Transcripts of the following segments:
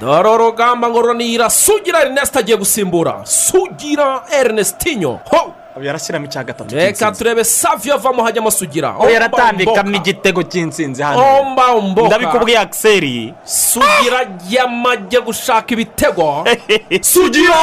dore urugamba ngo runira sugira erineste agiye gusimbura. Sugira erinestinyo ho! Yarashyiramo icya gatatu reka turebe saviyo avamo hajyamo sugira. We yaratambikamo igitego cy'insinzi hano. Omba omboka. Ndabikubwiye akiseri sugira yamajye gushaka ibitego. Sugira!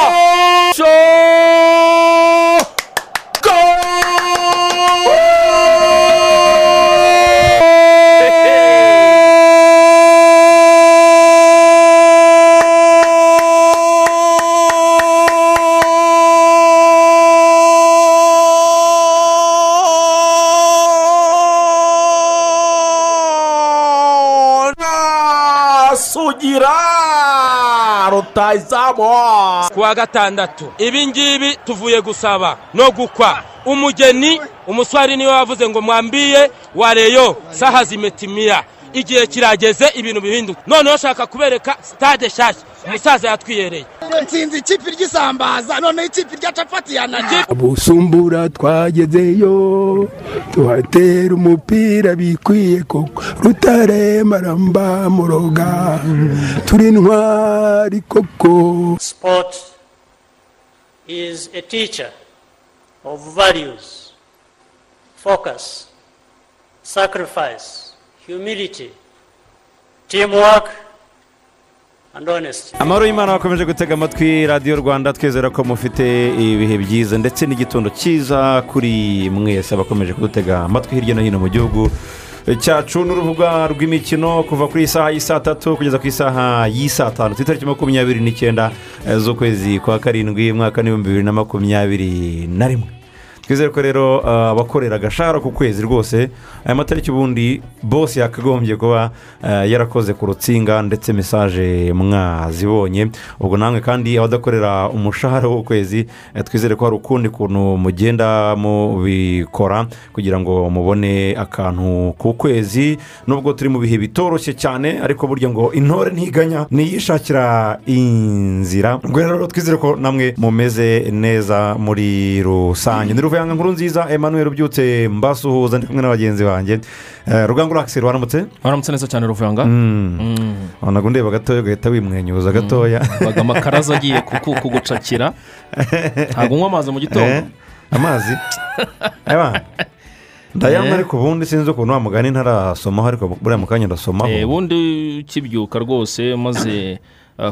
Rutayizamu ku wa gatandatu ibi ngibi tuvuye gusaba no gukwa. Umugeni umuswari ni we wavuze ngo mwambiye wareyo saha zimetimiya igihe kirageze ibintu bihinduka. Noneho ushaka kubereka sitade nshyashya umusaza yatwiyereye. Nsinzi ikipe ry'isambaza noneho ikipe rya capati yanajye busumbura twagezeyo tuhatera umupira bikwiye koko. Rutare maramba muroga turi ntwari koko. Sport is a teacher of values, focus, sacrifice, humility, teamwork, and honesty. Amahoro y'imana bakomeje gutega amatwi radiyo rwanda twizera ko mufite ibihe byiza ndetse n'igitondo cyiza kuri mwese abakomeje kudutega amatwi hirya no hino mu gihugu cyacu. N'urubuga rw'imikino kuva kuri isaha y'isaa tatu kugeza ku isaha y'isaa tanu. Itariki makumyabiri n'icyenda z'ukwezi kwa karindwi mwaka w'ibihumbi bibiri na makumyabiri na rimwe. Twizere ko rero uh, abakorera agashahara ku kwezi rwose aya matariki ubundi bose yakagombye kuba uh, yarakoze ku rutsinga ndetse mesaje mwazibonye. Ubwo namwe kandi abadakorera umushahara w'ukwezi eh, twizere ko hari ukundi kuntu mugenda mubikora kugira ngo mubone akantu ku kwezi. Nubwo turi mu bihe bitoroshye cyane ariko burya ngo intore ntiganya niyishakira inzira. Ubwo rero twizere ko namwe mumeze neza muri rusange. Ni ruvuyanga nkuru nziza emmanuel ubyutse mbasuhuza ndi kumwe na bagenzi banjye rugangura akiseri waramutse waramutse neza cyane ruvuyanga wanaga undeba gatoya ugahita wimwenyuza gatoya amakaraza agiye kugucakira ntabwo unywa amazi mu gitondo amazi ndayanywa ariko ubundi sinzi ukuntu wa mugani ntarasomaho ariko buriya mu kanya ndasomaho ubundi ukibyuka rwose maze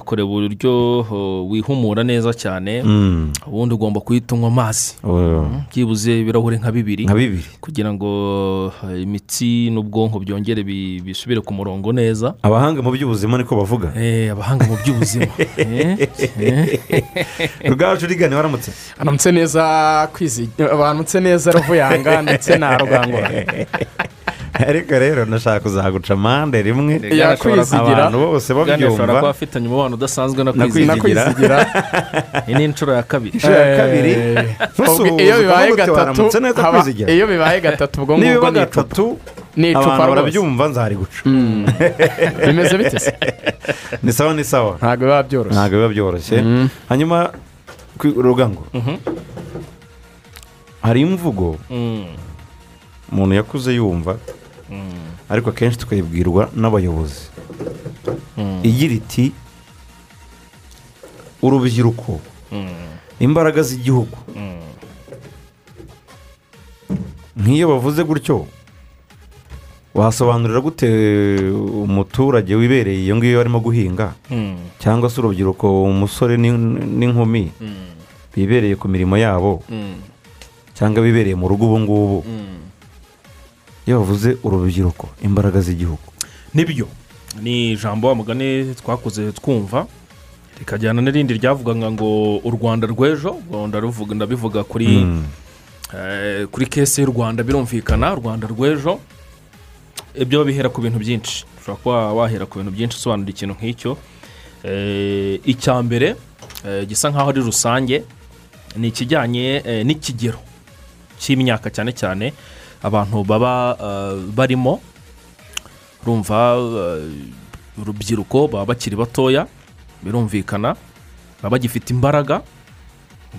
kureba uburyo oh, wihumura neza cyane Mm, ubundi ugomba guhita unywa amazi. Oh, byibuze ibirahure nka bibiri. Nka bibiri. Kugira ngo eh, imitsi n'ubwonko byongere bi- bisubire ku murongo neza. Abahanga mu by'ubuzima niko bavuga. Eh, abahanga mu by'ubuzima. Eh, eh. rugaju rigane waramutse? Aramutse neza kwizigira baramutse neza ruvuyanga ndetse na rugangura ariko rero ndashaka kuzaguca amande rimwe abantu bose Bwana ashobora kuba babyumva afitanye umubano udasanzwe no Na kwizigira iyi ni inshuro ya kabiri Inshuro ya kabiri Eh, iyo bibaye gatatu iyo bibaye gatatu ubwo ngubwo ni gatatu ni icupa barabyumva nzari guca bimeze bite se ni sawa ni sawa ntabwo biba byoroshye ntabwo biba byoroshye hanyuma ku- rugango hari imvugo Mm, umuntu yakuze yumva ariko akenshi tukayibwirwa n'abayobozi. Igira iti urubyiruko imbaraga z'igihugu. Nk'iyo bavuze gutyo wasobanurira gute umuturage wibereye iyo ngiyo arimo guhinga? Cyangwa se urubyiruko umusore n'in- n'inkumi bibereye ku mirimo yabo? Cyangwa bibereye mu rugo ubu ngubu. Iyo bavuze urubyiruko imbaraga z'igihugu. Nibyo. Ni ijambo wa mugani twakuze twumva. Rikajyana n'irindi ryavugaga ngo u rwanda rw'ejo ubwo ndaruvuga ndabivuga kuri Mm. eh, kuri kese y'u rwanda birumvikana u rwanda rw'ejo. Ibyo bihera ku bintu byinshi. Ushobora kuba wahera ku bintu byinshi usobanura ikintu nk'icyo. Eh, icya mbere eh, gisa nk'aho ari rusange ni ikijyanye n'ikigero cy'imyaka cyane cyane abantu baba eh, barimo. Urumva eh, urubyiruko baba bakiri batoya birumvikana baba bagifite imbaraga.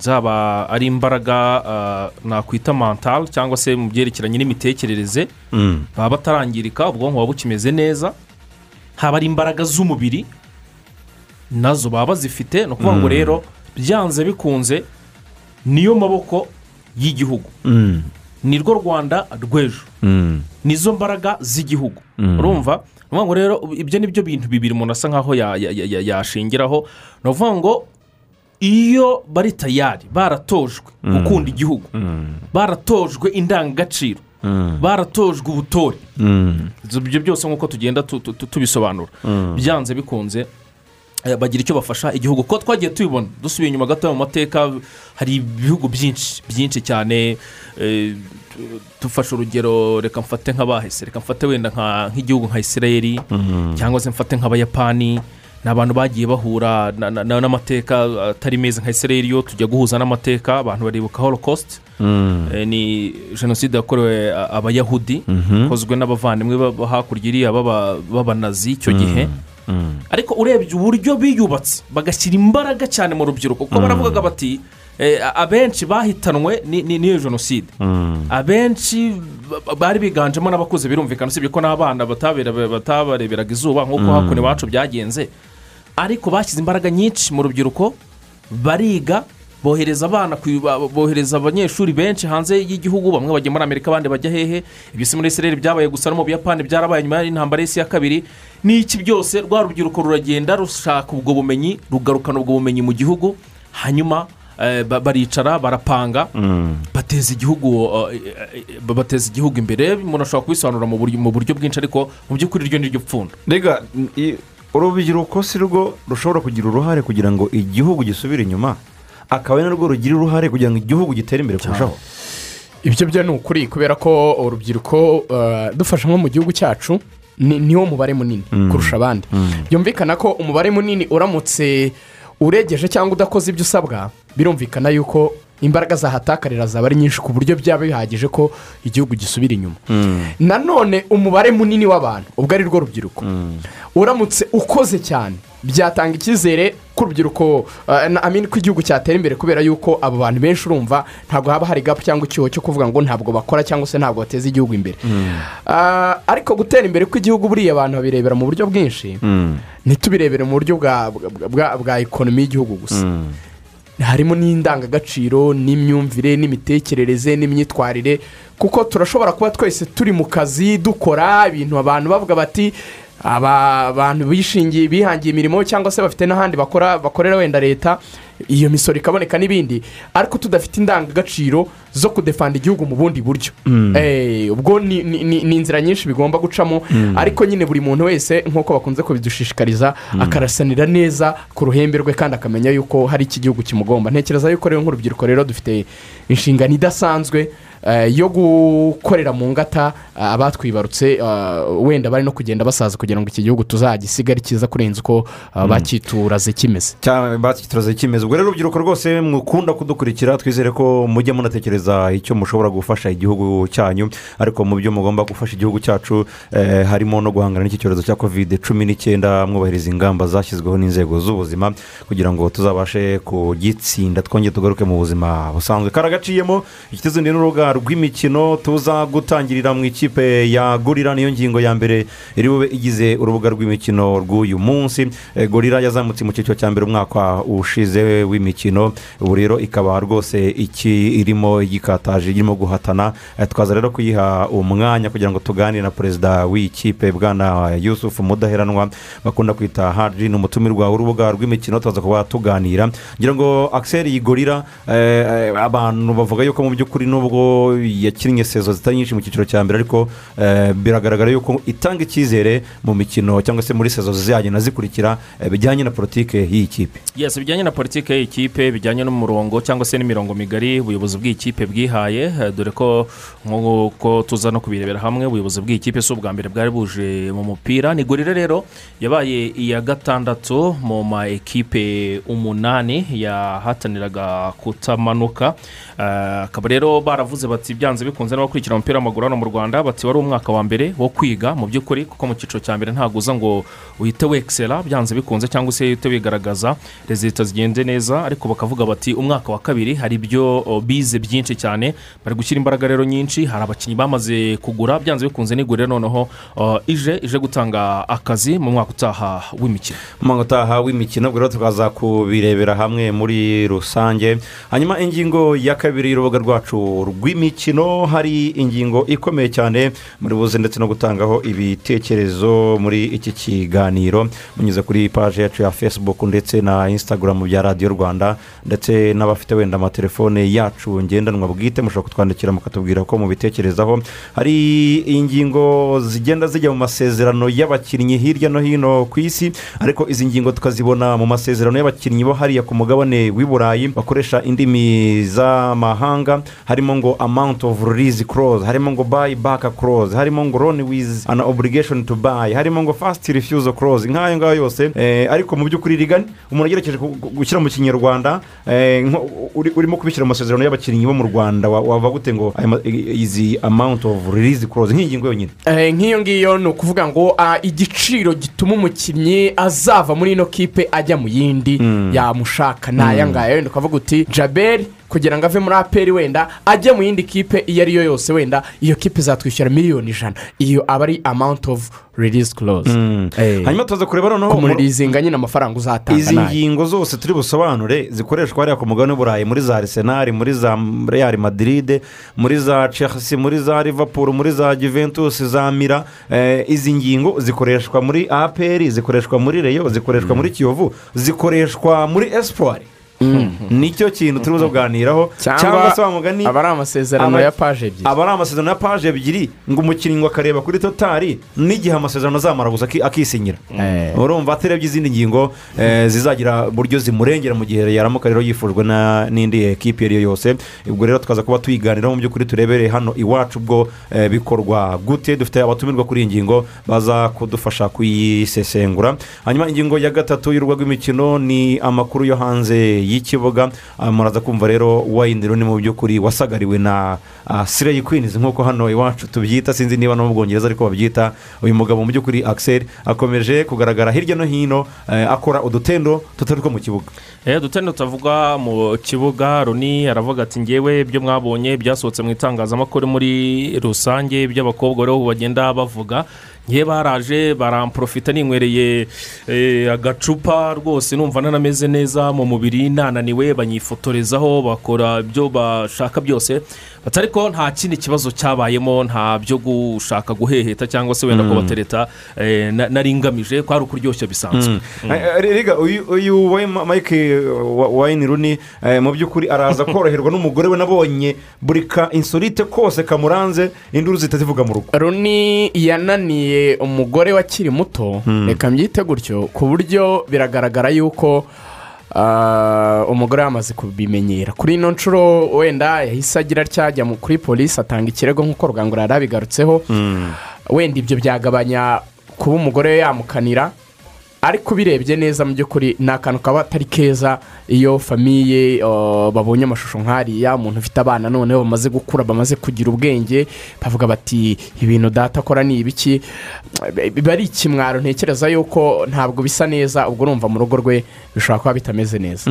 Zaba ari imbaraga ah, nakwita mantale cyangwa se mu byerekeranye n'imitekerereze. Mm. baba batarangirika ubwonko buba bukimeze neza. Haba ari imbaraga z'umubiri na zo baba bazifite. Ni ukuvuga ngo rero byanze bikunze niyo maboko y'igihugu. Mm. Ni rwo rwanda rw'ejo. Mm. nizo mbaraga z'igihugu. Urumva? Ni ukuvuga ngo rero ibyo ni byo bintu bibiri umuntu asa nkaho ya- ya- ya- ya- yashingiraho. Ni ukuvuga ngo iyo bari tayari baratojwe gukunda igihugu baratojwe indangagaciro baratojwe ubutore Mm. ibyo byose nk'uko tugenda tu- tu- tu- tubisobanura. Byanze bikunze bagira icyo bafasha igihugu. Kuko twagiye tubibona dusubiye inyuma gato mu mateka hari ibihugu byinshi byinshi cyane. Eh, dufashe urugero reka mfate nk'abahise reka mfate wenda nk'igihugu nka isirayeli cyangwa se mfate nk'abayapani ni abantu bagiye bahura na- na- na- n'amateka atari meza nka isirayeli yo tujya guhuza n'amateka abantu baribuka holocaust. Eh, ni jenoside yakorewe abayahudi ikozwe n'abavandimwe hakurya iriya b'aba- b'abanazi icyo gihe. Ariko urebye uburyo biyubatse bagashyira imbaraga cyane mu rubyiruko. Kuko baravugaga bati eh, abenshi bahitanwe ni- ni- n'iyo jenoside. Abenshi ba- bari biganjemo n'abakuze birumvikana usibye ko n'abana batabareberaga izuba nk'uko hakuno iwacu byagenze. Ariko bashyize imbaraga nyinshi mu rubyiruko bariga bohereza abana bohereza abanyeshuri benshi hanze y'igihugu bamwe bajya muri amerika abandi bajya hehe. Ibyo si muri israel byabaye gusa no mu buyapani byarabaye nyuma y'intambara y'isi ya kabiri. N'iki byose rwa rubyiruko ruragenda rushaka ubwo bumenyi rugarukana ubwo bumenyi mu gihugu hanyuma eh, ba- baricara barapanga bateza igihugu eh, eh, bateza igihugu imbere. Umuntu ashobora kubisobanura mu buryo- bwinshi ariko mu by'ukuri ryo ni ryo pfundo. Rega urubyiruko si rwo rushobora kugira uruhare kugira ngo igihugu gisubire inyuma? Akaba ari narwo rugira uruhare kugira ngo igihugu gitere imbere kurushaho. Ibyo byo ni ukuri kubera ko urubyiruko eh, dufasha nko mu gihugu cyacu ni niwo mubare munini kurusha abandi. Byumvikana ko umubare munini uramutse uregeje cyangwa udakoze ibyo usabwa birumvikana yuko imbaraga zahatakarira zaba ari nyinshi ku buryo byaba bihagije ko igihugu gisubira inyuma. Nanone umubare munini w'abantu ubwo ari rwo rubyiruko uramutse ukoze cyane byatanga icyizere ko urubyiruko eh, amini ko igihugu cyatera imbere kubera yuko abo bantu benshi urumva ntabwo haba hari gapu cyangwa icyuho cyo kuvuga ngo ntabwo bakora cyangwa se ntabwo bateza igihugu imbere. Ah, ariko gutera imbere kw'igihugu buriya abantu babirebera mu buryo bwinshi. Ntitubirebere mu buryo bwa ekonomi y'igihugu gusa. Harimo n'indangagaciro n'imyumvire n'imitekerereze n'imyitwarire. Kuko turashobora kuba twese turi mu kazi dukora ibintu abantu bavuga bati aba bantu bishingiye bihangiye imirimo cyangwa se bafite n'ahandi bakora bakorera wenda leta iyo misoro ikaboneka n'ibindi. Ariko tudafite indangagaciro zo kudefanda igihugu mu bundi buryo. Eh, ubwo ni inzira nyinshi bigomba gucamo. Ariko nyine buri muntu wese nk'uko bakunze kubidushishikariza akarasanira neza ku ruhembe rwe kandi akamenya yuko hari iki gihugu kimugomba. Ntekereza yuko rero nk'urubyiruko rero dufite inshingano idasanzwe yo gukorera mu ngata ah, abatwibarutse ah, wenda bari no kugenda basaza kugira ngo iki gihugu tuzagisiga ari cyiza kurenza uko ah, bakituraze kimeze. Cyane bakituraze kimeze. Ubwo rero urubyiruko rwose mukunda kudukurikira twizere ko mujya munatekereza icyo mushobora gufasha igihugu cyanyu. Ariko mu byo mugomba gufasha igihugu cyacu eh, harimo no guhangana n'iki cyorezo cya kovide cumi n'icyenda mwubahiriza ingamba zashyizweho n'inzego z'ubuzima kugira ngo tuzabashe kugitsinda twongere tugaruke mu buzima busanzwe. Karagaciyemo ikitizindi n'urubuga rw'imikino tuza gutangirira mu ikipe ya gorira niyo ngingo ya mbere iri bube igize urubuga rw'imikino rw'uyu munsi. Eh, gorira yazamutse mu cyiciro cya mbere umwaka ushize w'imikino. Ubu rero ikaba rwose iki irimo igikataje irimo guhatana. Eh, twaza rero kuyiha umwanya kugira ngo tuganire na perezida w'iyi kipe bwana yusufu mudaheranwa. Bakunda kwita haji ni umutumirwa w'urubuga rw'imikino tuza kuba tuganira. Ngira ngo akiseri gorira eh, abantu bavuga yuko mu by'ukuri nubwo yakinnye sezo zitari nyinshi mu cyiciro cya mbere ariko eh, biragaragara yuko itanga icyizere mu mikino cyangwa se muri sezo zizagenda zikurikira eh, bijyanye na politiki y'iyi kipe. Yesi bijyanye na politiki y'ikipe bijyanye n'umurongo cyangwa se n'imirongo migari ubuyobozi bw'ikipe bwihaye. Eh, dore ko nk'uko tuza no kubirebera hamwe ubuyobozi bw'ikipe si ubwa mbere bwari buje mu mupira. Ni gorira rero yabaye iya gatandatu mu ma ekipe umunani yahataniraga kutamanuka. Akaba rero baravuze baravuze bati byanze bikunze n'abakurikira umupira w'amaguru hano mu rwanda bati wari umwaka wa mbere wo kwiga mu by'ukuri kuko mu cyiciro cya mbere ntabwo uza ngo uhite wekisera byanze bikunze cyangwa se uhite wigaragaza rezilita zigenze neza. Ariko bakavuga bati umwaka wa kabiri hari ibyo bize byinshi cyane bari gushyira imbaraga rero nyinshi hari abakinnyi bamaze kugura byanze bikunze n'iguriro noneho ije ije gutanga akazi mu mwaka utaha w'imikino. Umwaka utaha w'imikino ubwo rero tukaza kubirebera hamwe muri rusange. Hanyuma ingingo ya kabiri y'urubuga rwacu rw'imikino hari ingingo ikomeye cyane muri buze ndetse no gutangaho ibitekerezo muri iki kiganiro. Munyuze kuri paje yacu ya facebook ndetse na instagram bya radiyo rwanda ndetse n'abafite wenda amatelefone yacu ngendanwa bwite mushobora kutwandikira mukatubwira ko mubitekerezaho. Hari ingingo zigenda zijya mu masezerano y'abakinnyi hirya no hino ku isi ariko izi ngingo tukazibona mu masezerano y'abakinnyi bo hariya ku mugabane w'i burayi bakoresha indimi z'amahanga harimo ngo amount of release clause harimo ngo buy back clause harimo ngo loan with an obligation to buy. Harimo ngo fast refusal clause nk'ayo ngayo yose eh, ariko mu by'ukuri rigani umuntu agerageje gushyira mu kinyarwanda eh, urimo kubishyira mu masezerano y'abakinnyi bo mu rwanda wa- wava gute ngo izi amount of release clause nk'iyi ngingo yonyine. Eh, nk'iyo ngiyo ni ukuvuga ngo igiciro gituma umukinnyi azava muri ino kipe ajya mu yindi yamushaka. Ni aya ngaya wenda ukavuga uti jaberi kugira ngo ave muri aperi wenda ajye mu yindi kipe iyo ari yo yose wenda iyo kipe izatwishyura miliyoni ijana. Iyo aba ari amount of release clause. Eh, hanyuma tuza kureba noneho mu- kumuririzinga nyine amafaranga uzatanga izi ngingo zose turi busobanure zikoreshwa hariya ku mugabane w'uburayi muri za arisenali muri za real madiride muri za chelsea muri za liverpool muri za juventus za mira eh, izi ngingo zikoreshwa muri apr zikoreshwa muri reyo zikoreshwa muri kiyovu zikoreshwa muri espoir. Ni cyo kintu turi buze kuganiraho cyangwa se wa mugani aba ari amasezerano ama- ya paje ebyiri. Aba ari amasezerano ya paje ebyiri ngo umukinnyi ngo akareba kuri totari n'igihe amasezerano azamara gusa aki- akisinyira. Eh. urumva atarebye izindi ngingo eh, zizagira uburyo zimurengera mu gihe yaramuka rero yifujwe na- n'indi ekipi iyo ari yo yose. Ubwo rero tukaza kuba tuyiganiraho mu by'ukuri turebere hano iwacu ubwo eh, bikorwa gute dufite abatumirwa kuri iyi ngingo baza kudufasha kuyisesengura. Hanyuma ingingo ya gatatu y'urubuga rw'imikino ni amakuru yo hanze y'ikibuga Ah, muraza kumva rero wayini runi mu by'ukuri wasagariwe na sireyi kwinizi nk'uko hano iwacu tubyita sinzi niba no mu bwongereza ariko babyita uyu mugabo mu by'ukuri akiseri akomeje kugaragara hirya no hino eh, akora udutendo tutari two mu kibuga. Eh, dutendo tutavuga mu kibuga runi aravuga ati ngewe ibyo mwabonye byasohotse mu itangazamakuru muri rusange by'abakobwa rero bagenda bavuga. Ngewe baraje baramporofita ninywereye eh, agacupa rwose numva nanameze neza mu mubiri nananiwe banyifotorezaho bakora ibyo bashaka byose. Ariko nta kindi kibazo cyabayemo nta byo gushaka guheheta cyangwa se wenda kubatereta eh, na- nari ngamije ko ari ukuryoshya bisanzwe Eh, eh, rega uyu uyu we mike wa- wayini runi mu by'ukuri araza koroherwa n'umugore we nabonye. Buri ka insolite kose kamuranze induru zihita zivuga mu rugo. Runi yananiye umugore wakiri muto. Reka mbyite gutyo ku buryo biragaragara yuko umugore yamaze kubimenyera. Kuri ino nshuro wenda yahise agira atyajya kuri polisi atanga ikirego nk'uko rugangura yari abigarutseho wenda ibyo byagabanya kuba umugore yamukanira ariko ubirebye neza mu by'ukuri ni akantu kaba atari keza iyo famiye uh, babonye amashusho nk'ariya umuntu ufite abana noneho bamaze gukura bamaze kugira ubwenge bavuga bati ibintu data akora ni ibiki? Biba ari ikimwaro ntekereza yuko ntabwo bisa neza ubwo urumva mu rugo rwe bishobora kuba bitameze neza.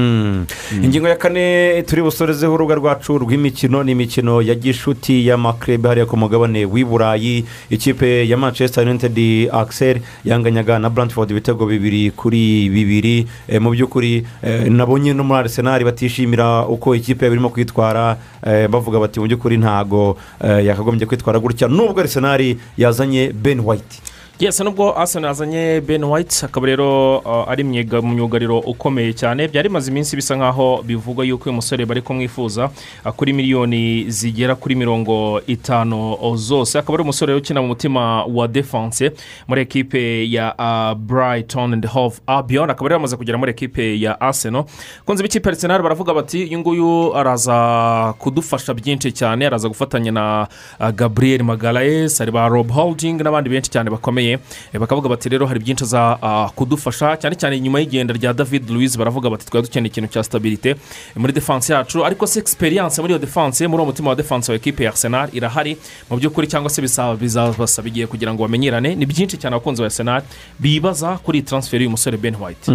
Ingingo ya kane turi busorezeho urubuga rwacu rw'imikino ni imikino ya gishuti y'amakrebe hariya ku mugabane w'i burayi. Ikipe ya manchester united axel yanganyaga na brantford ibitego bibiri. Kuri bibiri. Eh, mu by'ukuri eh, nabonye no muri arisenali batishimira uko ikipe yabo irimo kwitwara. Eh, bavuga bati mu by'ukuri ntago yakagombye kwitwara gutya. Nubwo arisenali yazanye ben white. Yesi nubwo asana yazanye ben white akaba rero uh, ari myugariro ukomeye cyane. Byari bimaze iminsi bisa nkaho bivugwa yuko uyu musore bari kumwifuza uh, kuri miliyoni zigera kuri mirongo itanu zose. Akaba ari umusore ukina mu mutima wa defanse muri ekipe ya uh, brighton and hove albion. Akaba rero yamaze kugera muri ekipe ya arsenal. Kunze b'ikipe arsenal baravuga bati uyu nguyu araza kudufasha byinshi cyane araza gufatanya na gabriel magaraes hari ba rob holding n'abandi benshi cyane bakomeye. Eh, bakavuga bati rero hari byinshi aza kudufasha. Cyane cyane nyuma y'igenda rya david louise baravuga bati twari dukeneye ikintu cya stabilite muri defanse yacu. Ariko se experience muri iyo defanse muri uwo mutima wa defanse wa ekipe ya arsenal irahari. Mu by'ukuri cyangwa se bizaba- bizabasaba igihe kugira ngo bamenyerane. Ni byinshi cyane abakunzi ba arsenal bibaza kuri iyi transfer y'uyu musore ben white.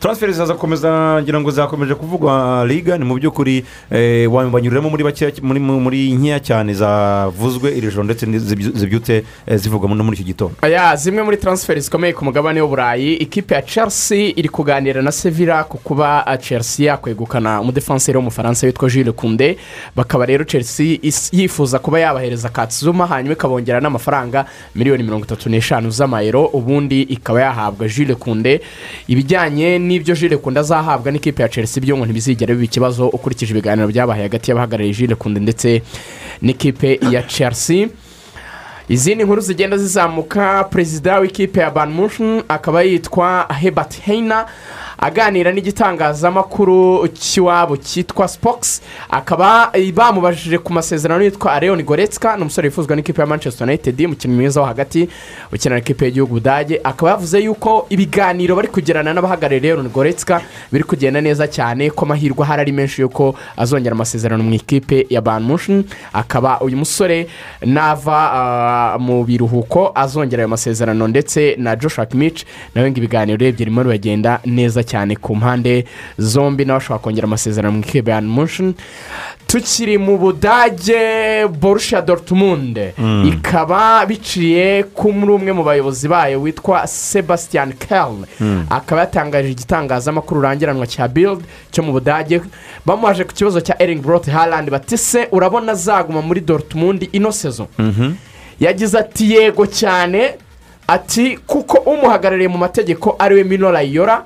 Taransiferi zizaza gukomeza ngira ngo zakomeje kuvugwa liga. Ni mu by'ukuri eh, wanyuriramo muri bakeya muri nkeya cyane zavuzwe iri joro ndetse zibyutse eh, zivugwa no muri iki gitondo. Aya, zimwe muri transferi zikomeye ku mugabane w'uburayi ikipe ya chelsea iri kuganira na sevilla ku kuba uh, chelsea yakwegukana umudefanseri w'umufaransa witwa Jules kunde bakaba rero chelsea yifuza kuba yabahereza katsuma hanyuma ikabongera n'amafaranga miliyoni mirongo itatu n'eshanu z'amayero ubundi ikaba yahabwa Jules kunde ibijyanye n'ibyo Jules kunde azahabwa n'ikipe ya chelsea byo ngo ntibizigera biba ikibazo ukurikije ibiganiro byabaye hagati y'abahagarariye Jules kunde ndetse n'ikipe ya chelsea. Izindi nkuru zigenda zizamuka perezida w'ikipe ya banmushn akaba yitwa hebert heina aganira n'igitangazamakuru cy'iwabo cyitwa spox. Akaba bamubajije ku masezerano yitwa areon goretska ni umusore wifuzwa n'ikipe ya manchester united umukinnyi mwiza wo hagati ukinira ikipe y'igihugu budage. Akaba yavuze yuko ibiganiro bari kugirana n'abahagarariye areon goretska biri kugenda neza cyane ko amahirwe ahari ari menshi yuko azongera amasezerano mu ikipe ya banmushn akaba uyu musore nava ah, mu biruhuko azongera ayo masezerano ndetse na joshua kimich nawe ngo ibiganiro urebye birimo biragenda neza cyane ku mpande zombi nawe ashobora kongera amasezerano mu ya banmushn tukiri mu budage borussia dortmund. Ikaba biciye muri umwe mu bayobozi bayo witwa sebastian kell akaba yatangaje igitangazamakuru urangiranwa cya build cyo mu budage. Bamuhaje ku kibazo cya ering brot harland bati se urabona azaguma muri dortmund ino sezo yagize ati yego cyane. Ati kuko umuhagarariye mu mategeko ari we mino rayora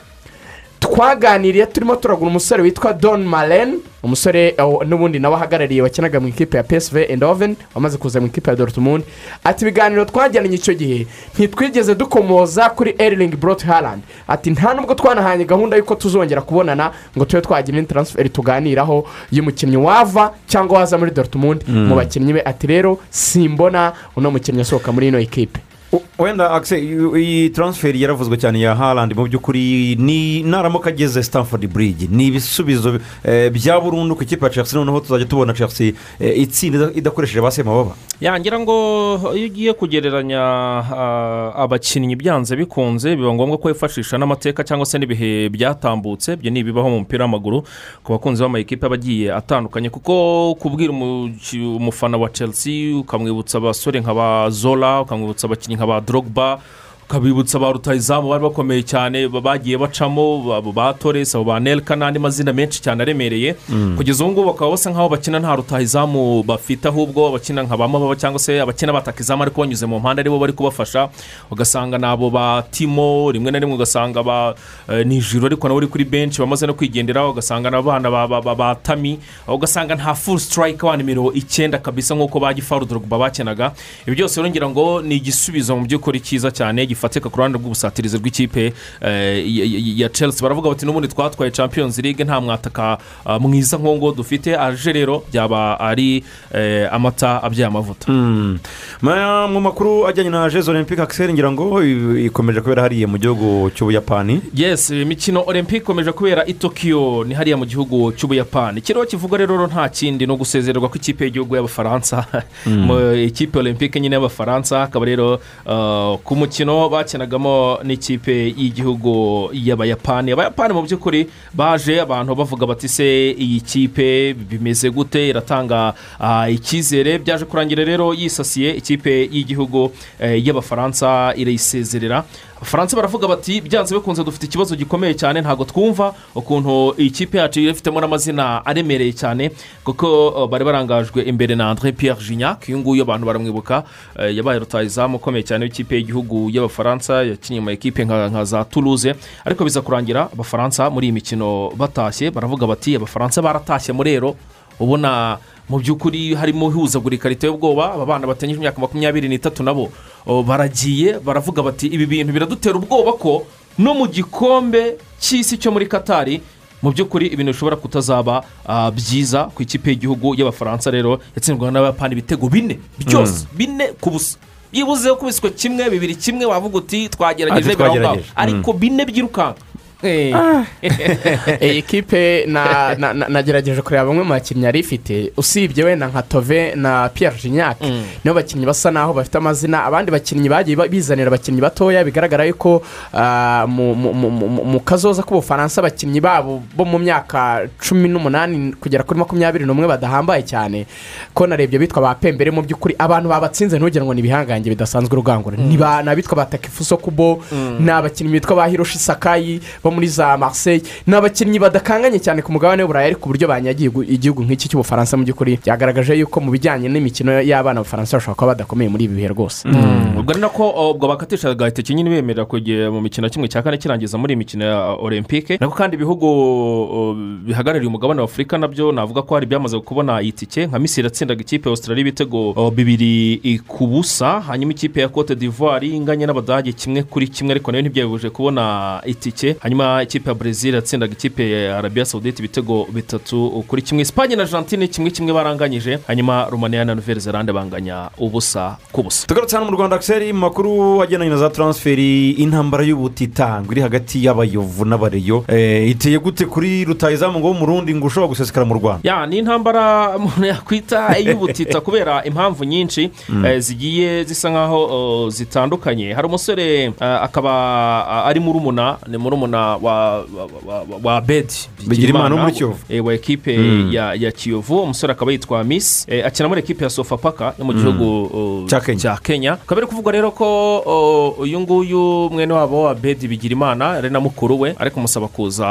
twaganiriye turimo turagura umusore witwa don maren umusore eh, n'ubundi nawe ahagarariye wakinaga mu ikipe ya psv endoven wamaze kuza mu ikipe ya dortmund. Ati ibiganiro twajyanye icyo gihe. Ntitwigeze dukomoza kuri eriling brot harland ati nta nubwo twanahanye gahunda y'uko tuzongera kubonana ngo tube twagira indi transfer tuganiraho y'umukinnyi wava cyangwa waza muri dortmund. Mu bakinnyi be ati rero simbona uno mukinnyi asohoka muri ino ekipe U- wenda akise iyi- taransiferi yaravuzwe cyane ya harandi mu by'ukuri ni naramuka ageze stanford bridge. Ni ibisubizo eh, bya burundu ku ikipe ya chelsea noneho tuzajya tubona chelsea eh, itsinda ida- idakoresheje ba semababa yangira ngo iyo ugiye kugereranya ah, abakinnyi byanze bikunze biba ngombwa ko wifashisha n'amateka cyangwa se n'ibihe byatambutse. Ibyo ni ibibaho mu mupira w'amaguru ku bakunzi b'amayikipe aba agiye atandukanye. Kuko kubwira umufana wa chelsea ukamwibutsa abasore nka ba zola ukamwibutsa abakinnyi nka ba drogba ukabibutsa ba rutayizamu bari bakomeye cyane ba- bagiye bacamo ba- toresi abo ba nelka n'andi mazina menshi cyane aremereye. Kugeza ubu ngubu bakaba basa nk'aho bakina nta rutayizamu bafite ahubwo abakina nka ba mababa cyangwa se abakina bataka izamu ariko banyuze mu mpande ari bo bari kubafasha. Ugasanga ni abo ba timo rimwe na rimwe ugasanga ba eh, ni ijoro ariko nawe uri kuri benshi bamaze no kwigendera ugasanga n'abana ba, tami ugasanga nta full strike wa nimero icyenda kabisa nk'uko ba gifaru drogba bakinaga ibi byose rero ngira ngo ni igisubizo mu by'ukuri cyiza cyane gifatika ku ruhande rw'ubusatirizi bw'ikipe eh, ya- chelsea. Baravuga bati n'ubundi twatwaye champions league nta mwataka ah, mwiza nk'uwo dufite. Aje rero byaba ari eh, amata abyaye amavuta. Ma- mu makuru ajyanye na jezo olympique akiseri ngira ngo ikomeje kubera hariya mu gihugu cy'ubuyapani? Yes imikino olympique ikomeje kubera i tokiyo ni hariya mu gihugu cy'ubuyapani. Ikiriho kivuga rero nta kindi ni ugusezererwa kw'ikipe y'igihugu y'abafaransa. Mu ikipe olympique nyine y'abafaransa akaba rero ku mukino bakinagamo n'ikipe y'igihugu y'abayapani. Abayapani mu by'ukuri baje abantu bavuga bati se iyi kipe bimeze gute? Iratanga icyizere. Byaje kurangira rero yisasiye ikipe y'igihugu eh, y'abafaransa irayisezerera. Abafaransa baravuga bati byanze bikunze dufite ikibazo gikomeye cyane ntabwo twumva ukuntu iyi kipe yacu ifitemo n'amazina aremereye cyane kuko uh, bari barangajwe imbere na andre Pierre Gignac uyu nguyu abantu baramwibuka eh, yabaye rutayizamu ukomeye cyane w'ikipe y'igihugu y'abafaransa yakiniye mu ekipe nka za toulouse ariko biza kurangira abafaransa muri iyi mikino batashye baravuga bati abafaransa baratashye murero ubona mu by'ukuri harimo ihuzagurika riteye ubwoba aba bana batanyije imyaka makumyabiri n'itatu nabo baragiye baravuga bati ibi bintu biradutera ubwoba ko no mu gikombe cy'isi cyo muri katari mu by'ukuri ibintu bishobora kutazaba byiza ku ikipe y'igihugu y'abafaransa rero yatsindwaga n'abayapani ibitego bine byose bine ku busa byibuze ukubiswe kimwe bibiri kimwe wavuga uti twagerageje Ati, biraho ngaho twagerageje. ariko bine byirukanka. Iyi kipe na- na- na- nagerageje kureba bamwe mu bakinnyi yari ifite. Usibye wenda nka tove na piyeri jinyak nibo bakinnyi basa naho bafite amazina. Abandi bakinnyi bagiye ba- bizanira abakinnyi batoya. Bigaragara yuko ah, mu- kazoza k'ubufaransa abakinnyi babo bo mu myaka cumi n'umunani kugera kuri makumyabiri n'umwe badahambaye cyane. Ko narebye bitwa ba pembere mu by'ukuri abantu babatsinze ntugire ngo ni ibihangange bidasanzwe urugangura ni abitwa ba takifuso kubo ni abakinnyi bitwa ba hiroshi sakayi bo muri za marseille. Ni abakinnyi badakanganye cyane ku mugabane w'uburayi ariko uburyo banyagiye igihugu nk'iki cy'ubufaransa mu by'ukuri. Byagaragaje yuko mu bijyanye n'imikino y'abana b'abafaransa bashobora kuba badakomeye muri ibi bihe rwose. Ubwo ni nako ubwo bakatisha agahita kinini bemerera kugera mu mikino kimwe cya kane kirangiza muri iyi mikino ya olympique. Nako kandi ibihugu bihagarariye umugabane wa afurika na byo navuga ko hari byamaze kubona iyi tike nka misiri yatsindaga ikipe ya australia ibitego bibiri ku busa. Hanyuma ikipe ya cote d'ivoire inganye n'abadage kimwe kuri kimwe ariko na yo ntibyabujije kubona itike. Hanyuma ikipe ya brezil yatsindaga ikipe ya arabia saudite ibitego bitatu kuri kimwe. Esipanye na argentine kimwe kimwe baranganyije. Hanyuma rumaniya na nouvelle zelande banganya ubusa ku busa. Tugarutse hano mu rwanda akiseri mu makuru agendanye na za taransiferi intambara y'ubutita ngo iri hagati y'abayovu n'abareyo. Eh, iteye gute kuri rutayizamu ngo w'umurundi ngo ushobora gusesekara mu rwanda? Ya ni intambara umuntu yakwita iy'ubutita kubera impamvu nyinshi eh, zigiye zisa nkaho oh, zitandukanye. Hari umusore eh, akaba ah, ari murumuna ni murumuna wa wa- wa- wa- bedi Bigirimana wo muri Kiyovu. eh, wa ekipe ya ya kiyovu. Umusore akaba yitwa miss. Eh, akina muri ekipe ya sofapaka yo mu gihugu oh, Cya Kenya. akaba ari kuvugwa rero ko uyu nguyu mwene wabo wa bedi bigirimana ari na mukuru we ari kumusaba kuza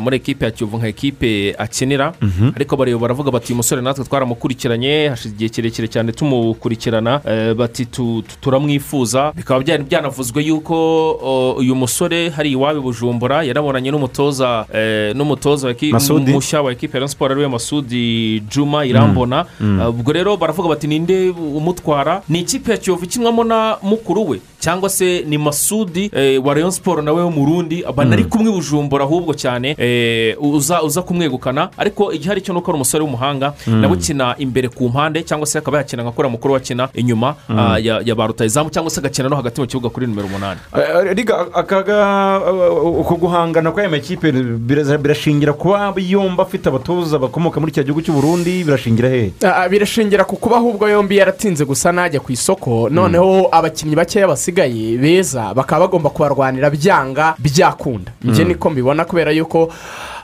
muri ekipe ya kiyovu nka ekipe akinira. Ariko bareba baravuga bati uyu musore natwe twaramukurikiranye hashize igihe kirekire cyane tumukurikirana. Eh, bati tu- tu- turamwifuza. Bikaba byanavuzwe yuko uyu musore hari iwabo i bujumbura yarabonanye n'umutoza eh, n'umutoza mushya wa ekipe ya siporo ari we masudi juma irambona. Uh, ubwo rero baravuga bati ninde umutwara? Ni ikipe ya kiyovu ikinwamo na mukuru we? Cyangwa se ni masudi eh, wa Rayon siporo nawe wo mu rundi? Banari kumwe i bujumbura ahubwo cyane eh, uza uza kumwegukana. Ariko igihari cyo ni uko ari umusore w'umuhanga nawe ukina imbere ku mpande cyangwa se akaba yakina nka kora mukuru we akina inyuma ah, ya ya ba rutayizamu cyangwa se agakina no hagati mu kibuga kuri nimero umunani. Eh, uko guhangana kw'aya makipe birashingira kuba yombi afite abatoza bakomoka muri cya gihugu cy'u Burundi birashingira hehe? Ah, birashingira ku kuba ahubwo yombi yaratinze gusa najya ku isoko. Noneho abakinnyi bakeya basigaye beza bakaba bagomba kubarwanira byanga byakunda. Njye niko mbibona kubera yuko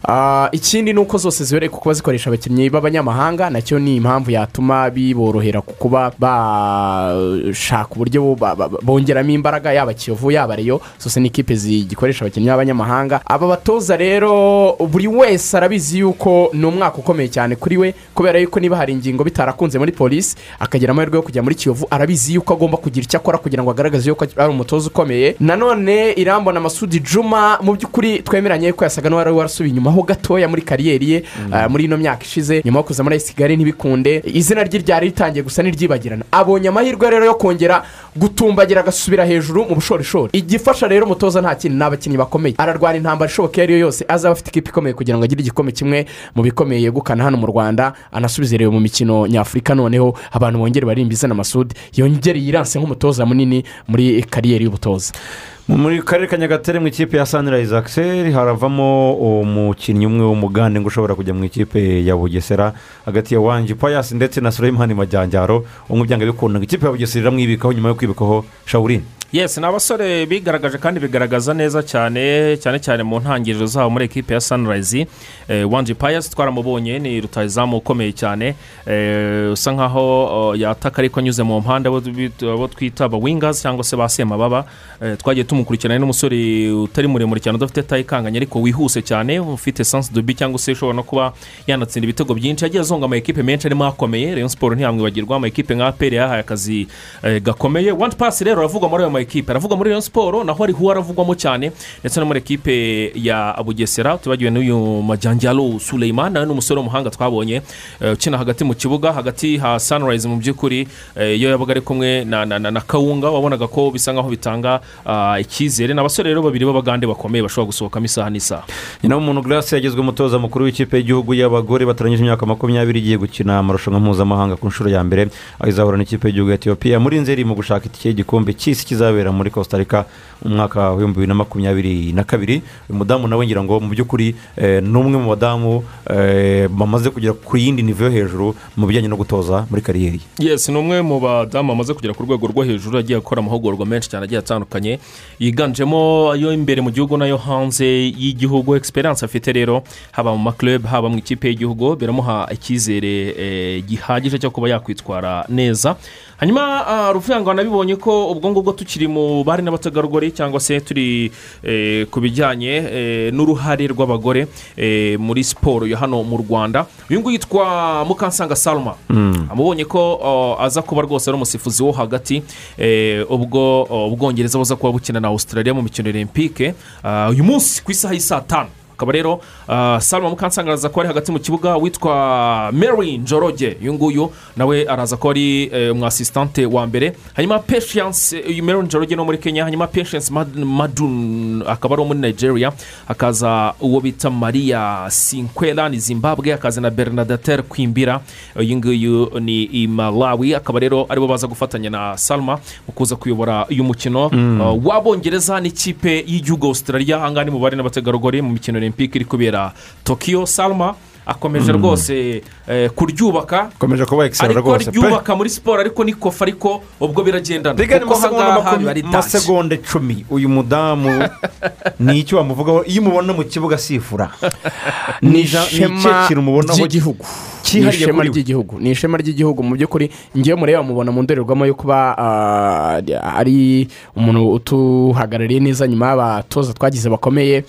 ah, ikindi ni uko zose zibereye ku kuba zikoresha abakinnyi b'abanyamahanga na cyo ni impamvu yatuma biborohera ku kuba bashaka uburyo bongeramo imbaraga yaba kiyovu yaba reyo zose ni ikipe zigikoresha abakinnyi b'abanyamahanga aba batoza rero buri wese arabizi yuko ni umwaka ukomeye cyane kuri we kubera yuko niba hari ingingo bitarakunze muri polisi akagira amahirwe yo kujya muri kiyovu arabizi yuko agomba kugira icyo akora kugira ngo agaragaze yuko ari umutoza ukomeye. Nanone irambona masudi juma mu by'ukuri twemeranye ko yasaga n'uwari warasubiye inyuma ho gatoya muri kariyeri ye ah, muri ino myaka ishize nyuma yo kuza muri kigali ntibikunde. Izina rye ryari ritangiye gusa n'iryibagirana. Abonye amahirwe rero yo kongera gutumbagira agasubira hejuru mu bushorishori. Igifasha rero umutoza nta kindi ni abakinnyi bakomeye. Ararwana intambara ishoboka iyo ari yo yose. Azaba afite ikipe ikomeye kugira ngo agire igikombe kimwe mu bikomeye yegukana hano mu rwanda. Anasubize rero mu mikino nyafurika noneho abantu bongere barimba izina masudi yongere yiranse nk'umutoza munini muri kariyeri y'ubutoza. Muri karere ka nyagatare mu ikipe ya sanirayizi akiseri haravamo umukinnyi umwe w'umugande ngo ushobora kujya mu ikipe ya bugesera hagati ya wanji payasi ndetse na surayimani majyanjyaro umwe byanga bikundaga ikipe ya bugesera iramwibikaho nyuma yo kwibikaho shawurine yesi ni abasore bigaragaje kandi bigaragaza neza cyane cyane cyane mu ntangiriro zabo muri ekipe ya sanirayizi wanji payasi twaramubonye ni rutayizamu ukomeye cyane. Eh, usa nkaho oh, yataka ariko anyuze mu mpande abo twita aba wingazi cyangwa se ba semababa Eh, twagiye tumukurikirana n'umusore utari muremure cyane udafite tayi ikanganye ariko wihuse cyane ufite sansi dobi cyangwa se ushobora no kuba yanatsinda ibitego byinshi. Yagiye azonga ama ekipe menshi arimo akomeye rayon siporo ntiyamwibagirwa ama ekipe nka aperi yahaye akazi eh, gakomeye. Wanti pasi rero aravugwa muri ayo ma ma ekipe. Aravugwa muri Rayon siporo naho ariho aravugwamo cyane. Ndetse no muri ekipe ya bugesera tubagiwe n'uyu majyanjyalo Suleiman nawe ni umusore w'umuhanga twabonye eh, ukina hagati mu kibuga hagati ha sunrise mu by'ukuri eh, iyo yabaga ari kumwe na, kawunga wabonaga ko bisa nkaho bitanga ah, icyizere. Ni abasore rero babiri b'abagande bakomeye bashobora gusohokamo isaha n'isaha nyina w'umuntu grace yagizwe umutoza mukuru w'ikipe y'igihugu y'abagore batarangije imyaka makumyabiri igiye gukina amarushanwa mpuzamahanga ku nshuro ya mbere. Aho izahura n'ikipe y'igihugu ya etiyopiya muri nzeri mu gushaka itike y'igikombe cy'isi kizabera muri costa rica mu mwaka w'ibihumbi bibiri na makumyabiri na kabiri. Uyu mudamu nawe ngira ngo mu by'ukuri eh, ni umwe mu badamu eh, bamaze kugera ku yindi nivo yo hejuru mu bijyanye no gutoza muri kariyeri. Yes ni umwe mu badamu bamaze kugera ku rwego rwo hejuru agiye gukora amahugurwa menshi cyane agiye atandukanye yiganjemo ayo imbere mu gihugu n'ayo hanze y'igihugu. Egisperiyanse afite rero haba mu maklub haba mu ikipe y'igihugu biramuha icyizere eh, gihagije cyo kuba yakwitwara neza. Hanyuma ah, ruvuga nabibonye ko ubwo ngubwo tukiri mu bari n'abategarugori cyangwa se turi eh, ku bijyanye eh, n'uruhare rw'abagore eh, muri siporo ya hano mu rwanda. Uyu nguyu yitwa mukansanga salma. Amubonye ko oh, aza kuba rwose ari umusifuzi wo hagati ubwo oh, ubwongereza buza kuba bukina na australia mu mikino olympique Ah, uyu munsi ku isaha y'i saa tanu. Akaba rero ah, salma mukansanga araza kuba ari hagati mu kibuga witwa mary njoroge. Uyu nguyu nawe araza kuba ari eh, umwasisitante wa mbere. Hanyuma patience uyu mary njoroge no muri kenya. Hanyuma Mad- madun akaba ari uwo muri nigeria. Hakaza uwo bita maria sinkwela ni zimbabwe. Hakaza na bernadater kwimbira. Uyu nguyu ni i malawi. Akaba rero ari bo baza gufatanya na salma mu kuza kuyobora uyu mukino. Uh, w'abongereza n'ikipe y'igihugu australia. Ahangaha ni mu bari n'abategarugori mu mikino olympique iri kubera tokiyo salma akomeje rwose eh, kuryubaka. Akomeje kuba ekisera ariko ryubaka muri siporo ariko ni kofa ariko ubwo biragendana. Kuko ahangaha biba ari danse amasegonda icumi. Uyu mudamu ni icyo wamuvugaho? Iyo umubona mu kibuga asifura. Ni ishema ry'igihugu. Ni ishema ry'igihugu. Ni ishema ry'igihugu. Mu by'ukuri ngewe mureba mubona mu ndorerwamo yo kuba ah, ari umuntu utuhagarariye neza nyuma y'abatoza twagize bakomeye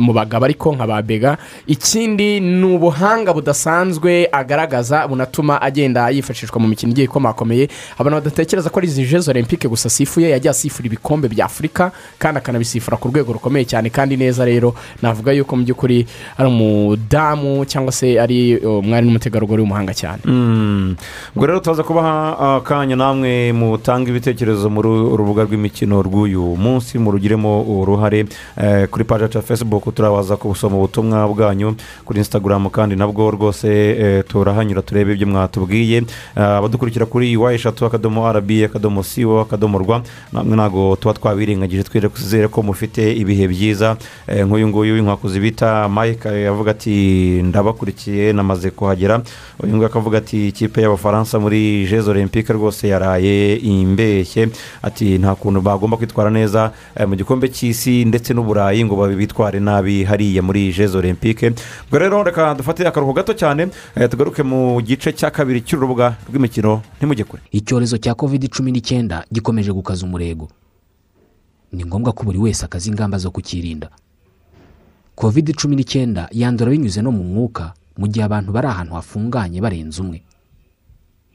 mu bagabo ariko nka ba bega. Ikindi ni ubuhanga budasanzwe agaragaza bunatuma agenda yifashishwa mu mikino igiye ikomakomeye. Abantu badatekereza ko ari izi jezo olympique gusa asifuye yagiye asifura ibikombe bya afurika kandi akanabisifura ku rwego rukomeye cyane kandi neza rero. Navuga yuko mu by'ukuri ari umudamu cyangwa se ari umwari n'umutegarugori w'umuhanga cyane. Mm. ubwo rero tuza kubaha akanya namwe mutanga ibitekerezo muri urubuga rw'imikino rw'uyu munsi murugiremo uruhare eh, kuri paji yacu ya facebook turabaza kubusoma ubutumwa bwanyu kuri instagram kandi nabwo rwose eh, turahanyura turebe ibyo mwatubwiye. Abadukurikira kuri wa eshatu akadomo arabi akadomo siwo akadomo rwa ntabwo tuba twabirengagije twizere ko mufite ibihe byiza. Eh, nk'uyu nguyu inkwakuzi bita mike eh, avuga ati ndabakurikiye namaze kuhagera. Uyu nguyu akavuga ati ikipe y'abafaransa muri jezo olympique rwose yaraye imbeshye. Ati nta kuntu bagomba kwitwara neza mu gikombe cy'isi ndetse n'uburayi ngo bitware nabi hariya muri jezo olympique ubwo rero reka dufate akaruhuko gato cyane eh, tugaruke mu gice cya kabiri cy'urubuga rw'imikino ntimujye kure. Icyorezo cya kovide cumi n'icyenda gikomeje gukaza umurego. Ni ngombwa ko buri wese akaza ingamba zo kukirinda. Kovide cumi n'icyenda yandura binyuze no mu mwuka mu gihe abantu bari ahantu hafunganye barenze umwe.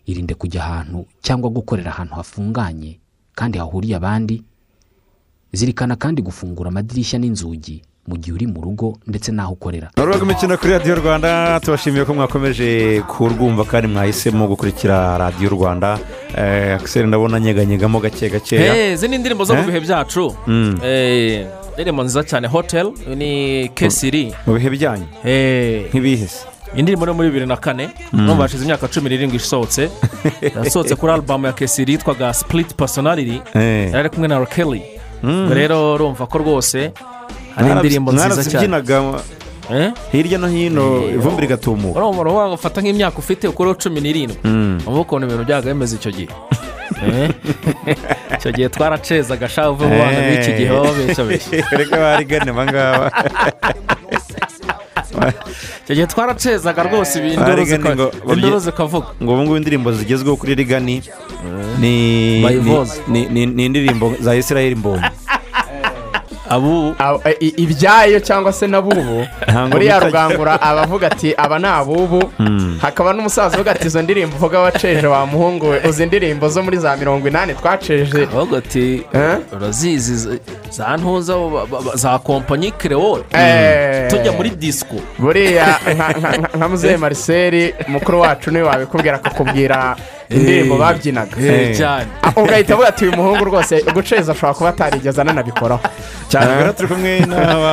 Irinde kujya ahantu cyangwa gukorera ahantu hafunganye kandi hahuriye abandi zirikana kandi gufungura amadirishya n'inzugi mu gihe uri mu rugo ndetse n'aho ukorera. Urubuga rw'imikino kuri radiyo rwanda tubashimiye ko mwakomeje kurwumva kandi mwahisemo gukurikira radiyo rwanda. Eh, akiseri ndabona nyeganyegamo gake gakeya Eh, izi ni indirimbo zo mu Eh? bihe byacu. Mm. Eh, indirimbo nziza cyane hoteli ni kesiri. Mu bihe byanyu? Eh, nk'ibihise indirimbo yo muri bibiri na kane. Numva hashize imyaka cumi n'irindwi isohotse. Yasohotse kuri alubamu ya kesiri yitwaga sipuriti pasonariri yari ari kumwe na rokeli ubwo rero urumva ko rwose hari indirimbo nziza cyane Eh? hirya no hino ivumbi rigatumuka urumva urumva ufata nk'imyaka ufite ukuriho cumi n'irindwi. Ubu ukuntu ibintu byaga bimeze icyo gihe. Eh? icyo gihe twaracezaga shaho uvuye mu bana b'iki gihe baba babeshabeshya reka barigane abangaba icyo gihe twaracezaga rwose induru zikavuga. ngo ubu ngubu indirimbo zigezweho kuri rigani ni indirimbo za israel mbonyi. I- i- ibyayo cyangwa se n'abubu muri ya rugangura aba avuga ati aba ni abubu. Hakaba n'umusaza uvuga ati izo ndirimbo uvuga waceje wa muhungu we. Uzi indirimbo zo muri za mirongo inani twaceje. Ahubwo ati urazizi za- za ntuza za kompanyi kerewone Eh. tujya muri disiko buriya nka muzehe mariseri mukuru wacu ni we wabikubwira akakubwira indirimbo babyinaga. Cyane. Ah, ugahita uvuga ati uyu muhungu rwose guceza ashobora kuba atarigeze ananabikoraho cyane rero turi kumwe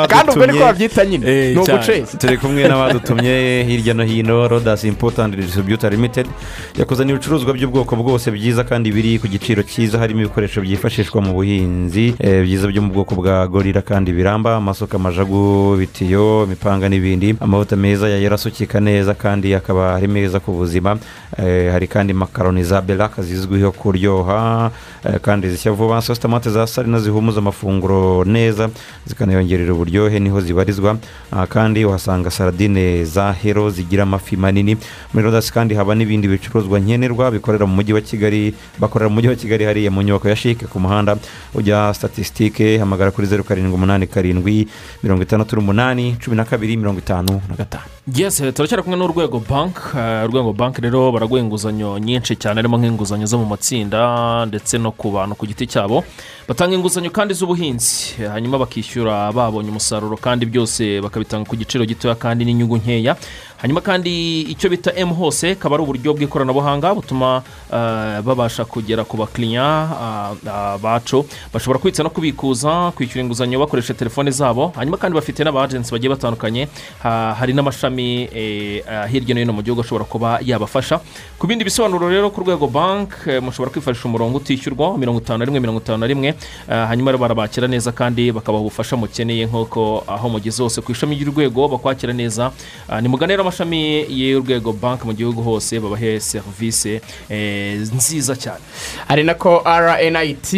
kandi ubwo niko n'abadutumye babyita nyine ni uguceza. Turi kumwe n'abadutumye hirya no hino rodasi impotandi disitiribiyuta limitedi yakuzaniye ibicuruzwa by'ubwoko bwose byiza kandi biri ku giciro cyiza. Harimo ibikoresho byifashishwa mu buhinzi eh, byiza byo mu bwoko bwa gorira kandi biramba amasuka amajagu ibitiyo imipanga n'ibindi. Amavuta meza ya yarasukika neza kandi akaba ari meza ku buzima. Eh, hari kandi makaroni za beraka zizwiho kuryoha eh, kandi zishya vuba sositomate za sarina zihumuza amafunguro neza zikanayongerera uburyohe ni ho zibarizwa. Aha kandi uhasanga saradine za hero zigira amafi manini. Muri rodasi kandi haba n'ibindi bicuruzwa nkenerwa bikorera mu mujyi wa kigali bakorera mu mujyi wa kigali hariya mu nyubako ya shike ku muhanda. Ujya statisitike hamagara kuri zeru karindwi umunani karindwi mirongo itandatu n'umunani cumi na kabiri mirongo itanu na gatanu. Yes turacyari kumwe n'urwego banki urwego banki rero baraguha inguzanyo nyinshi cyane harimo nk'inguzanyo zo mu matsinda ndetse no ku bantu ku giti cyabo. Batanga inguzanyo kandi z'ubuhinzi. Hanyuma bakishyura babonye umusaruro kandi byose bakabitanga ku giciro gitoya kandi n'inyungu nkeya. Hanyuma kandi icyo bita emu hose akaba ari uburyo bw'ikoranabuhanga butuma eh, babasha kugera ku bakiriya ah, ah, bacu. Bashobora kubitsa no kubikuza kwishyura inguzanyo bakoresha telefone zabo. Hanyuma kandi bafite n'abajensi bagiye batandukanye. Ha- hari n'amashami eh, hirya no hino mu gihugu ashobora kuba yabafasha. Ku bindi bisobanuro rero ku rwego banki mushobora kwifashisha umurongo utishyurwa mirongo itanu na rimwe mirongo itanu na rimwe. Hanyuma barabakira neza kandi bakabaha ubufasha mukeneye nk'uko aho mugeze hose. Ku ishami ry'urwego bakwakira neza. Ah, nimugane rero amashami y'urwego banki mu gihugu hose babahe serivisi eh, nziza cyane. Ari nako rnit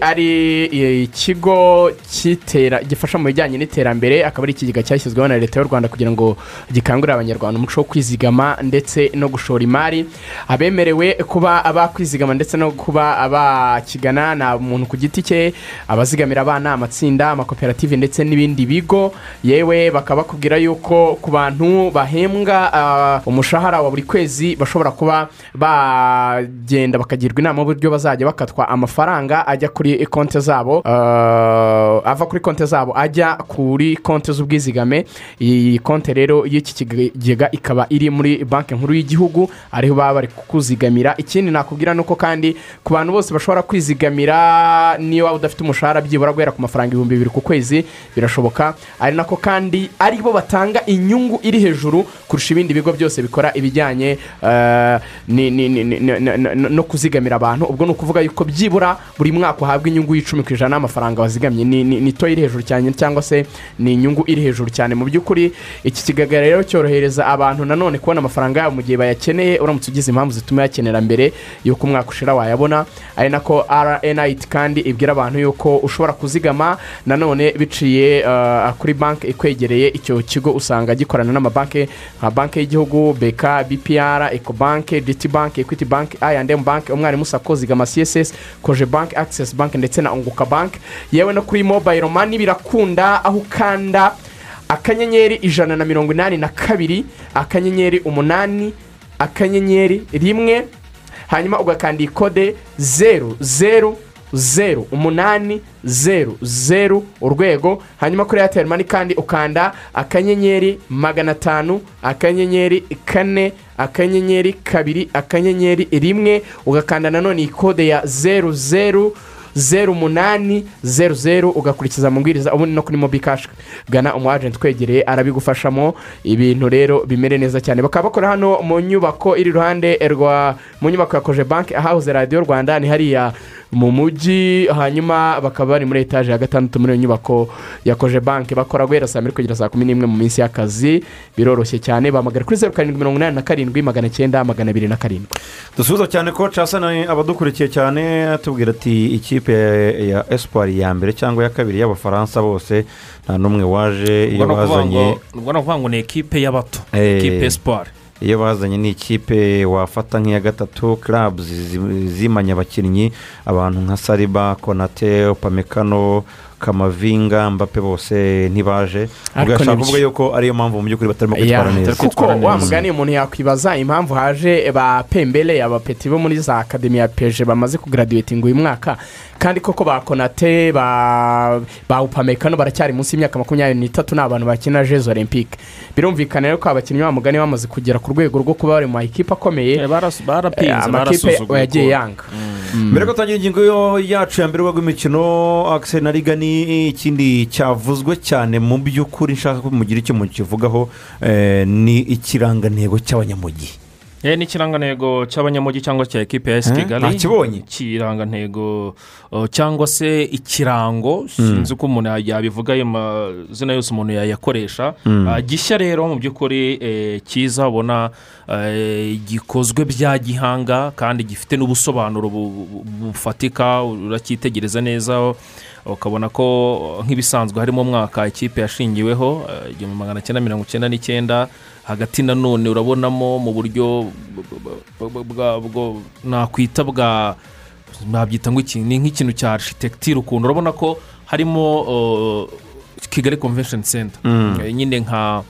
ari eh, ikigo gifasha mu bijyanye n'iterambere akaba ari ikigega cyashyizweho na leta y'u rwanda kugira ngo gikangurire abanyarwanda umuco wo kwizigama ndetse no gushora imari. Abemerewe kuba bakwizigama ndetse no kuba bakigana ni umuntu ku giti cye abazigamira abana amatsinda amakoperative ndetse n'ibindi bigo. Yewe bakaba bakubwira yuko ku bantu bahembwa ah, umushahara wa buri kwezi bashobora kuba bagenda bakagirwa inama y'uburyo bazajya bakatwa amafaranga ajya kuri konti zabo ah, ava kuri konti zabo ajya kuri konti z'ubwizigame. Iyi konti rero y'iki kigega ikaba iri muri banki nkuru y'igihugu ariho baba bari kukuzigamira ikindi nakubwira ni uko kandi ku bantu bose bashobora kwizigamira niyo waba udafite umushahara byibura guhera ku mafaranga ibihumbi bibiri ku kwezi birashoboka. Ari nako kandi ari bo batanga inyungu iri hejuru kurusha ibindi bigo byose bikora ibijyanye eh, no kuzigamira abantu. Ubwo ni ukuvuga yuko byibura buri mwaka uhabwa inyungu y'icumi ku ijana y'amafaranga wazigamye. Ni to iri hejuru cyane cyangwa se ni inyungu iri hejuru cyane. Mu by'ukuri iki kigega rero cyorohereza abantu nanone kubona amafaranga yabo mu gihe bayakeneye. Uramutse ugize impamvu zituma yakenera mbere y'uko umwaka ushira wayabona. Ari nako rnit kandi ibwira abantu yuko ushobora kuzigama. Nanone biciye eh, kuri banki ikwegereye icyo kigo usanga gikorana n'amabanki. Nka banki y'igihugu beka bpr ecobank dt bank equity bank I&M bank umwarimu sako zigama css koje bank access bank ndetse na unguka bank. Yewe no kuri mobile money birakunda aho ukanda akanyenyeri ijana na mirongo inani na kabiri akanyenyeri umunani akanyenyeri rimwe hanyuma ugakanda ikode zeru zeru zeru umunani zeru zeru urwego hanyuma kuri eyateri mani kandi ukanda akanyenyeri magana atanu akanyenyeri kane akanyenyeri kabiri akanyenyeri rimwe ugakanda nanone ikode ya zeru zeru zeru umunani zeru zeru ugakurikiza amabwiriza ubundi no kuri mobi kashi gana umu agenti ukwegereye arabigufashamo. Ibintu rero bimere neza cyane. Bakaba bakora hano mu nyubako iri iruhande rwa mu nyubako ya koje banki ahahoze radiyo rwanda ni hariya. Mu mujyi hanyuma bakaba bari muri etaje ya gatandatu muri iyo nyubako ya koje banki bakora guhera saa mbiri kugera saa kumi n'imwe mu minsi y'akazi. Biroroshye cyane bahamagara kuri zeru karindwi mirongo inani na karindwi magana cyenda magana abiri na karindwi. Dusubiza cyane ko casana abadukurikiye cyane atubwira ati ikipe ya esipari ya mbere cyangwa iya kabiri y'abafaransa bose nta n'umwe waje iyo bazanye. ni ukuvuga ngo ni ekipe y'abato Eh. ekipe siporo iyo bazanye ni ikipe wafata nk'iya gatatu karabuzi zimanya abakinnyi abantu nka sariba konate opamekano kamavinga mbappe bose ntibaje. Ubwo yashaka ni kuvuga yuko ariyo mpamvu mu by'ukuri batarimo kwitwara neza. kuko wa mugani umuntu yakwibaza impamvu haje ba pembele abapeti bo muri za akademi ya peje bamaze kugaraduwetinga uyu mwaka. Kandi koko ba konate ba ba upamekano baracyari munsi y'imyaka makumyabiri n'itatu ni abantu bakina jezi olympique birumvikana rero ko abakinnyi ba mugani bamaze kugera ku rwego rwo kuba bari mu makipe akomeye. Eh, Eh, amakipe yagiye yanga mbere ko tutangira ingingo yacu ya mbere rw'imikino akise na riga ni ikindi cyavuzwe cyane mu by'ukuri nshaka ko mugira icyo mukivugaho eh, ni ikirangantego cy'abanyamujyi Eh, ni ikirangantego cy'abanyamujyi cyangwa cya ekipe ya esi Eh, kigali. Nakibonye. ikirangantego cyangwa se ikirango sinzi uko umuntu yabivuga ayo mazina yose umuntu yayakoresha Ah, gishya rero mu by'ukuri cyiza ubona gikozwe bya gihanga kandi gifite n'ubusobanuro bu- bu- bufatika uracyitegereza neza. Ukabona ko nk'ibisanzwe harimo umwaka ikipe yashingiweho eh, igihumbi magana cyenda mirongo icyenda n'icyenda hagati nanone urabonamo mu buryo nakwita bwa nabyita ngo iki ni nk'ikintu cya architecture ukuntu. Urabona ko harimo kigali convention center. Eh, nyine nka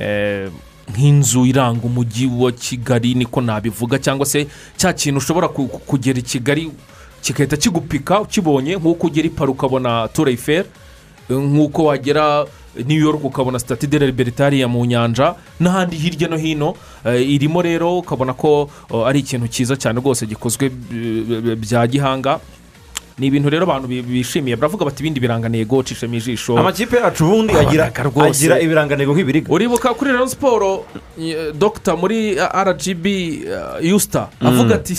eh, nk'inzu iranga umujyi wa kigali niko nabivuga cyangwa se cya kintu ushobora ku- ku- kugera i kigali kigahita kigupika ukibonye nk'uko ugera i ukabona tour eiffel nk'uko wagera new york ukabona sitati de hariya mu nyanja n'ahandi hirya no hino Eh, irimo rero ukabona ko oh, ari ikintu cyiza cyane rwose gikozwe eh, bya gihanga. Ni ibintu rero abantu bi- bishimiye. Baravuga bati ibindi birangantego cishemo ijisho. Amakipe yacu ubundi agira ibirangantego nk'ibiriga uribuka kuri rero siporo eh, dogita muri eh, rgb eh, yusita avuga ati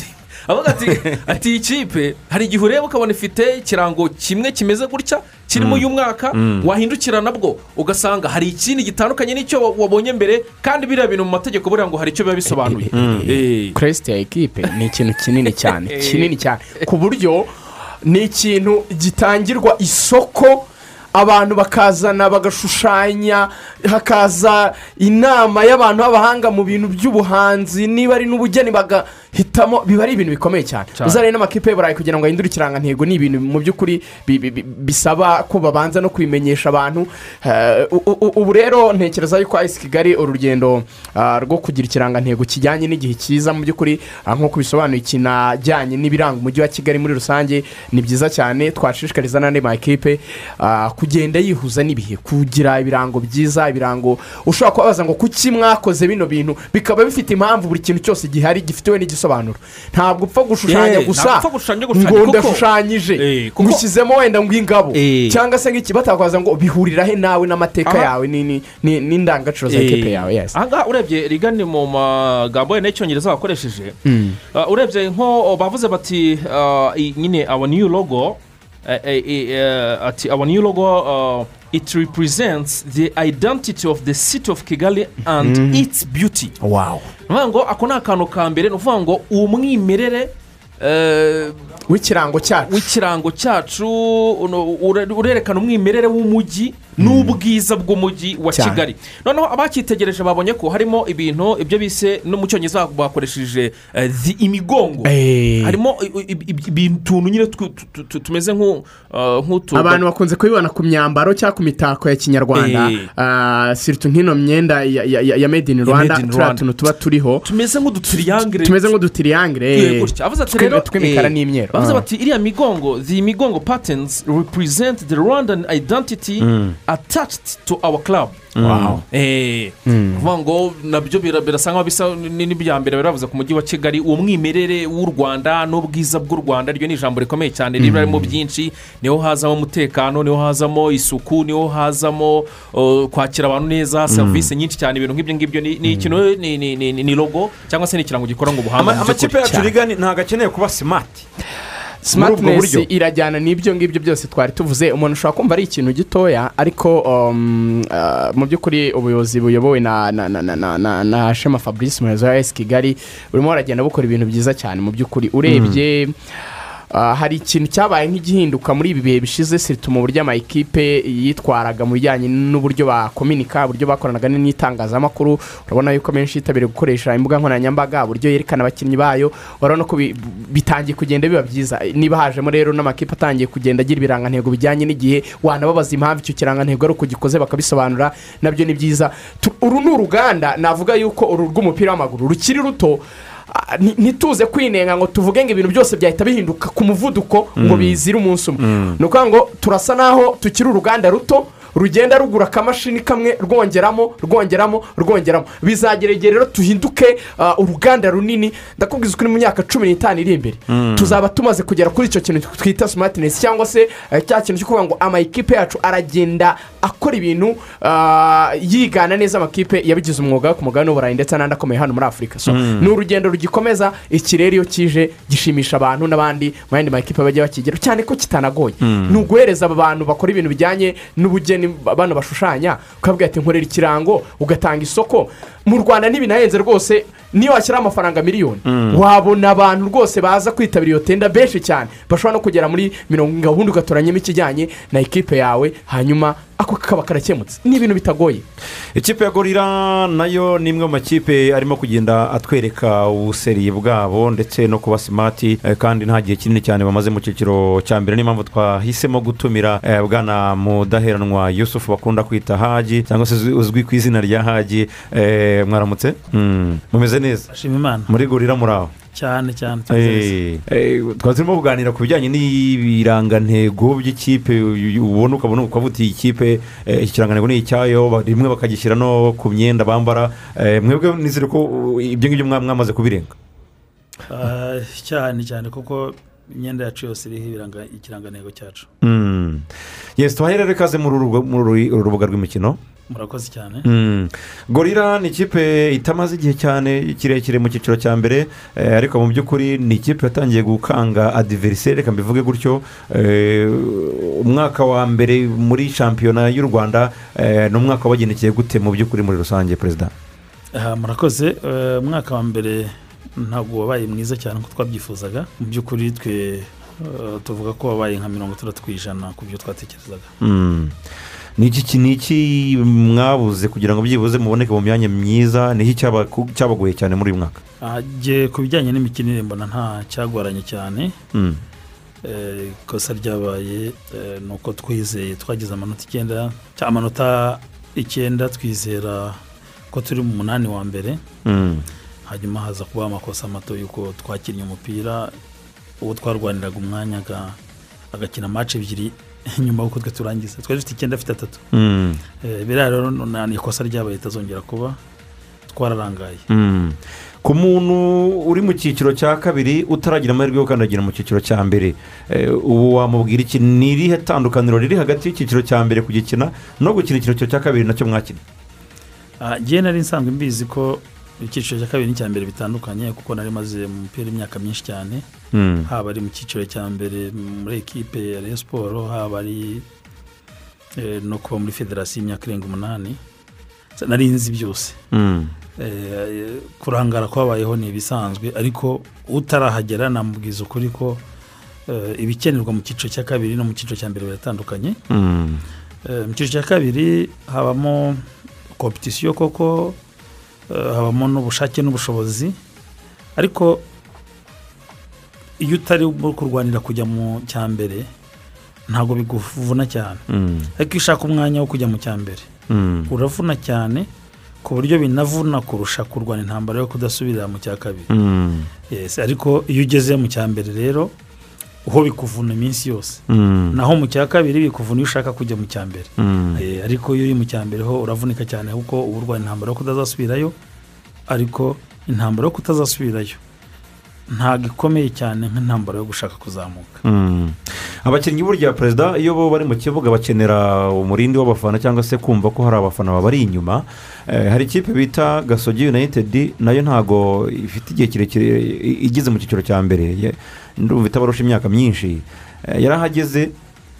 avuga ati ati iyi kipe hari igihe ureba ukabona ifite ikirango kimwe kimeze gutya kirimo uyu mwaka wahindukira nabwo ugasanga hari ikindi gitandukanye n'icyo wa- wabonye mbere kandi biriya bintu mu mategeko buriya ngo hari icyo biba bisobanuye. Eh. kuresite ya ekipe ni ikintu kinini cyane kinini cyane. Ku buryo ni ikintu gitangirwa isoko abantu bakazana bagashushanya hakaza inama y'abantu b'abahanga mu bintu by'ubuhanzi. Niba ari n'ubugeni bagahitamo biba ari ibintu bikomeye cyane. Uzarebe n'amakipe y'iburayi kugira ngo ahindure ikirangantego ni ibintu mu by'ukuri bi- bi- bi- bisaba ko babanza no kubimenyesha abantu. Eh, ubu rero ntekereza yuko ayisi kigali urugendo ah, rwo kugira ikirangantego kijyanye n'igihe cyiza mu by'ukuri. Ah, nk'uko bisobanuye kinajyanye n'ibiranga umujyi wa kigali muri rusange. Ni byiza cyane twashishikariza n'andi makipe ah, kugenda yihuza n'ibihe. Kugira ibirango byiza ibirango ushobora kubabaza ngo kuki mwakoze bino bintu? Bikaba bifite impamvu buri kintu cyose gihari gifitiwe n'igisobanuro. Ntabwo upfa gushushanya Yeah, gusa. ngo ndashushanyije. Eh, ngushyizemo wenda ngo ingabo. Eh. cyangwa se nk'iki batakwaza ngo bihurira he nawe n'amateka yawe? Ni- ni- ni- n'indangagaciro za ekipe yawe yes. Aha ngaha urebye rigani mu magambo yenda y'icyongereza bakoresheje Uh, urebye nko bavuze bati uh, nyine our new logo eh, eh, eh, ati our new logo uh, it represents the identity of the city of kigali and its beauty. Wawu ni ukuvuga ngo ako ni akantu ka mbere ni ukuvuga ngo umwimerere eh, w'ikirango cyacu w'ikirango cyacu urerekana umwimerere w'umujyi n'ubwiza bw'umujyi wa kigali. Noneho abacyitegereje babonye ko harimo ibintu ibyo bise no mu cyongereza bakoresheje eh, imigongo. Eh. harimo ibintu nyine tumeze uh, nk'utu abantu bakunze kubibona ku myambaro cyangwa ku mitako ya kinyarwanda. Eh. Ah, siritu nk'ino myenda ya- made in rwanda. turiya tuntu tuba turiho. Tumeze nk'udutiriyangire tumeze nk'udutiriyangire Eh, tw'imikara eh, n'imyeru. bavuze Ah. bati iriya migongo the migongo patterns represent the rwandan identity attached to our club. Wow. Eh, kuvuga ngo na byo bira- birasa nkaho bisa ni- n'ibya mbere biravuze ku mujyi wa kigali uwo mwimerere w'u rwanda n'ubwiza bw'u rwanda ryo ni ijambo rikomeye cyane. Ririmo byinshi ni ho hazamo umutekano ni ho hazamo isuku ni ho hazamo kwakira abantu neza serivisi nyinshi cyane ibintu nk'ibyo ngibyo ni ikintu ni- logo cyangwa se ni ikirango gikora ngo ubuhanga amakipe yacu rigani ntabwo akeneye kuba simati simatinesi irajyana n'ibyo ngibyo byose twari tuvuze. Umuntu ushobora kumva ari ikintu gitoya ariko um, ah, mu by'ukuri ubuyobozi buyobowe na na na na na na na shema fabrice umuyobozi wa esi kigali burimo baragenda bukora ibintu byiza cyane mu by'ukuri. Urebye ah, hari ikintu cyabaye nk'igihinduka muri ibi bihe bishize sirito mu buryo amakipe yitwaraga mu bijyanye n'uburyo bakominika uburyo bakoranaga n'itangazamakuru. Urabona yuko menshi yitabiriye gukoresha imbuga nkoranyambaga uburyo yerekana abakinnyi bayo. Urabona ko bi- bitangiye kugenda biba byiza. Niba hajemo rero n'amakipe atangiye kugenda agira ibirangantego bijyanye n'igihe wanababaza impamvu icyo kirangantego ari uko gikoze bakabisobanura na byo ni byiza. Uru ni uruganda. Navuga yuko uru rw'umupira w'amaguru rukiri ruto. ah, ntituze kwinenga ngo tuvuge ngo ibintu byose byahita bihinduka ku muvuduko ngo bizire umunsi umwe. Ni ukuvuga ngo turasa naho tukiri uruganda ruto rugenda rugura akamashini kamwe rwongeramo rwongeramo rwongeramo. Bizagera igihe rero duhinduke ah, uruganda runini. Ndakubwiza ukuri mu myaka cumi n'itanu iri imbere. Tuzaba tumaze kugera kuri icyo kintu twita simatinesi cyangwa se eh, cya kintu cyo kuvuga ngo amakipe yacu aragenda akora ibintu ah, yigana neza amakipe yabigize umwuga ku mugabane w'uburayi ndetse n'andi akomeye hano muri afurika so ni urugendo rugikomeza iki rero iyo kije gishimisha abantu n'abandi mu yandi makipe bajya bakigera cyane ko kitanagoye. Ni uguhereza aba bantu bakora ibintu bijyanye n'ubugeni bano bashushanya ukabwira ati nkorera ikirango ugatanga isoko. Mu rwanda ntibinahenze rwose niyo washyiraho amafaranga miliyoni. Wabona abantu rwose baza kwitabira iyo tenda benshi cyane. Bashobora no kugera muri mirongo gahunda ugatoranyamo ikijyanye na ekipe yawe hanyuma ako kaba karakemutse. Ni ibintu bitagoye. Ikipe ya gorira na yo ni imwe mu makipe arimo kugenda atwereka ubuseriye bwabo ndetse no kuba simati eh, kandi nta gihe kinini cyane bamaze mu cyiciro cya mbere. Niyo mpamvu twahisemo gutumira eh, bwana mudaheranwa yusufu bakunda kwita haji cyangwa se uzwi- uzwi ku izina rya haji eh, mwaramutse? Mm, mumeze neza? Muri gorira muri aho cyane cyane. Twaba turimo kuganira ku bijyanye n'ibirangantego by'ikipe ubona ukabona ukavuga uti iyi kipe eh, iki kirangantego ni icyayo ba- rimwe bakagishyira no ku myenda bambara Eh, mwebwe nizere ko uh, ibyo ngibyo mwa- mwamaze kubirenga. Ah, cyane cyane kuko imyenda yacu yose iriho ikirangantego cyacu. Mm. yes tuhaherere ikaze muri uru rubuga rw'imikino. Murakoze cyane. Mm. gorira ni ikipe itamaze igihe cyane kirekire mu cyiciro cya mbere eh, ariko mu by'ukuri ni ikipe yatangiye gukanga adiveriseri reka mbivuge gutyo. Eh, umwaka wa mbere muri shampiyona y'u rwanda eh, ni umwaka wabagendekeye gute mu by'ukuri muri rusange perezida murakoze. Umwaka wa mbere ntabwo wabaye mwiza cyane nk'uko twabyifuzaga. Mu by'ukuri twe tuvuga ko wabaye nka mirongo itandatu ku ijana ku byo twatekerezaga. Mm. Ni iki ki- ni iki mwabuze kugira ngo byibuze muboneke mu myanya myiza ni iki cyabagoye cyane muri uyu mwaka Ah, ku bijyanye n'imikinire mbona nta cyagoranye cyane Mm. Eh, ikosa ryabaye eh, ni uko twizeye twagize amanota icyenda cyangwa amanota icyenda twizera ko turi mu munani wa mbere Mm. hanyuma haza kubaho amakosa mato y'uko twakinnye umupira uwo twarwaniraga umwanya aga- agakina mace ebyiri nyuma y'uko twe turangiza. Twari dufite icyenda afite atatu. Mm. Eh, biriya rero ni ikosa ryabaye ritazongera kuba twararangaye. Mm. ku muntu uri mu cyiciro cya kabiri utaragira amahirwe yo gukandagira mu cyiciro cya mbere. Eh, ubu wamubwira iki? Ni irihe tandukaniro riri hagati y'icyiciro cya mbere kugikina no gukina icyiciro cya kabiri na cyo mwakina? Ah, jye nari nsanzwe mbizi ko icyiciro cya kabiri n'icya mbere bitandukanye kuko nari maze mu mupira imyaka myinshi cyane Mm. haba ari mu cyiciro cya mbere muri ekipe ya Rayon siporo haba ari eh, no kuba muri federasiyo y'imyaka irenga umunani nari nzi byose Mm. Eh, kurangara kwabayeho ni ibisanzwe ariko utarahagera namubwiza ukuri ko eh, ibikenerwa mu cyiciro cya kabiri no mu cyiciro cya mbere biratandukanye Mm. Eh, mu cyiciro cya kabiri habamo kompetisiyo koko habamo n'ubushake n'ubushobozi ariko iyo utari kurwanira kujya mu cya mbere ntabwo biguvuna cyane Mm. ariko iyo ushaka umwanya wo kujya mu cya mbere Mm. uravuna cyane ku buryo binavuna kurusha kurwana intambara yo kudasubirira mu cya kabiri Mm. Ariko iyo ugeze mu cya mbere rero ho bikuvuna iminsi yose Mm. naho mu cya kabiri bikuvuna iyo ushaka kujya mu cya mbere Mm. Eh, ariko iyo uri mu cya mbere ho uravunika cyane kuko uba urwaye intambara yo kutazasubirayo ariko intambara yo kutazasubirayo ntabwo ikomeye cyane nk'intambara yo gushaka kuzamuka Mm. abakinnyi burya perezida iyo bo bari mu kibuga bakenera umurindi w'abafana cyangwa se kumva ko hari abafana babari inyuma Eh, hari ikipe bita gasogi united na yo ntago ifite igihe kirekire igeze mu cyiciro cya mbere ndumva itabarusha imyaka myinshi. Eh, yarahageze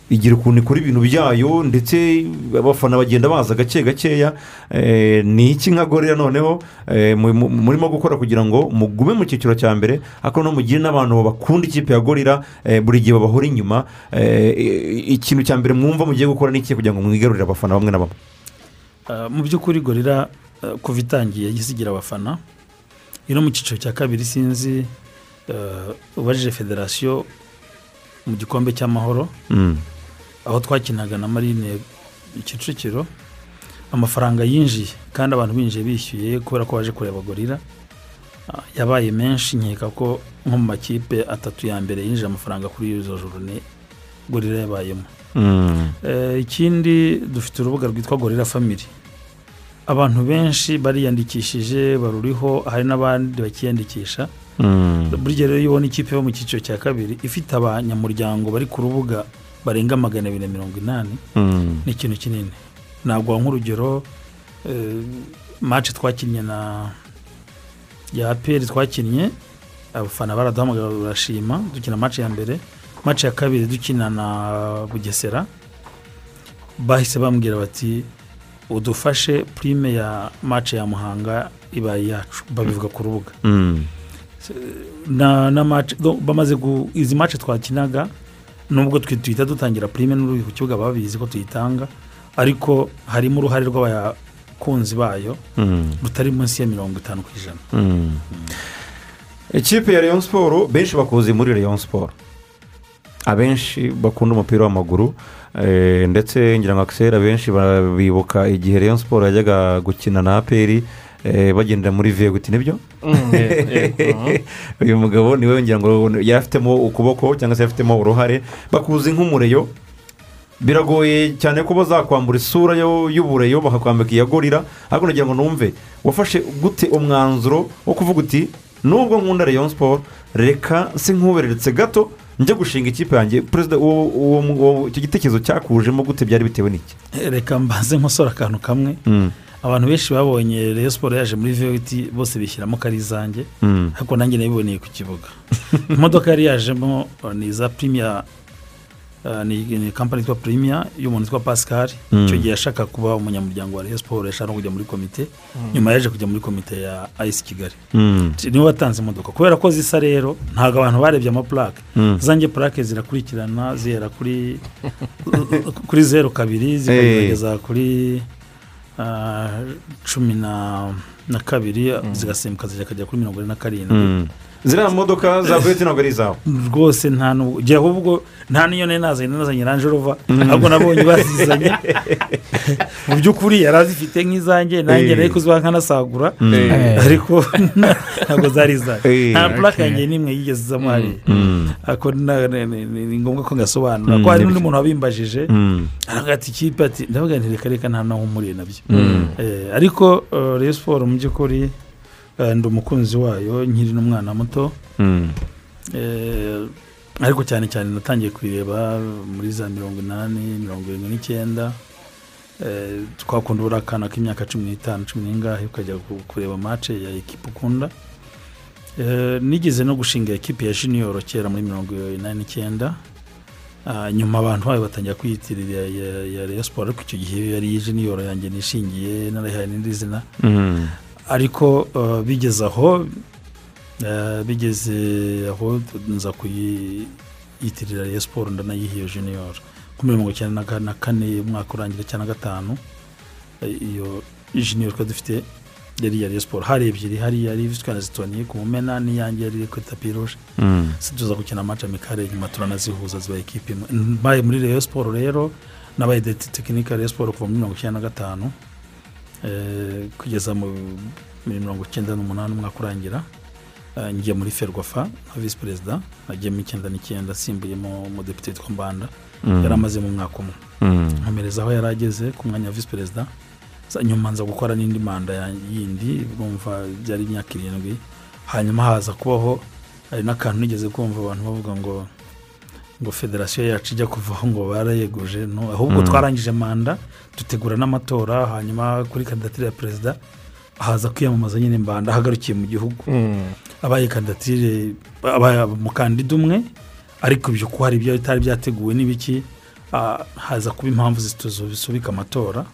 igira ukuntu ikora ibintu byayo ndetse abafana bagenda baza gake gakeya. Eh, ni iki nka gorira noneho? Eh, mu- mu- murimo gukora kugira ngo mugume mu cyiciro cya mbere ariko mugire n'abantu bakunda ikipe ya gorira buri gihe babahora inyuma. Ikintu cya mbere mwumva mugiye gukora ni iki kugira ngo mwigarurire abafana bamwe na bamwe? Mu by'ukuri gorira kuva itangiye yahise igira abafana. Ino mu cyiciro cya kabiri sinzi ubajije federasiyo mu gikombe cy'amahoro Mm. aho twakinaga na marine kicukiro amafaranga yinjiye kandi abantu binjiye bishyuye kubera ko baje kureba gorira uh, yabaye menshi nkeka ko nko mu makipe atatu ya mbere yinjiye amafaranga kuri izo jorone gorira yabayemo Mm. Eh, ikindi dufite urubuga rwitwa gorira family abantu benshi bariyandikishije baruriho hari n'abandi bakiyandikisha Mm. burya rero iyo ubona ikipe yo mu cyiciro cya kabiri ifite abanyamuryango bari ku rubuga barenga magana abiri na mirongo inani Mm. ni ikintu kinini naguha nk'urugero eh, match twakinnye na ya aperi twakinnye abafana baraduhamagara barashima dukina match ya mbere match ya kabiri dukina na bugesera bahise bambwira bati udufashe prime ya match ya muhanga ibaye yacu babivuga ku rubuga Mm. na na match do- bamaze izi match twakinaga nubwo twe tuhita dutangira prime n'uri ku kibuga babizi ko tuyitanga ariko harimo uruhare rw'abakunzi bayo Mm. rutari munsi ya mirongo itanu ku ijana Mm. ikipe ya leon siporo benshi bakuzi muri leon siporo abenshi bakunda umupira w'amaguru ndetse ngira ngo akisera benshi bibuka igihe leon siporo yajyaga gukina na aperi eh, bagendera muri veguti ni byo? Uyu mugabo ni we ngira ngo yari afitemo ukuboko cyangwa se yari afitemo uruhare bakuzi nk'umureyo biragoye cyane ko bazakwambura isura yo- y'ubureyo bakakwambika iya gorira ariko nagira ngo numve wafashe gute umwanzuro wo kuvuga uti nubwo nkunda leon siporo reka si nkubereretse gato njya gushinga ikipe yanjye perezida uwo- icyo gitekerezo cyakujemo gute byari bitewe n'iki? Eh, reka mbanze nkosora akantu kamwe. Mm, abantu benshi babonye reyo siporo yaje muri vewiti bose bishyiramo ko ari izanjye mm, ariko nanjye nabiboneye ku kibuga. Imodoka yari yajemo ni iza primiya ni ni kampani yitwa primiya y'umuntu witwa pascal. Mm. icyo gihe yashaka kuba umunyamuryango wa reyo siporo yashaka no kujya muri komite nyuma yaje kujya muri komite ya ayisi kigali. Mm, ni we watanze imodoka. Kubera ko zisa rero ntabwo abantu barebye amapurake zanjye purake zirakurikirana zihera kuri kuri zeru kabiri zikageza kuri ah, cumi na na kabiri zigasimbuka zikajya kuri mirongo ine na karindwi. Ziriya modoka za veti ntabwo ari izawe rwose nta n'ubwo jya ahubwo nta n'iyo nari nazanye nazanye ranje rova ahubwo nabonye bazizanye. Mu by'ukuri yari azifite nk'izanjye nanjye Eh. nari kuzibaha nkanasagura Eh. ariko ntabwo zari izanjye Eh. nta purake yanjye n'imwe yigeze izamo hariya. Mm, ariko ni- ngombwa ko ngasobanura. Ko hari n'undi muntu wabimbajije mm, aravuga ati ikipe ati ndavuga nti reka reka nta naho umuriye na byo. Mm. Ariko Rayon siporo mu by'ukuri ndi umukunzi wayo nkiri n'umwana muto. Mm. Eh, ariko cyane cyane natangiye kuyireba muri za mirongo inani mirongo irindwi n'icyenda. Eh, twakunda uriya akana k'imyaka cumi n'itanu cumi n'ingahe ukajya ku- kureba mace ya ekipa ukunda. Eh, nigeze no gushinga ekipi ya jiniyoro kera muri mirongo inani n'icyenda. Ah, nyuma abantu bayo batangira kwiyitirira ya, siporo ariko icyo gihe yari iyi jiniyoro yanjye nishingiye narayihaye n'indi zina. Mm. Ariko uh, bigeze aho uh, bigeze aho nza kuyiyitirira Rayon siporo ndanayihiye junior. Kuri mirongo icyenda na ka- na kane umwaka urangira cyangwa gatanu eh, iyo junior twari dufite yari iya siporo hari ebyiri hari yari ifitwe na zitoni ku mumena n'iyange yari iri kuri tapi ruje Mm. tuza gukina amaci amikare nyuma turanazihuza ziba ekipi imwe. Mbaye muri Rayon siporo rero nabaye deti tekinike ya Rayon siporo kuva muri mirongo icyenda na gatanu. Kugeza mu mirongo icyenda n'umunani umwaka urangira Eh, ngiye muri ferwafa nka visi perezida nagiyemo icyenda n'icyenda asimbuyemo umudepite witwa mbanda Mm. yari amaze mu mwaka umwe Mm. nkomereza aho yari ageze ku mwanya wa visi perezida nyuma nza gukora n'indi manda yindi bumva byari imyaka irindwi hanyuma haza kubaho hari n'akantu nigeze kumva abantu bavuga ngo ngo federasiyo yacu ijya kuvaho ngo barayeguje. Ahubwo Mm. twarangije manda dutegura n'amatora hanyuma kuri kandidatire ya perezida haza kwiyamamaza nyine mbanda ahagarukiye mu gihugu. Abaye kandidatire abaye umukandida umwe ariko ibyo ko hari ibyo bitari byateguwe n'ibiki haza kuba impamvu zisubika amatora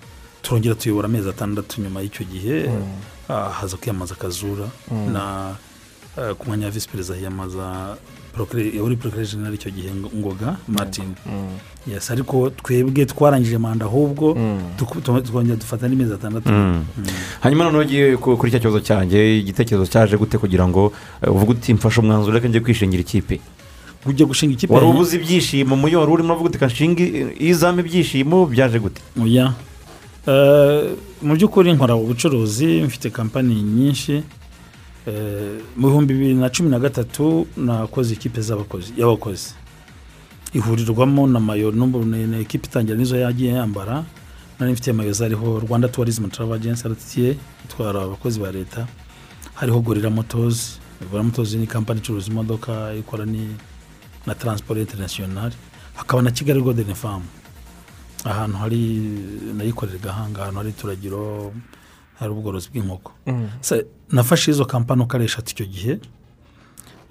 turongera tuyobora amezi atandatu nyuma y'icyo gihe. Ah, haza kwiyamamaza akazura na ku mwanya wa visi perezida hiyamaza yari porokere jenera icyo gihe Ngo- ngoga martin. Yes ariko twebwe twarangije manda ahubwo tu- twongera dufata n'imezi atandatu Mm. hanyuma noneho ugiye ku- kuri cya kibazo cyanjye igitekerezo cyaje gute kugira ngo eh, uvuge uti mfashe umwanzuro reka njye kwishingira ikipe. Ujya gushinga ikipe? Wari ubuze ibyishimo mu yo wari urimo uvuga uti kashinga izamo ibyishimo byaje gute? Eh, mu by'ukuri nkora ubucuruzi mfite kampani nyinshi. Eh, mu bihumbi bibiri na cumi na gatatu nakoze ikipe z'abakozi y'abakozi. Ihurirwamo na mayo ni ikipe itangira nizo yagiye yambara. Nari mfite mayo zariho rwanda tourism travel agency rta itwara abakozi ba leta. Hariho gorira motozi gorira motozi ni kampani icuruza imodoka ikora ni na transport international. Hakaba na kigali golden farm. Ahantu hari nayikorera igahanga ahantu hari ituragiro hari ubworozi bw'inkoko. Se- nafashe izo kampani uko ari eshatu icyo gihe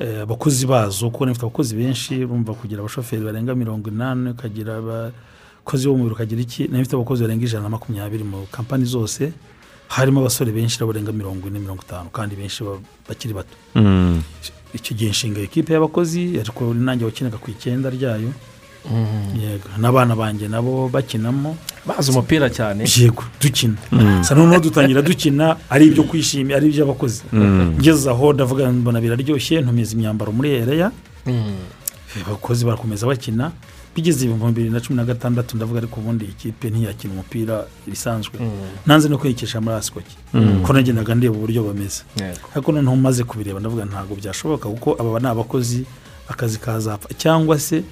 Eh, abakozi bazo kuko nifite abakozi benshi urumva kugira abashoferi barenga mirongo inani ukagira abakozi b'umubiri ukagira iki na yo mfite abakozi barenga ijana na makumyabiri mu kampani zose harimo abasore benshi barenga mirongo ine mirongo itanu kandi benshi ba- bakiri bato Mm. icyo gihe nshinga ikipe y'abakozi ariko nanjye wakinaga ku icyenda ryayo yego. N'abana banjye nabo bakinamo. Bazi umupira cyane. Yego dukina. Mm. sa noneho dutangira dukina ari ibyo kwishimira ari iby'abakozi Mm. ngeze aho ndavuga mbona biraryoshye ntumiza imyambaro muri ereya. Abakozi barakomeza bakina. Bigeze ibihumbi bibiri na cumi na gatandatu ndavuga ariko ubundi iyi kipe ntiyakina umupira bisanzwe nanze no kwiyikisha muri asikoki Mm. ko nagendaga ndeba uburyo bameze. Ariko noneho maze kubireba ndavuga ntabwo byashoboka kuko aba ni abakozi akazi kazapfa cyangwa se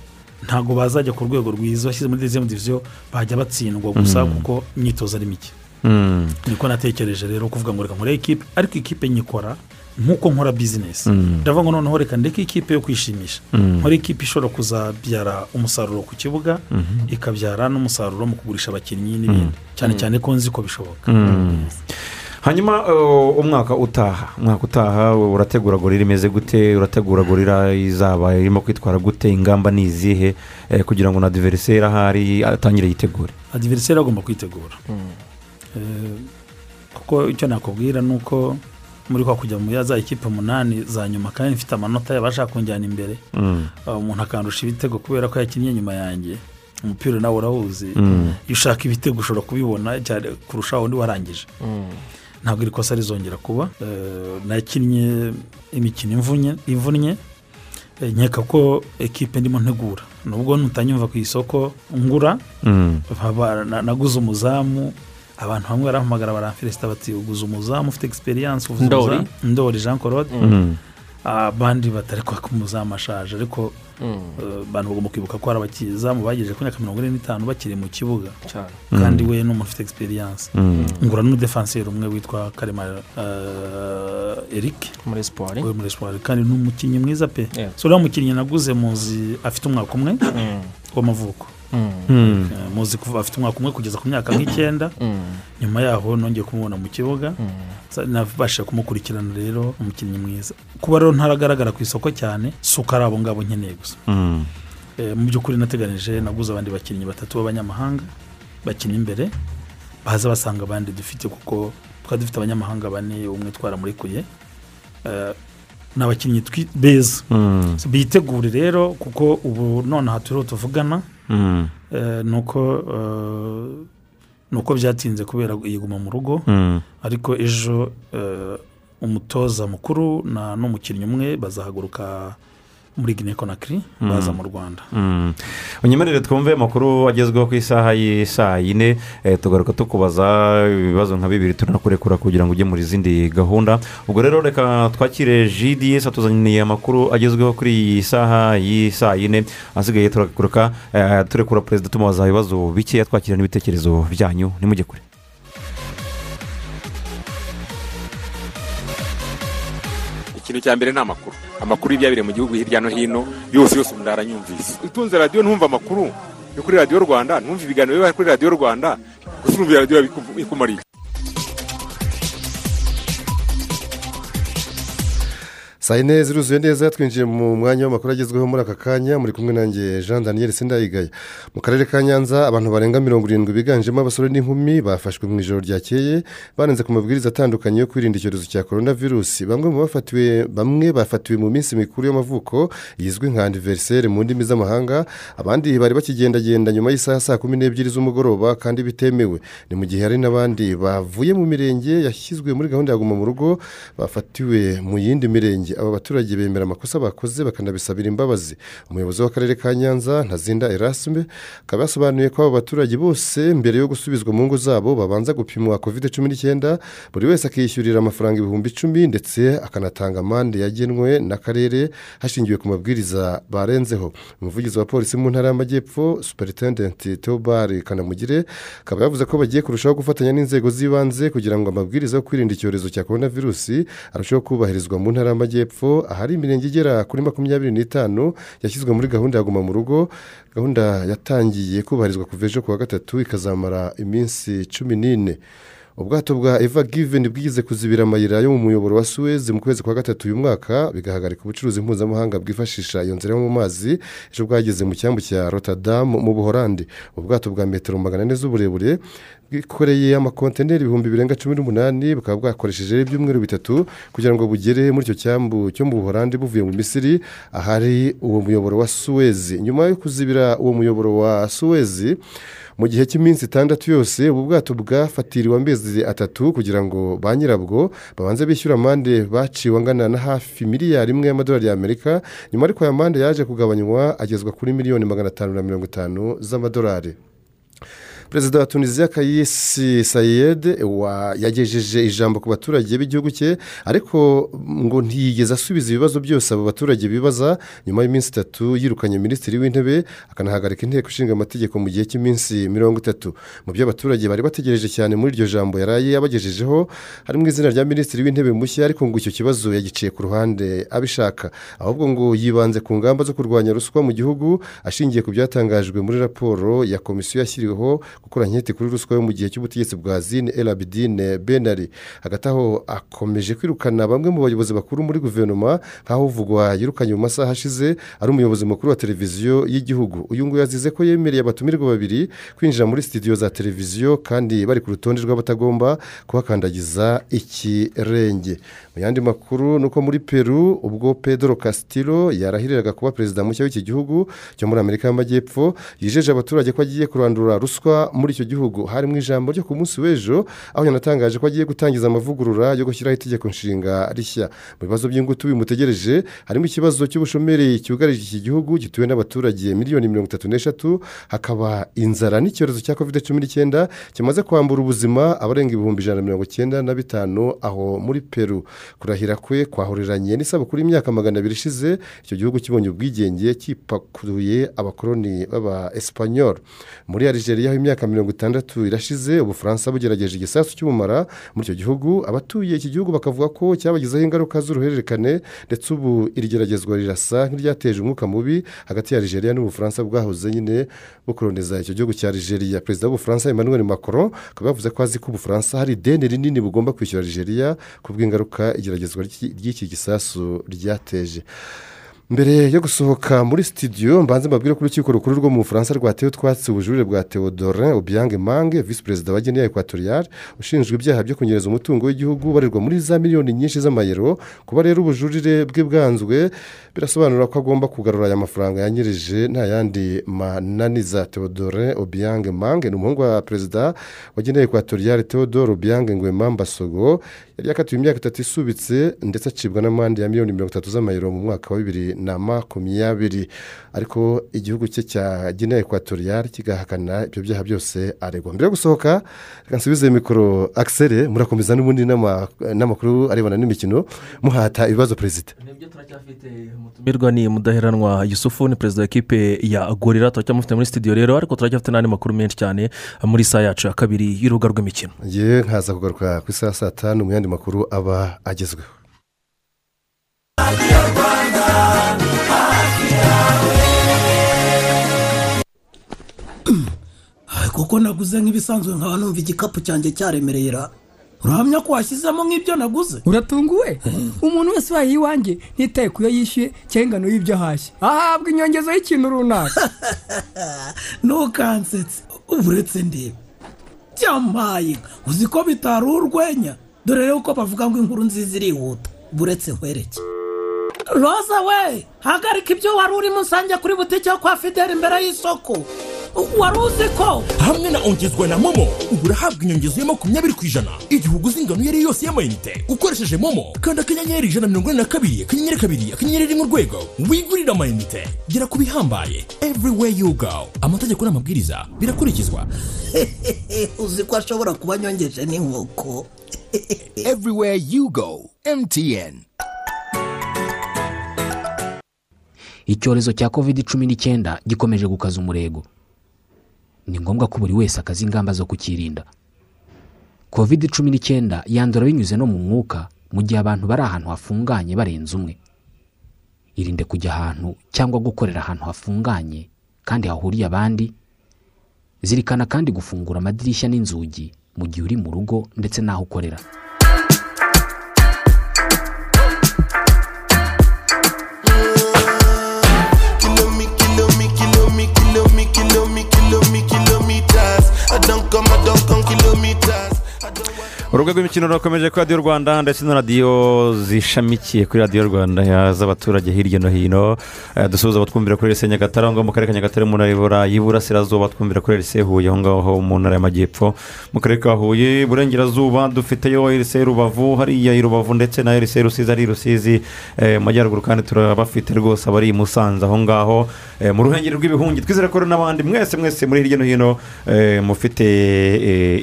ntabwo bazajya ku rwego rwiza washyize muri dezemu diviziyo bajya batsindwa gusa Mm. kuko imyitozo ari mike. Mm. niko natekereje rero kuvuga ngo reka nkore ikipe ariko ikipe nyikora nk'uko nkora bizinesi Mm. ndavuga ngo noneho reka ndeke ikipe yo kwishimisha. Nkore ikipe ishobora kuzabyara umusaruro ku kibuga ikabyara n'umusaruro mu kugurisha abakinnyi n'ibindi. Cyane cyane ko nzi ko bishoboka. Hanyuma uh, umwaka utaha umwaka utaha urategura gorira imeze gute urategura gorira izaba irimo kwitwara gute ingamba ni izihe eh, kugira ngo na diveriseri ahari atangire yitegure? Adiveriseri agomba kwitegura. Eh, kuko icyo nakubwira ni uko muri kwa kujya muri za ekipe umunani za nyuma kandi mfite amanota yabasha kunjyana imbere. Mm. Umuntu akandusha ibitego kubera ko yakinnye nyuma yanjye. Umupira nawe urawuzi. Mm. iyo ushaka ibitego ushobora kubibona cyane kurusha undi warangije. Ntabwo iri kosa rizongera kuba. Eh, nakinnye imikino imvunye ivunnye Eh, nkeka ko ekipe ndimo ntegura. Nubwo ntutanyumva ku isoko ngura. Mm. naguze umuzamu. Abantu bamwe barahamagara baramferesita bati uguze umuzamu ufite egisperiyanse uvuze Ndori? umuzamu. Ndori jean claude. Mm. Abandi batari kwaka umuzamu ashaje ariko Mm. eh, abantu bagomba kwibuka ko hari abakizamu bagejeje ku myaka mirongo ine n'itanu bakiri mu kibuga. Cyane. Kandi Mm. we ni umuntu ufite egisperiyanse Mm. ngura n'umudefanseri umwe witwa karemara eh, eric. Muri siporo we muri siporo kandi ni umukinnyi mwiza pe. So uriya mukinnyi naguze muzi afite umwaka umwe w'amavuko. Muzi kuva afite umwaka umwe kugeza ku myaka nk'icyenda. Nyuma yaho nongeye kumubona mu kibuga. Sa- nabashije kumukurikirana rero umukinnyi mwiza. Kuba rero ntaragaragara ku isoko cyane si uko ari abo ngabo nkeneye gusa. Mm. Eh, mu by'ukuri nateganije naguze abandi bakinnyi batatu b'abanyamahanga bakina imbere baza basanga abandi dufite kuko twari dufite abanyamahanga bane umwe twaramurekuye Eh, ni abakinnyi beza Mm. So, bitegure rero kuko ubu nonaha turiho tuvugana Mm. eh, ni uko eh, byatinze kubera iyiguma mu rugo Mm. ariko ejo eh, umutoza mukuru n'umukinnyi umwe bazahaguruka muri Guinea Conakry Mm. baza mu rwanda. Mm. unyemerere twumve amakuru agezweho ku isaha y'i saa yine. Eh, tugaruka tukubaza ibibazo nka bibiri turanakurekura kugira ngo ujye muri izindi gahunda. Ubwo rero reka twakire gds atuzaniye amakuru agezweho kuri iyi saha y'i saa yine. Asigaye turakuruka eh, turekura perezida tumubaza ibibazo bikeya twakira n'ibitekerezo byanyu. Nimujye kure. Ikintu cya mbere ni amakuru. Amakuru y'ibyabire mu gihugu hirya no hino yose yose umuntu aranyumvise utunze radiyo ntumve amakuru yo kuri radiyo rwanda ntumve ibiganiro biba kuri radiyo rwanda gusa urumva radiyo ikumariye saa yine ziruzuye neza twinjiye mu mwanya w'amakuru agezweho muri aka kanya muri kumwe nanjye jean daniel sindayigaya mu karere ka nyanza abantu barenga mirongo irindwi biganjemo abasore n'inkumi bafashwe mu ijoro ryakeye banenze ku mabwiriza atandukanye yo kwirinda icyorezo cya korona virusi bamwe bafatiwe bamwe bafatiwe mu minsi mikuru y'amavuko izwi nka aniveriseri mu ndimi z'amahanga abandi bari bakigendagenda nyuma y'isaha saa kumi n'ebyiri z'umugoroba kandi bitemewe. Ni mu gihe hari n'abandi bavuye mu mirenge yashyizwe muri gahunda ya guma mu rugo bafatiwe mu yindi mirenge. Aba baturage bemera amakosa bakoze bakanabisabira imbabazi. Umuyobozi w'akarere ka nyanza ntazinda erasime akaba yasobanuye ko aba baturage bose mbere yo gusubizwa mu ngo zabo babanza gupimwa kovide cumi n'icyenda buri wese akishyurira amafaranga ibihumbi icumi ndetse akanatanga amande yagenwe n'akarere hashingiwe ku mabwiriza barenzeho. Umuvugizi wa polisi mu ntara y'amajyepfo superitendenti teobari kanamugire akaba yavuze ko bagiye kurushaho gufatanya n'inzego z'ibanze kugira ngo amabwiriza yo kwirinda icyorezo cya korona virusi arusheho kubahirizwa mu ntara y'amajyepfo. Ahari imirenge igera kuri makumyabiri n'itanu yashyizwe muri gahunda ya guma mu rugo. Gahunda yatangiye kubahirizwa kuva ejo ku wa gatatu ikazamara iminsi cumi n'ine. Ubwato bwa eva giveni bwigize kuzibira amayira yo mu muyoboro wa suwezi mu kwezi kwa gatatu uyu mwaka bigahagarika ubucuruzi mpuzamahanga bwifashisha iyo nzira yo mu mazi ejo bwageze mu cyambu cya rotadamu mu buhorandi. Ubwato bwa metero magana ane z'uburebure bwikoreye amakontineri ibihumbi birenga cumi n'umunani bukaba bwakoresheje ibyumweru bitatu kugira ngo bugere muri icyo cyambu cyo mu buhorandi buvuye mu misiri ahari uwo muyoboro wa suwezi nyuma yo kuzibira uwo muyoboro wa suwezi mu gihe cy'iminsi itandatu yose ubu bwato bwafatiriwe amezi atatu kugira ngo ba nyirabwo babanze bishyura amande baciwe angana na hafi miliyari imwe y'amadolari y'amerika nyuma ariko aya mande yaje kugabanywa agezwa kuri miliyoni magana atanu na mirongo itanu z'amadolari. Perezida wa tunisiya kayisi sayede yagejeje ijambo ku baturage b'igihugu cye ariko ngo ntiyigeze asubiza ibibazo byose abo baturage bibaza. Nyuma y'iminsi itatu yirukanye minisitiri w'intebe akanahagarika inteko ishinga amategeko mu gihe cy'iminsi mirongo itatu. Mu byo abaturage bari bategereje cyane muri iryo jambo yaraye yabagejejeho harimo izina rya minisitiri w'intebe mushya ariko ngo icyo kibazo yagiciye ku ruhande abishaka. Ahubwo ngo yibanze ku ngamba zo kurwanya ruswa mu gihugu ashingiye ku byatangajwe muri raporo ya komisiyo yashyiriweho gukora nketi kuri ruswa yo mu gihe cy'ubutegetsi bwa zine erabidine benari hagati aho akomeje kwirukana bamwe mu bayobozi bakuru muri guverinoma nk'aho uvugwa yirukanye mu masaha ashize ari umuyobozi mukuru wa televiziyo y'igihugu. Uyu nguyu yazize ko yemereye abatumirwa babiri kwinjira muri sitidiyo za televiziyo kandi bari ku rutonde rw'abatagomba kubakandagiza ikirenge. Mu yandi makuru ni uko muri peru ubwo pedro casitiro yarahiriraga kuba perezida mushya w'iki gihugu cyo muri amerika y'amajyepfo yijeje abaturage ko agiye kurandura ruswa muri icyo gihugu. Hari mu ijambo ryo ku munsi w'ejo aho yanatangaje ko agiye gutangiza amavugurura yo gushyiraho itegeko nshinga rishya. Mu bibazo by'ingutu bimutegereje harimo ikibazo cy'ubushomeri cyugarije iki gihugu gituwe n'abaturage miliyoni mirongo itatu n'eshatu hakaba inzara n'icyorezo cya kovide cumi n'icyenda kimaze kwambura ubuzima abarenga ibihumbi ijana na mirongo icyenda na bitanu aho muri peru. Kurahira kwe kwahuriranye n'isabukuru y'imyaka magana abiri ishize icyo gihugu kibonye ubwigenge kipakuruye abakoloni b'aba esipanyol muri arigeria aho imyaka mirongo itandatu irashize ubufaransa bugerageje igisasu cy'ubumara muri icyo gihugu. Abatuye iki gihugu bakavuga ko cyabagizeho ingaruka z'uruhererekane ndetse ubu iri geragezwa rirasa nk'iryateje umwuka mubi hagati ya arigeria n'ubufaransa bwahoze nyine bukoroniza icyo gihugu cya arigeria perezida w'ubufaransa emmanuel macron akaba yavuze ko azi ko ubufaransa hari ideni rinini bugomba kwishyura arigeria ku bw'ingaruka igeragezwa ry'iki gisasu ryateje. Mbere yo gusohoka muri sitidiyo mbanze mbabwire ko urukiko rukuru rwo mu bufaransa rwatewe utwatsi ubujurire bwa teodorin obiyange mange visi perezida wa geniya ekwatoriyari ushinjwa ibyaha byo kunyereza umutungo w'igihugu ubarirwa muri za miliyoni nyinshi z'amayero kuba rero ubujurire bwe bwanzwe birasobanura ko agomba kugarura aya mafaranga yanyirije nta yandi mananiza. Teodorin obiyange mange ni umuhungu wa perezida wa ekwatoriyari teodoro obiyange ngwema mbasogo yari yakatiwe imyaka itatu isubitse ndetse acibwa n'amande ya miliyoni mirongo itatu z'amayero mu mwaka wa bibiri na makumyabiri. Ariko igihugu cye cya gine ekwatoriyari kigahakana ibyo byaha byose aregwa. Mbere yo gusohoka reka nsubize mikoro. Akisere murakomeza n'ubundi n'amakuru arebana n'imikino muhata ibibazo perezida. Umutumirwa. Ni mudaheranwa yusufu ni perezida w'ikipe ya gorira turacyamufite muri sitidiyo rero ariko turacyafite n'andi makuru menshi cyane muri saa yacu ya kabiri y'urubuga rw'imikino. Ngewe nkaza kugaruka ku isaha saa tanu mu yandi makuru aba agezweho. Kuko naguze nk'ibisanzwe nkaba numva igikapu cyanjye cyaremereye ra. Urahamya ko washyizemo nk'ibyo naguze? Uratunguwe? Umuntu wese ubaye iwanjye ntitaye ku yo yishyuye cyangwa ingano y'ibyo ahashye. Ahabwa inyongezo y'ikintu runaka. Ntukansetse uretse ndeba byamaye uzi ko bitari urwenya? Dore rero ko bavuga ngo inkuru nziza irihuta. Buretse nkwereke. Roza we hagarika ibyo wari urimo usange kuri butike yo kwa fideli imbere y'isoko. Wari uzi ko? Hamwe na ongezwa na momo ubu urahabwa inyongezo ya makumyabiri ku ijana. Igihe uguze ingano iyo ari yo yose y'amayinite ukoresheje momo kanda akanyenyeri ijana na mirongo ine na kabiri akanyenyeri kabiri akanyenyeri rimwe urwego wigurire amayinite gera ku bihambaye everywhere you go. Amategeko n'amabwiriza birakurikizwa. Uzi ko ashobora kuba anyongeje n'inkoko. Everywhere you go mtn icyorezo cya covid cumi n'icyenda gikomeje gukaza umurego. Ni ngombwa ko buri wese akaza ingamba zo kukirinda. Covid cumi n'icyenda yandura binyuze no mu mwuka mu gihe abantu bari ahantu hafunganye barenze umwe. Irinde kujya ahantu cyangwa gukorera ahantu hafunganye kandi hahuriye abandi zirikana kandi gufungura amadirishya n'inzugi mu gihe uri mu rugo ndetse n'aho ukorera. Urubuga rw'imikino rurakomeje kuri radiyo rwanda ndetse na radiyo zishamikiye kuri radiyo rwanda z'abaturage hirya no hino. Eh, dusuhuza abatwumvira kuri rese nyagatare aho ngaho mu karere ka nyagatare mu ntara y'iburasirazuba batwumvira kuri rese huye aho ngaho mu ntara y'amajyepfo mu karere ka huye iburengerazuba dufiteyo rese rubavu hariya i rubavu ndetse na rese rusizi ari rusizi. Eh, mu majyaruguru kandi turabafite rwose abari i musanze aho ngaho Eh, mu ruhengeri rw'ibihungi. Twizere ko n'abandi mwese mwese muri hirya no hino mufite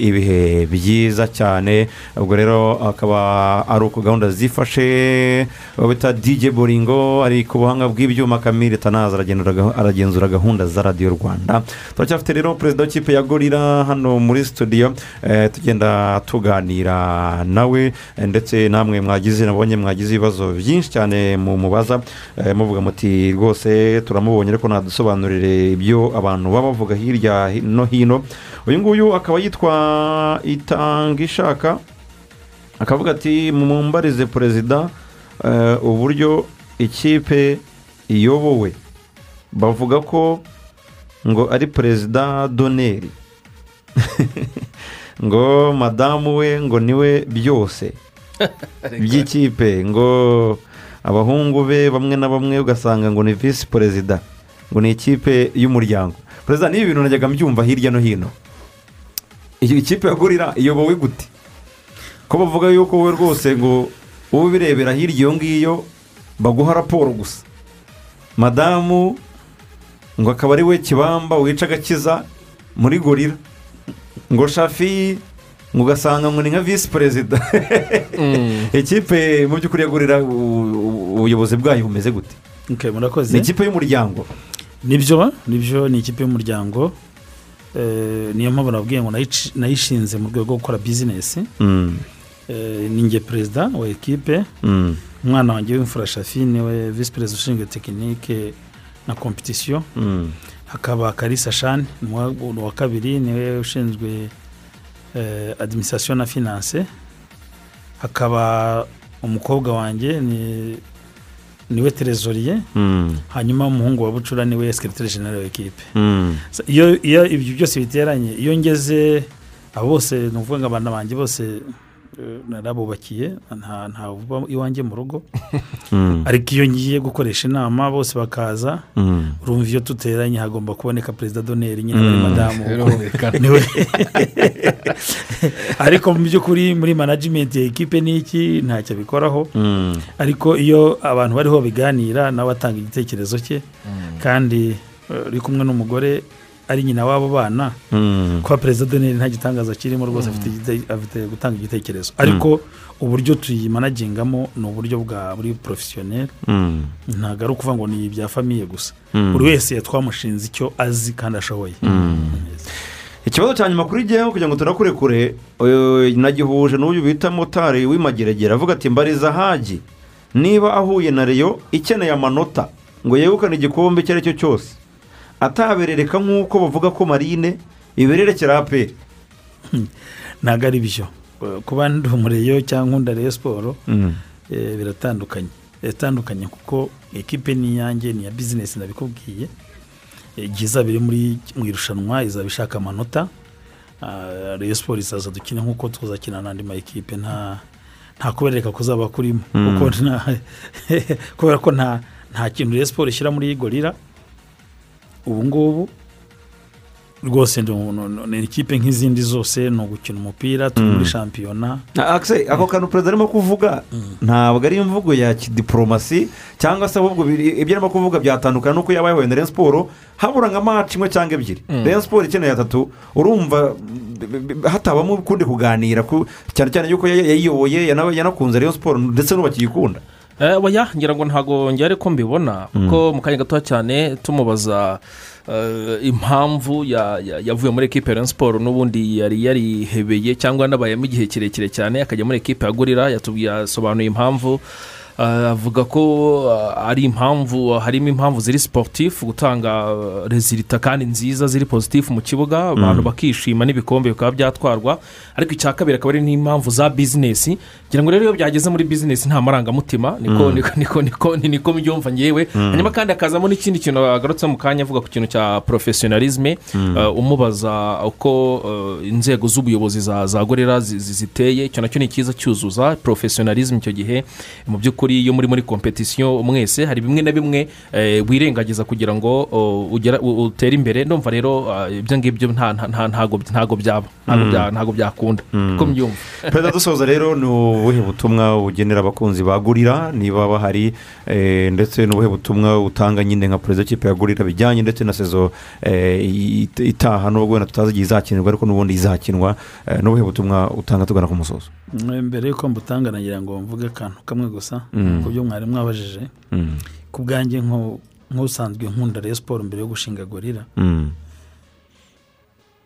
ibihe byiza cyane. Ubwo rero akaba ari uko gahunda zifashe bita dj boringo ari ku buhanga bw'ibyuma aragenzura gahu- aragenzura gahunda za radiyo rwanda. Turacyafite rero perezida w'ikipe ya gorira hano muri studio eh, tugenda tuganira nawe eh, ndetse namwe mwagize nabonye mwagize ibibazo byinshi cyane mu mubaza eh, muvuga muti rwose turamubonye ariko nadusobanurire ibyo abantu baba bavuga hirya no hino. Uyu nguyu akaba yitwa itanga ishaka akavuga ati mumbarize perezida eh, uburyo ikipe iyobowe. Bavuga ko ngo ari perezida doneri. Ngo madamu we ngo ni we byose by'ikipe. Ngo abahungu be bamwe na bamwe ugasanga ngo ni visi perezida. Ngo ni ikipe y'umuryango. Perezida n'ibi bintu najyaga mbyumva hirya no hino. Iyi kipe ya gorira iyobowe gute ko bavuga yuko wowe rwose ngo wowe ubirebera hirya iyo ngiyo baguha raporo gusa. Madamu ngo akaba ari we kibamba wica agakiza muri gorira ngo shafi ngo ugasanga ngo ni nka visi perezida ikipe mu by'ukuri ya gorira u- u- ubuyobozi bwayo bumeze gute? Ni ikipe y'umuryango. Nibyo ni byo ni ikipe y'umuryango. Niyo mpamvu nabwiye ngo nayishinze mu rwego rwo gukora bizinesi Mm. Eh, ni njye perezida wa ekipe Mm. umwana wanjye w'imfura shafi ni we visi perezida ushinzwe tekinike na kompetisiyo Mm. hakaba karisa shani ni uwa kabiri ni we ushinzwe eh, adimisasiyo na finance hakaba umukobwa wanjye ni ni we terezoriye Mm. hanyuma umuhungu wa bucura ni we sekiriteri jenera w'ekipe Mm. So, iyo ibyo byose biteranye iyo ngeze abo bose ni ukuvuga ngo abana banjye bose narabubakiye nta nta uba iwanjye mu rugo. Mm. ariko iyo ngiye gukoresha inama bose bakaza Mm. urumva iyo duteranye hagomba kuboneka perezida doneri nyine bari Mm. madamu ariko mu by'ukuri muri manajimenti ya ekipe ni iki? Ntacyo abikoraho. Ariko iyo abantu bariho biganira nawe atanga igitekerezo cye. Kandi eh, uri kumwe n'umugore ari nyina w'abo bana Mm. kuba perezida doneri nta gitangaza kirimo rwose afite afite gutanga igitekerezo. Ariko uburyo tuyimanagingamo ni uburyo bwa buri porofesiyoneri ntabwo ari ukuvuga ngo ni ibya famiye gusa. Buri wese twamushinze icyo azi kandi ashoboye. Ikibazo cya nyuma kuri jyewe kugira ngo tunakurekure eh, nagihuje n'uyu bita motari w'imageragere avuga ati mbariza hagi niba ahuye na reyo ikeneye amanota ngo yegukane igikombe icyo ari cyo cyose. Ataberereka nk'uko bavuga ko marine ibererekera aperi ntabwo ari byo. Kuba ndi umureyo cyangwa undi ariyo siporo Mm. eh, biratandukanye. Biratandukanye kuko ekipe ni iyanjye ni iya bizinesi nabikubwiye. Eh, igihe izaba iri muri mu irushanwa izaba ishaka amanota. Ah, reyo siporo izaza dukine nk'uko tuzakina n'andi ma ekipe. Nta nta kubereka ko uzaba kurimo. Mm. nta- kubera ko nta nta kintu reyo siporo ishyira muri gorira ubu ngubu. Rwose ni ikipe nk'izindi zose ni ugukina umupira turi muri Mm. shampiyona. Na- Axel, ako kantu perezida arimo kuvuga ntabwo ari imvugo ya kidiporomasi cyangwa se ahubwo ibyo arimo kuvuga byatandukana n'uko yaba yahuye na Rayon siporo habura nka maci imwe cyangwa ebyiri. Mm. Rayon siporo ikeneye atatu urumva hatabamo ukundi kuganira ku- cyane cyane yuko yay- yayiyoboye yana- yanakunze Rayon siporo ndetse n'ubakiyikunda Eh, oya ngira ngo ntabwo njye ariko mbibona kuko mu kanya gato cyane tumubaza eh, impamvu ya- ya- yavuye muri ekipe ya siporo n'ubundi yari yarihebeye cyangwa yanabayemo igihe kirekire cyane akajya muri ekipe ya gorira yatubwiye yasobanuye impamvu eh, avuga ko eh, ari impamvu harimo impamvu ziri siporutifu gutanga eh, rezilita kandi nziza ziri pozitifu mu kibuga. Abantu bakishima n'ibikombe bikaba byatwarwa. Ariko icya kabiri akaba ari n'impamvu za bizinesi ngira ngo rero iyo byageze muri bizinesi nta marangamutima niko Mm. niko niko niko ni niko mbyumva ngewe Mm. hanyuma kandi hakazamo n'ikindi kintu agarutse mu kanya avuga ku kintu cya porofesiyonalizme Mm. umubaza uko inzego z'ubuyobozi za gorera zi- zi- ziteye. Icyo na cyo ni cyiza cyuzuza porofesiyonalizme icyo gihe. Mu by'ukuri iyo muri muri kompetisiyo mwese hari bimwe na bimwe eh, wirengagiza kugira ngo oh, utere imbere. Ndumva rero ah, ibyo ngibyo nta- nta- nta- ntago ntago byaba ntago Mm. byakunda. Niko mbyumva. Perezida dusoza rero ni ubuhe butumwa ugenera abakunzi ba gurira niba bahari eh, ndetse n'ubuhe butumwa utanga nyine nka perezida w'ikipe ya gurira bijyanye ndetse na sezo eh, it- itaha? Nubwo wenda tutazi igihe izakinirwa ariko n'ubundi izakinwa n'ubuhe butumwa utanga tugana ku musozo? Mbere y'uko mbutanga nagira ngo mvuge akantu kamwe gusa. Mm. Ku byo mwari mwabajije Mm. ku bwanjye nk'usanzwe nkunda reyo siporo mbere yo gushinga gorira Mm.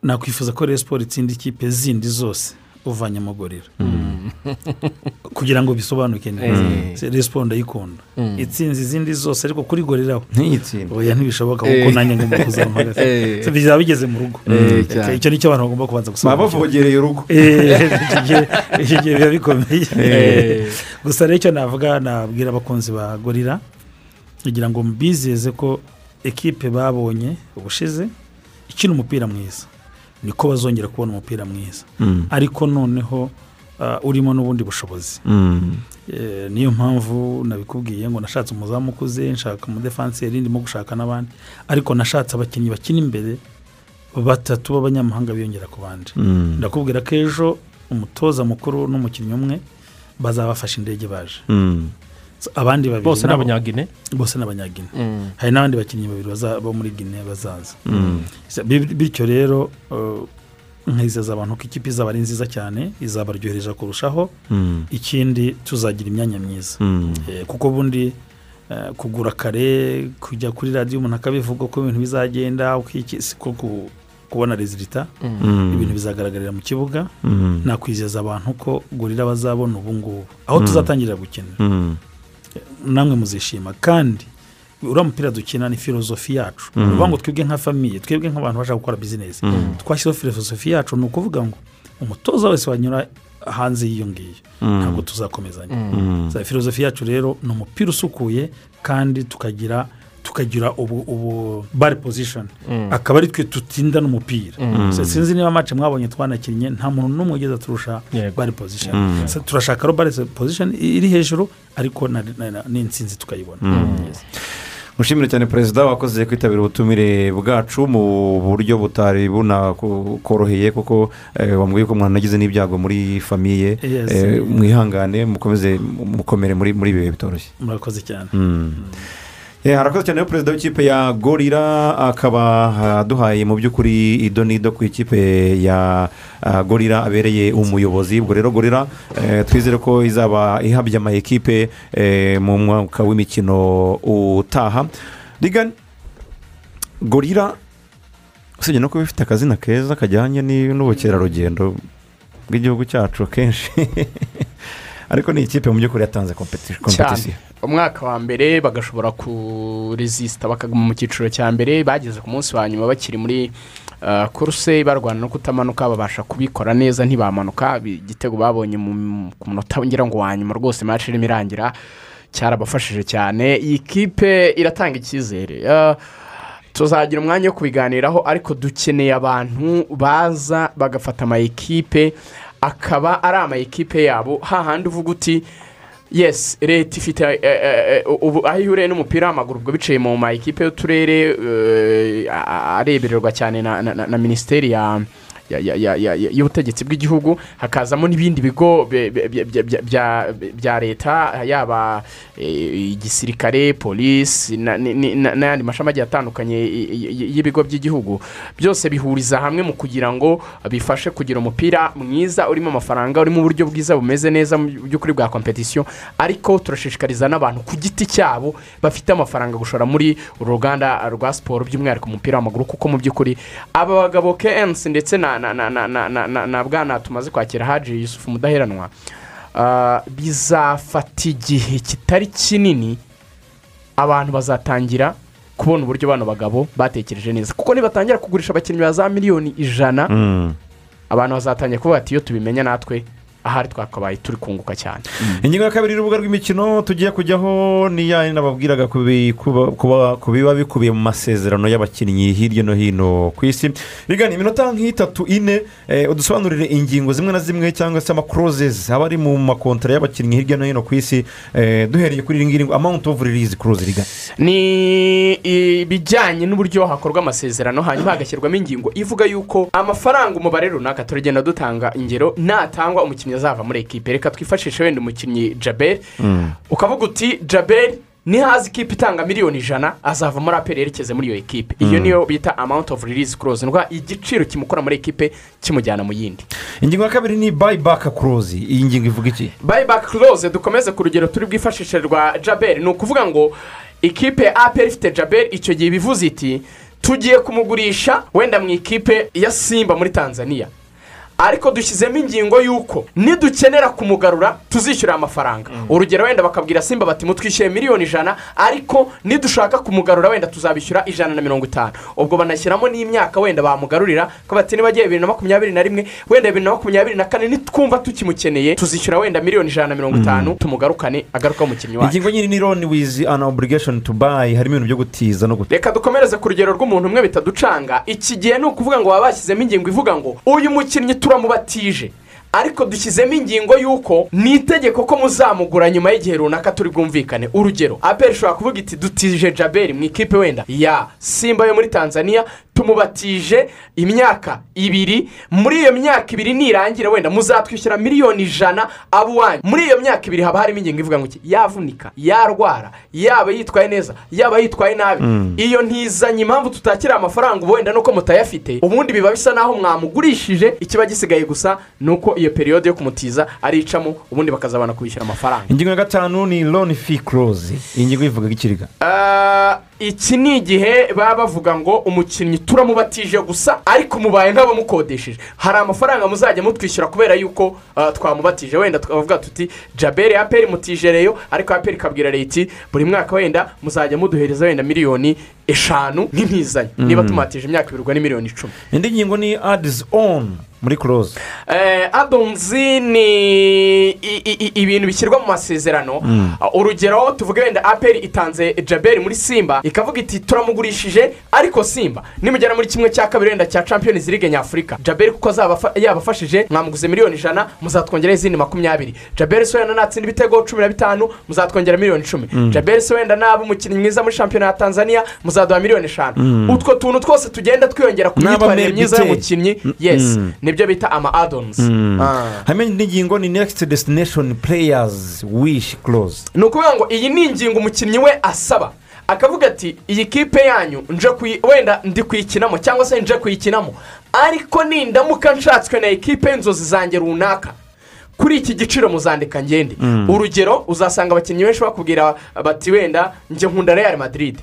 nakwifuza ko reyo siporo itsinda ikipe zindi zose uvanyemo gorira kugira ngo bisobanuke neza. Mm. reyo siporo ndayikunda Mm. itsinze izindi zose ariko kuri gorira ho ntiyitsinde oya ntibishoboka Eh. kuko nanjye ngomba kuzamuhagaze Eh. Bizaba bigeze mu rugo. Eh, Eh, icyo ni cyo abantu bagomba kubanza baba gusobanukirwa bavogereye urugo. Eh, icyo gihe- biba bikomeye. Eh. gusa rero icyo navuga nabwira abakunzi ba gorira kugira ngo mbizeze ko ekipe babonye ubushize ikina umupira mwiza. Niko bazongera kubona umupira mwiza Mm. ariko noneho ah, urimo n'ubundi bushobozi Mm. Eh, niyo mpamvu nabikubwiye ngo nashatse umuzamu ukuze nshaka umudefanseri ndimo gushaka n'abandi ariko nashatse abakinnyi bakina imbere batatu b'abanyamahanga biyongera ku bandi Mm. ndakubwira ko ejo umutoza mukuru n'umukinnyi umwe bazabafasha indege baje abandi babiri bose ni abanyagine bose ni abanyagine Mm. hari n'abandi bakinnyi babiri bo muri gine bazaza. Mm. Bityo rero uh, nkizeza abantu ko ikipe izaba ari nziza cyane izabaryohereje kurushaho. Mm. ikindi tuzagira imyanya myiza. Eh, kuko ubundi eh, kugura kare kujya kuri radiyo umuntu akabivuga uko ibintu bizagenda kubona rezilita ibintu bizagaragarira mu kibuga. Nakwizeza abantu ko gurira bazabona ubu ngubu aho tuzatangirira gukina. Mm. Namwe muzishima kandi uriya mupira dukina ni filozofi yacu Mm. ni ukuvuga ngo twebwe nka famiye twebwe nk'abantu bashaka gukora bizinesi Mm. twashyizeho filozofi yacu ni ukuvuga ngo umutoza wese wanyura hanze y'iyo ngiyo Mm. ntabwo tuzakomezanya. Za filozofi yacu rero ni umupira usukuye kandi tukagira tukagira ubu ubu bari pozishoni Mm. akaba ari twe tutindana umupira. Mm. Sinzi niba mace mwabonye twanakinnye nta muntu n'umwe ugeze turusha bari pozishoni Mm. Turashaka ro bari pozishoni iri hejuru ariko n'insinzi tukayibona. Mushimire cyane perezida wakoze kwitabira ubutumire bwacu mu buryo butari bunakoroheye kuko eh, wambwiye ko mwanagize n'ibyago muri famiye. Eh, mwihangane mukomeze mukomere muri ibi bihe bitoroshye. Murakoze cyane. Harakoze cyane perezida w'ikipe ya gorira akaba aduhaye mu by'ukuri ido n'ido ku ikipe ya ah, gorira abereye umuyobozi. Ubwo rero gorira eh, twizere ko izaba ihabye ama ekipe eh, mu mwaka w'imikino utaha. Rigani gorira usibye no kuba ifite akazina keza kajyanye n'ubukerarugendo bw'igihugu cyacu akenshi ariko ni ikipe mu by'ukuri yatanze kompeti- kompetisiyo umwaka wa mbere bagashobora kurezisita bakaguma mu cyiciro cya mbere bageze ku munsi wa nyuma bakiri muri uh, kuruse barwana no kutamanuka babasha kubikora neza ntibamanuka. Igitego babonye ku munota ngira ngo wa nyuma rwose match irimo irangira cyarabafashije cyane. Iyi kipe iratanga icyizere. Uh, tuzagira umwanya wo kubiganiraho ariko dukeneye abantu baza bagafata ama ekipe akaba ari ama ekipe yabo. Hahandi uvuga uti yesi leta ifite eh, eh, eh, ubu aho ihuriye n'umupira w'amaguru ubwo biciye mu ma ekipe y'uturere eh, arebererwa cyane na minisiteri ya y'ubutegetsi bw'igihugu hakazamo n'ibindi bigo bya- leta yaba eh, igisirikare polisi n'ayandi mashami agiye atandukanye y'ibigo by'igihugu. Byose bihuriza hamwe mu kugira ngo bifashe kugira umupira mwiza urimo amafaranga urimo uburyo bwiza bumeze neza mu by'ukuri bwa kompetisiyo ariko turashishikariza n'abantu ku giti cyabo bafite amafaranga gushora muri uru ruganda rwa siporo by'umwihariko umupira w'amaguru kuko mu by'ukuri aba bagabo KNC ndetse na na na na na na na na bwana tumaze kwakira haji yusufu mudaheranwa ah, bizafata igihe kitari kinini abantu bazatangira kubona uburyo bano bagabo batekereje neza kuko nibatangira kugurisha abakinnyi ba za miliyoni ijana Mm. abantu bazatangira kuvuga ati iyo tubimenya natwe ahari twakabaye turi kunguka cyane. Ingingo ya kabiri y'urubuga rw'imikino tugiye kujyaho ni ya nababwiraga ku biba bikubiye mu masezerano y'abakinnyi hirya no hino ku isi. Rigana iminota nk'itatu ine eh, udusobanurire ingingo zimwe na zimwe cyangwa se amakurozezi aba ari mu makontara y'abakinnyi hirya no hino ku isi. Eh, duhereye kuri iri ngiri ngo amount of release kuroze rigana ni ibijyanye n'uburyo hakorwa amasezerano hanyuma hagashyirwamo ingingo ivuga yuko amafaranga umubare runaka turagenda dutanga ingero natangwa umukinnyi azava muri ekipe. Reka twifashishe wenda umukinnyi jaberi ukavuga uti jaberi nihaza ikipe itanga miliyoni ijana azava muri aperi yerekeze muri iyo ekipe. Iyo Mm. niyo bita amount of release clause. Ni ukuvuga igiciro kimukora muri ekipe kimujyana mu yindi. Ingingo ya kabiri ni bayibaka kuroze iyi ngingo ivuga iki? Bayibaki clause dukomeze ku rugero turi bwifashishe rwa jaberi ni ukuvuga ngo ikipe ya aperi ifite jaberi icyo gihe bivuze iti tugiye kumugurisha wenda mu ikipe ya simba muri tanzania. Ariko dushyizemo ingingo y'uko nidukenera kumugarura tuzishyura amafaranga. Urugero wenda bakabwira simba bati mutwishyuye miliyoni ijana ariko nidushaka kumugarura wenda tuzabishyura ijana na mirongo itanu. Ubwo banashyiramo n'imyaka wenda bamugarurira ko bati niba agiye bibiri na makumyabiri na rimwe wenda bibiri na makumyabiri na kane nitwumva tukimukeneye tuzishyura wenda miliyoni ijana na mirongo itanu tumugarukane agaruka umukinnyi wacu. Ingingo nyine ni loan with an obligation to buy. Harimo ibintu byo gutiza no guteza reka dukomereze ku rugero rw'umuntu umwe bitaducanga. Iki gihe ni ukuvuga ngo baba bashyizemo ingingo ivuga ngo uyu mukinnyi turamubatije ariko dushyizemo ingingo y'uko ni itegeko ko muzamugura nyuma y'igihe runaka turi bwumvikane. Urugero aperi ishobora kuvuga iti dutije jaberi mu ikipe wenda. Ya simba yo muri tanzania tumubatije imyaka ibiri. Muri iyo myaka ibiri nirangira wenda muzatwishyura miliyoni ijana abo wanyu muri iyo myaka ibiri haba harimo ingingo ivuga ngo iki yavunika yarwara yaba yitwaye neza yaba yitwaye nabi. Mm. iyo ntizanye impamvu tutakira amafaranga ubu wenda nuko mutayafite ubundi biba bisa naho mwamugurishije. Ikiba gisigaye gusa ni uko iyo periyode yo kumutiza ari icamo ubundi bakazabona kubishyura amafaranga. Ingingo ya gatanu ni loan fee clause. Iyi ngingo ivuga ikiriga. Ah, iki ni igihe baba bavuga ngo umukinnyi turamubatije gusa ariko mubaye nk'abamukodesheje hari amafaranga muzajya mutwishyura kubera yuko ah, twamubatije. Wenda tukavuga tuti jaberi aperi mutijereyo ariko aperi ikabwira leta buri mwaka wenda muzajya muduhereza wenda miliyoni eshanu nk'impizanyo niba Mm. tumatije imyaka ibiri ubwo ni miliyoni icumi. Indi ngingo ni adizi on. Muri clause Eh, adonzi ni ibintu bishyirwa mu masezerano. Mm. Uh, urugero tuvuge wenda aperi itanze jaberi muri simba ikavuga iti turamugurishije ariko simba. Nimugera muri kimwe cya kabiri wenda cya champions league nyafurika. Jaberi kuko yabafashije mwamuguze miliyoni ijana muzatwongeraho izindi makumyabiri. Jaberi se wenda natsinda ibitego cumi na bitanu muzatwongera miliyoni icumi. Mm. jaberi se wenda naba umukinnyi mwiza muri shampiyona ya tanzania muzaduha miliyoni eshanu Mm. utwo tuntu twose tugenda twiyongera ku myitwarire myiza y'umukinnyi. Yes. Mm. Ni byo bita ama adonizi Mm. hanyuma indi ngingo ni next destination players wish clause ni ukuvuga ngo iyi ni ingingo umukinnyi we asaba. Akavuga ati iyi kipe yanyu nje kuyi wenda ndi kuyikinamo cyangwa se nje kuyikinamo. Ariko nindamuka nshatswe na ekipe y'inzozi zanjye runaka. Kuri iki giciro muzandika ngende. Mm. urugero uzasanga abakinnyi benshi bakubwira bati wenda njye nkunda real madrid.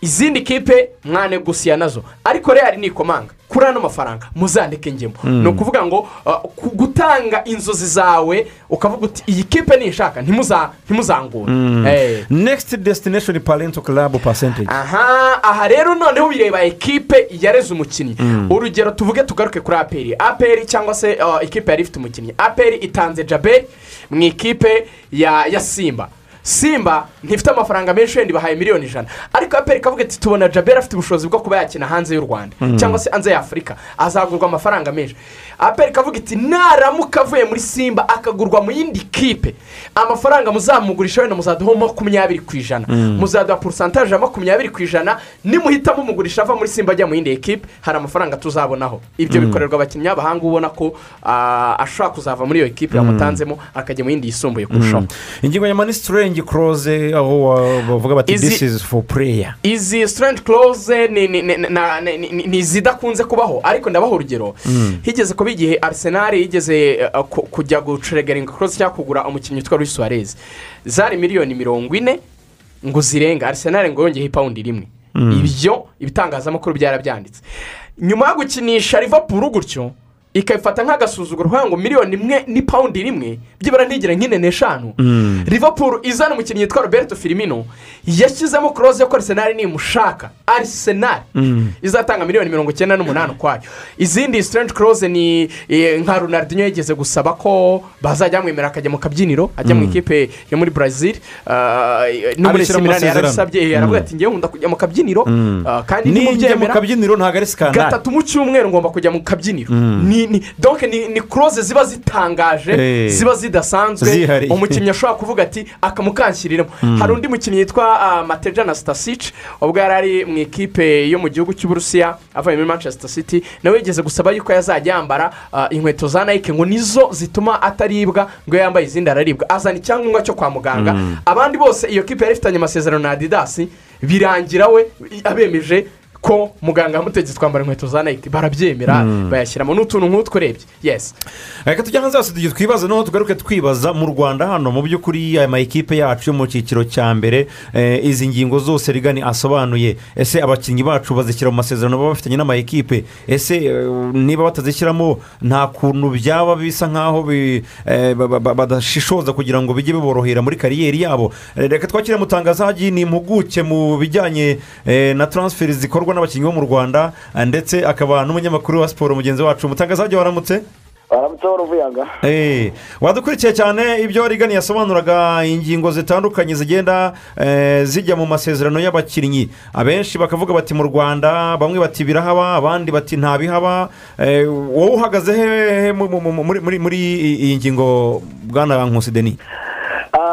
Izindi kipe mwanegusiya na zo. Ariko real ni ikomanga kuri ano mafaranga muzandike ngemo. Mm. ni ukuvuga ngo uh, gutanga inzozi zawe ukavuga uti iyi kipe nishaka ntimuza- ntimuzangure. Eh. next destination parento club percentage. Aha aha rero noneho bireba ekipe yareze umukinnyi. Urugero tuvuge tugaruke kuri aperi. Aperi cyangwa se uh, ikipe yari ifite umukinnyi. Aperi itanze jaberi mu ikipe ya simba. Simba ntifite amafaranga menshi wenda ibahaye miliyoni ijana. Ariko aperi ikavuga iti tubona jaberi afite ubushobozi bwo kuba yakina hanze y'u rwanda Mm. cyangwa se hanze y'afurika azagurwa amafaranga menshi. Aperi ikavuga iti naramuka avuye muri simba akagurwa mu yindi kipe. Amafaranga muzamugurisha wenda muzaduha makumyabiri ku ijana. Mm. muzaduha porosantaje ya makumyabiri ku ijana. Nimuhitamo umugurisha ava muri simba ajya mu yindi ekipe hari amafaranga tuzabonaho. Ibyo Mm. bikorerwa abakinnyi b'abahanga ubona ko ah, ashobora kuzava muri iyo ekipe yamutanzemo akajya mu yindi yisumbuye kurushaho. Ingingo ya manisiturengi koroze aho bavuga bati Izi- this is for prayer. Izi siterenti close ni izidakunze kubaho. Ariko ndabaha urugero. Mm. higeze kuba igihe arisenali yigeze ku- kujya guceregaringa close cyangwa kugura umukinnyi witwa Luis suarez zari miliyoni mirongo ine ngo zirenga arisenali ngo yongeho ipawundi rimwe. Mm. ibyo ibitangazamakuru byarabyanditse. Nyuma yo gukinisha Liverpool gutyo ikabifata nk'agasuzuguro kugira ngo miliyoni imwe n'ipawundi rimwe byibura ntigire nk'ine n'eshanu. Liverpool izana umukinnyi witwa roberto filimino yashyizemo yo ko arisenali nimushaka arisenali izatanga miliyoni mirongo icyenda n'umunani ukwayo izindi siterenti close ni eh, nka runardinho yigeze gusaba ko bazajya bamwemera akajya mu kabyiniro ajya mu Mm. ikipe yo muri brazil ah, no muri seminari yarabisabye Mm. aravuga ati ngewe nkunda kujya mu kabyiniro Mm. ah, kandi nimubyemera gatatu mu cyumweru ngomba kujya mu kabyiniro Mm. ni close ziba zitangaje Eh. ziba zidasanzwe umukinnyi ashobora kuvuga ati akamukanshyiriramo Mm. hari undi mukinnyi yitwa mateja na sitasici ubwo yari ari mu ikipe yo mu gihugu cy'uburusiya avuye muri manchester city nawe yigeze gusaba yuko yazajya yambara inkweto za nike ngo nizo zituma ataribwa ngo yambaye izindi araribwa azana icyangombwa cyo kwa muganga Mm. abandi bose iyo kipe yari ifitanye amasezerano na adidasi birangira we abemeje ko muganga yamutegetse kwambara inkweto za nike. Barabyemera Mm. bayashyiramo n'utuntu nk'utwo urebye. Yesi reka tujya hanze hose tugiye twibaza noneho tugaruke twibaza mu rwanda hano. Mu by'ukuri aya makipe yacu yo mu cyiciro cya mbere eh, izi ngingo zose rigani asobanuye. Ese abakinnyi bacu bazishyira mu masezerano baba bafitanye n'amakipe ese eh, niba batazishyiramo nta kuntu byaba bisa nk'aho eh, ba- ba- ba- badashishoza kugira ngo bijye biborohera muri kariyeri yabo? Reka twakire mutangazaji ni impuguke mu bijyanye na taransiferi zikorwa n'abakinnyi bo mu rwanda eh, ndetse akaba n'umunyamakuru wa siporo mugenzi wacu mutangazaji waramutse? Baramutse baruvuyaga Eh, wadukurikiye cyane ibyo rigani yasobanuraga ingingo zitandukanye zigenda eh, zijya mu masezerano y'abakinnyi. Abenshi bakavuga bati mu rwanda bamwe bati birahaba abandi bati ntabihaba wowe uhagaze hehe mu- mu- mu- muri iyi ngingo bwana nkusi deni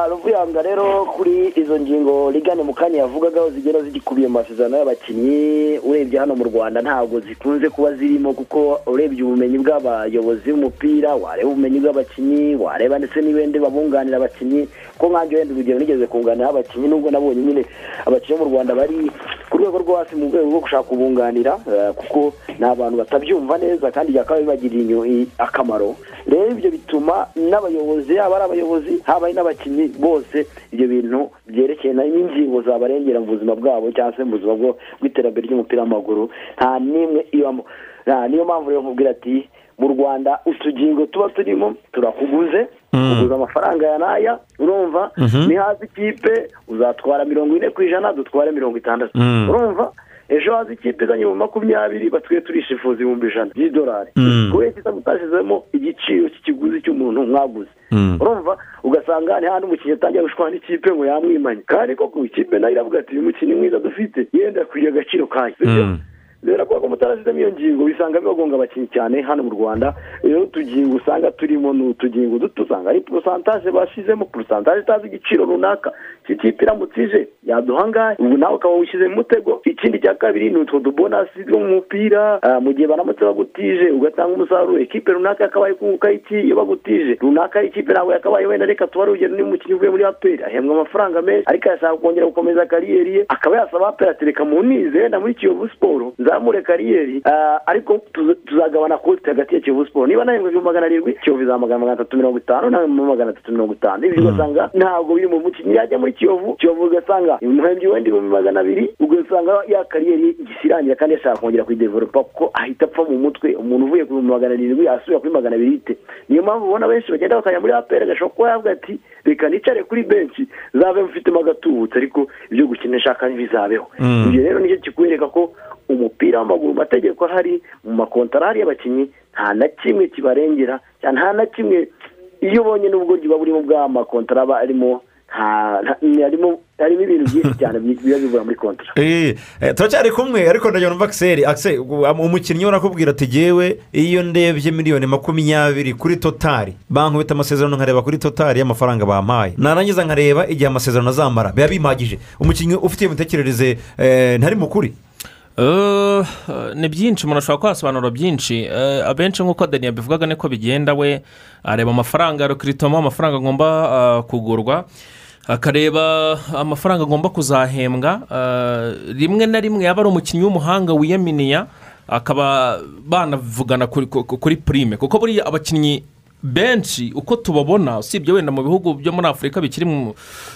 ruvuyanga rero kuri izo ngingo rigane mu kanya yavugagaho zigera zigikubiye mu masezerano y'abakinnyi. Urebye hano mu rwanda ntabwo zikunze kuba zirimo kuko urebye ubumenyi bw'abayobozi b'umupira wareba ubumenyi bw'abakinnyi wareba ndetse n'ibindi babunganira abakinnyi ko nkange wenda urugero nigeze kunganira abakinnyi nubwo nabonye nyine abakinnyi bo mu rwanda bari ku rwego rwo hasi mu rwego rwo gushaka kubunganira eh, kuko ni abantu batabyumva neza kandi byakaba i- akamaro. Rero ibyo bituma n'abayobozi yaba ari abayobozi haba ari n'abakinnyi bose ibyo bintu byerekeye n'ingingo zabarengera mu buzima bwabo cyangwa se mu buzima bw'iterambere ry'umupira w'amaguru. Nta n'imwe ibamo niyo mpamvu rero nkubwira ati mu rwanda utugingo tuba turimo turakuguze kuguza amafaranga ya n'aya urumva? Mhm. ni hazi ikipe uzatwara mirongo ine ku ijana dutware mirongo itandatu. Mm. urumva? Ejo haza ikipe izanye mu makumyabiri batwiye turishifuza ibihumbi ijana. By'idolari Mm. kubera ko mutashyizemo igiciro cy'ikiguzi cy'umuntu mwaguze. Mm. urumva? Ugasanga ni hano umukinnyi atangiye gushwana n'ikipe ngo yamwimanye. Kandi koko ikipe na yo iravuga ati uyu mukinnyi mwiza dufite yenda akwiye agaciro kayo. Sibyo rero kuko mutarashyizemo iyo ngingo bisanga bibagonga abakinnyi cyane hano mu rwanda. Rero utugingo usanga turimo ni utugingo duto usanga ari porosantaje bashyizemo. Porosantaje itazi igiciro runaka. Cy'ikipe iramutse ije yaduha angahe ubu nawe ukaba wishyize mu mutego. Ikindi cya kabiri ni utwo dubonasi two mu mupira ah, mu gihe baramutse bagutije ugatanga umusaruro. Ikipe runaka yakabaye kunguka iki? Iyo bagutije runaka ikipe ntabwo yakabaye wenda. Reka tubare urugero niba umukinnyi uvuye muri aperi ahembwa amafaranga menshi. Ariko yashaka kongera gukomeza kariyeri ye. Akaba yasaba aperi ati reka munize wenda muri kiyovu siporo tuzamure kariyeri ah, ariko tuza- tuzagabana kote hagati ya kiyovu siporo niba nahembwa ibihumbi magana arindwi kiyovu izamagana magana atatu mirongo itanu nawe magana atatu mirongo itanu. Ibyo ugasanga ntabwo biri mu mukinnyi yajya muri kiyovu kiyovu ugasanga umuhembyi wenda ibihumbi magana abiri ugasanga ya kariyeri irangira kandi yashaka kongera kuyidevelopa kuko ahita apfa mu mutwe. Umuntu uvuye ku bihumbi magana arindwi asubira kuri magana abiri yite niyo mpamvu ubona benshi bagenda bakajya muri aperi agashobora kuba yavuga ati reka nicare kuri benshi zabe mfitemo agatubutse ariko ibyo gukina nshaka ntibizabeho. Mm. ibyo rero ni cyo kikwereka ko umupira w'amaguru. Mu mategeko ahari mu makontara ahari y'abakinnyi nta na kimwe kibarengera nta na kimwe iyo ubonye n'ubwo buba burimo bw'amakontara aba arimo harimo ibintu byinshi cyane bi- biba bivura muri kontara Eh, eh, turacyari kumwe ariko ndagira numva akiseri akiseri umukinnyi urakubwira ati ngewe iyo ndebye miliyoni makumyabiri kuri totari bankubita amasezerano nkareba kuri totari y'amafaranga bampaye. Narangiza nkareba igihe amasezerano azamara biba bimagije. Umukinnyi ufite iyo mitekerereze eh, ntari mu kuri ni byinshi umuntu ashobora kuhasobanura byinshi. Abenshi nk'uko dani yabivugaga niko bigenda we areba amafaranga ya rokiritoma amafaranga agomba kugurwa akareba amafaranga agomba kuzahembwa. Rimwe na rimwe yaba ari umukinnyi w'umuhanga wiyaminiya akaba banavugana kuri, ku- kuri purime kuko buriya abakinnyi benshi uko tubabona usibye wenda mu bihugu byo muri afurika bikiri mu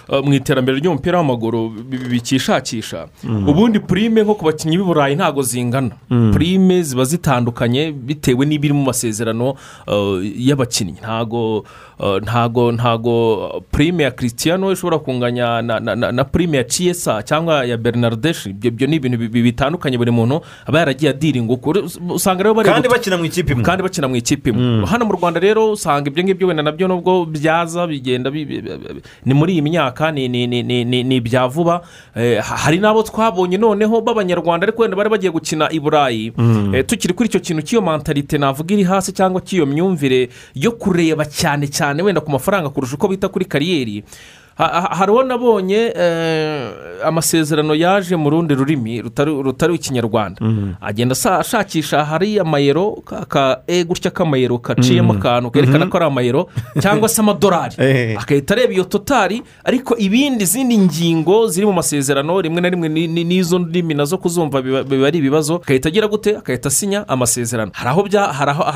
eh, mu iterambere ry'umupira w'amaguru bi- bi- bikishakisha Mm. ubundi purime nko ku bakinnyi b'i burayi ntabwo zingana Mm. purime ziba zitandukanye bitewe n'ibiri mu masezerano eh, y'abakinnyi eh, ntago ntago purime ya christiano ishobora kunganya na, purime ya ciyesa cyangwa ya bernardeshi ibyo ni ibintu bi- bi- bitandukanye buri muntu aba yaragiye adiringa ukuri usanga rero bari kandi bakina mu ikipe imwe. Kandi bakina mu ikipe imwe. Hano mu rwanda rero usanga ibyo ngibyo wenda na byo nubwo byaza bigenda bi- bi- bi- ni muri iyi myaka ni ni ni ni ni- ni ibya vuba. Eh, ha- hari n'abo twabonye noneho b'abanyarwanda ariko wenda bari bagiye gukina i burayi. Mm. Eh, tukiri kuri icyo kintu cy'iyo mentalite navuga iri hasi cyangwa cy'iyo myumvire yo kureba cyane cyane wenda ku mafaranga kurusha uko bita kuri kariyeri. Hari uwo nabonye eh, amasezerano yaje mu rundi rurimi rutari ikinyarwanda agenda asa- ashakisha hari amayero ka- e gutya k'amayero gaciyemo Mm. akantu kerekana Mhm. ko ari amayero cyangwa se amadolari Eh. agahita areba iyo totari ariko ibindi zindi ngingo ziri mu masezerano rimwe na rimwe ni- ni- n'izo ndimi na zo kuzumva biba ari ibibazo agahita agira gute agahita asinya amasezerano hari